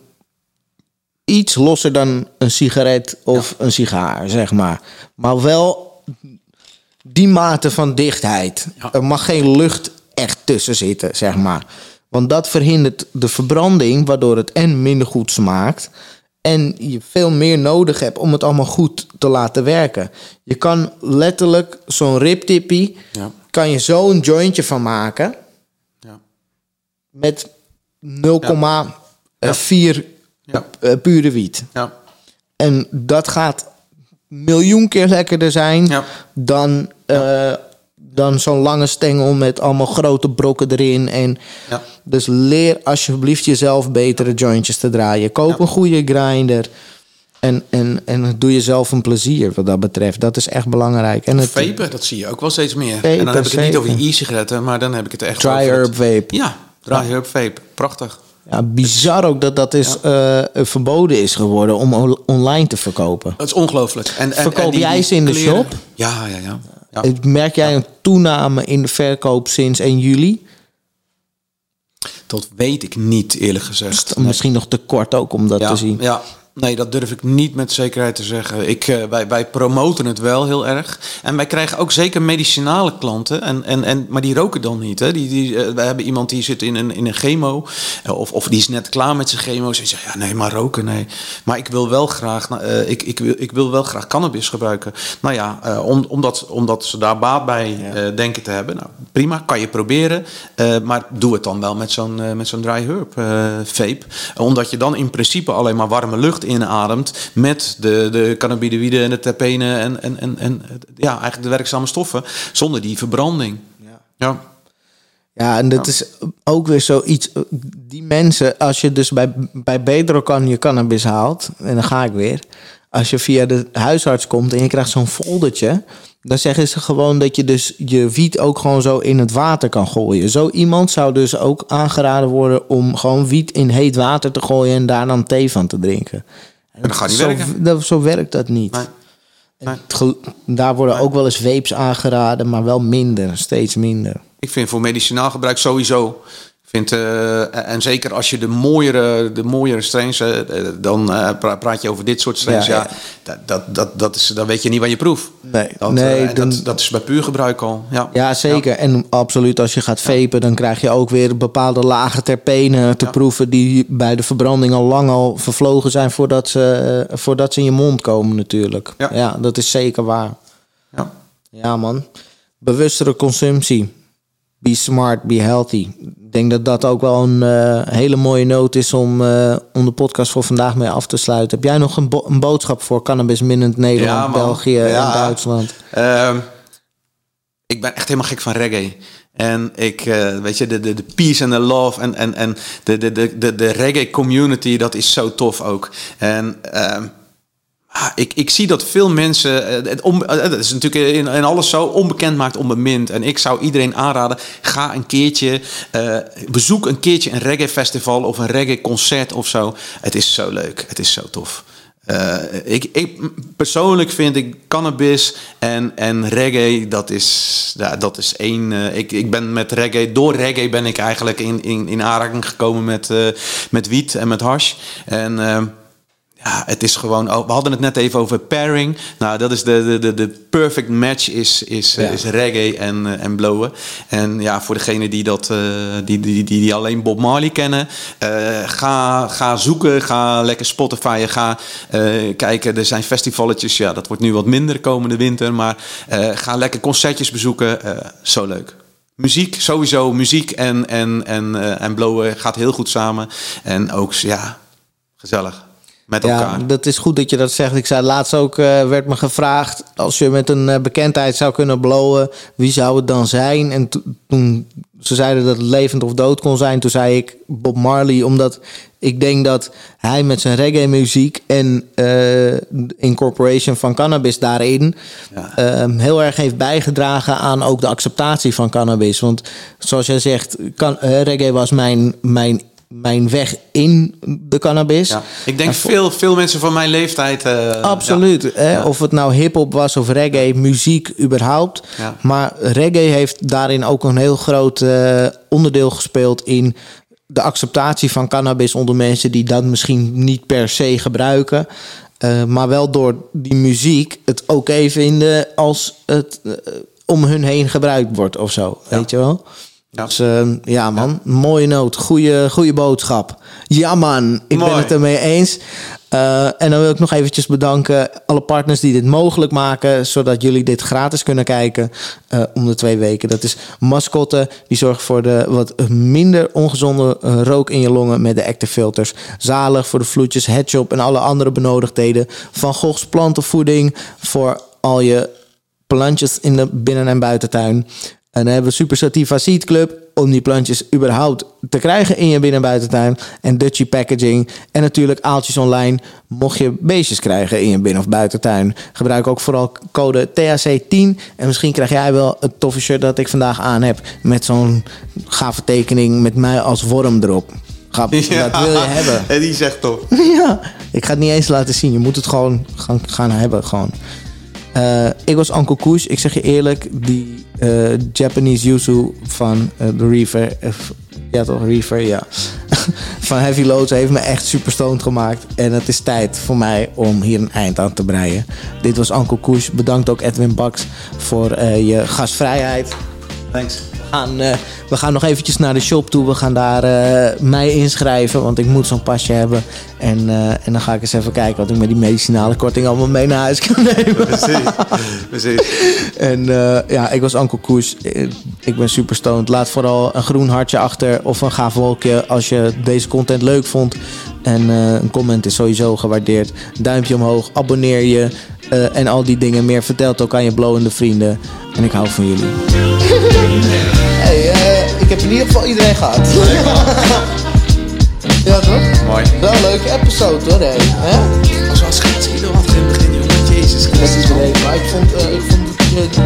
iets losser dan een sigaret of een sigaar, zeg maar. Maar wel die mate van dichtheid. Ja. Er mag geen lucht echt tussen zitten, zeg maar. Want dat verhindert de verbranding, waardoor het en minder goed smaakt. En je veel meer nodig hebt om het allemaal goed te laten werken. Je kan letterlijk zo'n riptippie, Ja. kan je zo een jointje van maken Ja. met 0,4 Ja. eh, pure wiet. Ja. En dat gaat miljoen keer lekkerder zijn Ja. dan, eh, dan zo'n lange stengel met allemaal grote brokken erin. En Ja. Dus leer alsjeblieft jezelf betere jointjes te draaien. Koop een goede grinder. En, en, en doe jezelf een plezier wat dat betreft. Dat is echt belangrijk. En het Vapen, dat zie je ook wel steeds meer. Vapen, en dan heb ik het niet over die e-sigaretten, maar dan heb ik het echt dry over herb het- vape. Ja, dry herb vape. Prachtig. Ja, bizar ook dat dat is, eh, verboden is geworden om on- online te verkopen. Dat is ongelooflijk. En, en, Verkoop en die- jij ze in de kleren- shop? Ja, ja, ja. ja. Eh, Merk jij een toename in de verkoop sinds 1 juli? Dat weet ik niet, eerlijk gezegd. Misschien nog te kort ook om dat te zien. ja. Nee, dat durf ik niet met zekerheid te zeggen. Ik, uh, wij, wij promoten het wel heel erg. En wij krijgen ook zeker medicinale klanten. En, en, en, maar die roken dan niet. Hè? Die, die, uh, wij hebben iemand die zit in een, in een chemo. Uh, of, of die is net klaar met zijn chemo. Ze zegt, ja, nee, maar roken, nee. Maar ik wil wel graag, ik, ik, wil, ik wil wel graag cannabis gebruiken. Nou ja, om, omdat, omdat ze daar baat bij denken te hebben. Nou, prima, kan je proberen. maar doe het dan wel met zo'n met zo'n dry herb vape. Omdat je dan in principe alleen maar warme lucht inademt met de, de cannabinoïden en de terpenen en, en, en, en ja, eigenlijk de werkzame stoffen, zonder die verbranding. Ja. ja. Ja, en dat is ook weer zoiets. Die mensen, als je dus bij, bij Bedrocan je cannabis haalt, en dan ga ik weer. Als je via de huisarts komt en je krijgt zo'n foldertje, dan zeggen ze gewoon dat je dus je wiet ook gewoon zo in het water kan gooien. Zo iemand zou dus ook aangeraden worden om gewoon wiet in heet water te gooien en daar dan thee van te drinken. En dat gaat niet zo, werken. Dat, zo werkt dat niet. Nee. Nee. Het, daar worden ook wel eens vapes aangeraden, maar wel minder, steeds minder. Ik vind voor medicinaal gebruik sowieso Uh, en zeker als je de mooiere, de mooiere strains, uh, dan uh, praat je over dit soort strains. Ja, ja, ja. Dat, dat, dat is, dan weet je niet waar je proeft. Nee, dat, nee dan, dat, dat is bij puur gebruik al. Ja, ja zeker. Ja. En absoluut, als je gaat vapen, dan krijg je ook weer bepaalde lage terpenen te proeven. die bij de verbranding al lang al vervlogen zijn voordat ze, voordat ze in je mond komen, natuurlijk. Ja, dat is zeker waar. Ja, ja man. Bewustere consumptie. Be smart, be healthy. Ik denk dat dat ook wel een uh, hele mooie noot is om, uh, om de podcast voor vandaag mee af te sluiten. Heb jij nog een, bo een boodschap voor cannabis minnend Nederland, ja, België ja. en Duitsland? Uh, ik ben echt helemaal gek van reggae. En ik, uh, weet je, de, de, de peace en de love en, en, en de, de, de, de, de reggae community, dat is zo tof ook. En ehm, Ah, ik, ik zie dat veel mensen, eh, het, on, het is natuurlijk in, alles zo, onbekend maakt onbemind. En ik zou iedereen aanraden, ga een keertje, uh, bezoek een keertje een reggae festival of een reggae concert of zo. Het is zo leuk, het is zo tof. Ik, ik, persoonlijk vind ik cannabis en, en reggae, dat is, ja, dat is één. Ik, ik ben met reggae, door reggae ben ik eigenlijk in, in, in aanraking gekomen met, met wiet en met hash. En ja, het is gewoon. We hadden het net even over pairing. Nou, dat is de, de, de, perfect match is, is, ja. is reggae en, uh, en blowen. En ja, voor degene die, dat, uh, die, die, die, die alleen Bob Marley kennen, uh, ga, ga zoeken, ga lekker Spotify, ga kijken. Er zijn festivaletjes, ja, dat wordt nu wat minder komende winter, maar ga lekker concertjes bezoeken. zo leuk. Muziek, sowieso. Muziek en, en, en, en blowen gaat heel goed samen. En ook, ja, gezellig met elkaar. Ja, dat is goed dat je dat zegt. Ik zei laatst ook, uh, werd me gevraagd... als je met een uh, bekendheid zou kunnen blowen... wie zou het dan zijn? En toen ze zeiden dat het levend of dood kon zijn... toen zei ik Bob Marley, omdat ik denk dat hij met zijn reggae muziek... en uh, incorporation van cannabis daarin... Ja. heel erg heeft bijgedragen aan ook de acceptatie van cannabis. Want zoals jij zegt, kan, reggae was mijn, mijn mijn weg in de cannabis. Ja, ik denk veel, veel mensen van mijn leeftijd. Uh, Absoluut. Ja. Hè? Of het nou hip-hop was of reggae, muziek überhaupt. Maar reggae heeft daarin ook een heel groot uh, onderdeel gespeeld in de acceptatie van cannabis onder mensen die dat misschien niet per se gebruiken. Uh, maar wel door die muziek het oké okay vinden als het om hun heen gebruikt wordt of zo. Weet je wel? Ja. Dus uh, ja, man. Ja. Mooie noot. Goeie, goede boodschap. Ja, man. Ik Mooi. ben het ermee eens. Uh, en dan wil ik nog eventjes bedanken alle partners die dit mogelijk maken, zodat jullie dit gratis kunnen kijken uh, om de twee weken. Dat is Mascotte, die zorgt voor de wat minder ongezonde uh, rook in je longen met de Active Filters. Zalig voor de vloedjes, headshop en alle andere benodigdheden. Van Goghs plantenvoeding voor al je plantjes in de binnen- en buitentuin. En dan hebben we Super Sativa Seed Club om die plantjes überhaupt te krijgen in je binnen- en buitentuin. En Dutchy Packaging. En natuurlijk Aaltjes Online. Mocht je beestjes krijgen in je binnen- of buitentuin. Gebruik ook vooral code THC10. En misschien krijg jij wel het toffe shirt dat ik vandaag aan heb. Met zo'n gave tekening met mij als worm erop. Grap, ja, dat wil je hebben. En die zegt toch. ja, ik ga het niet eens laten zien. Je moet het gewoon gaan, gaan hebben. Gewoon. Uh, ik was Uncle Koes. Ik zeg je eerlijk, die uh, Japanese yuzu van uh, Reaver. ja, toch, Reaver, ja. van Heavy Loads heeft me echt super stoned gemaakt. En het is tijd voor mij om hier een eind aan te breien. Dit was Uncle Koes. Bedankt ook Edwin Baks voor eh, je gastvrijheid. Thanks. We gaan, eh, we gaan nog eventjes naar de shop toe. We gaan daar eh, mij inschrijven, want ik moet zo'n pasje hebben. En, eh, en dan ga ik eens even kijken wat ik met die medicinale korting allemaal mee naar huis kan nemen. Precies. Precies. En eh, ja, ik was Ankel Koes. Ik ben super stoned. Laat vooral een groen hartje achter of een gaaf wolkje als je deze content leuk vond. En eh, een comment is sowieso gewaardeerd. Duimpje omhoog, abonneer je eh, en al die dingen meer. Vertel het ook aan je blowende vrienden. En ik hou van jullie. Nee, eh, ik heb in ieder geval iedereen gehad. Ja, toch? Mooi. Wel een leuke episode hoor, hè? Als we als gaat schieten, wat geen begin, jongen. Jezus Christus. Is maar ik vond, uh, ik vond het... Uh,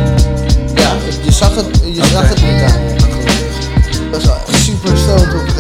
ja, je zag het, je zag het niet. Dat was wel echt super stoned op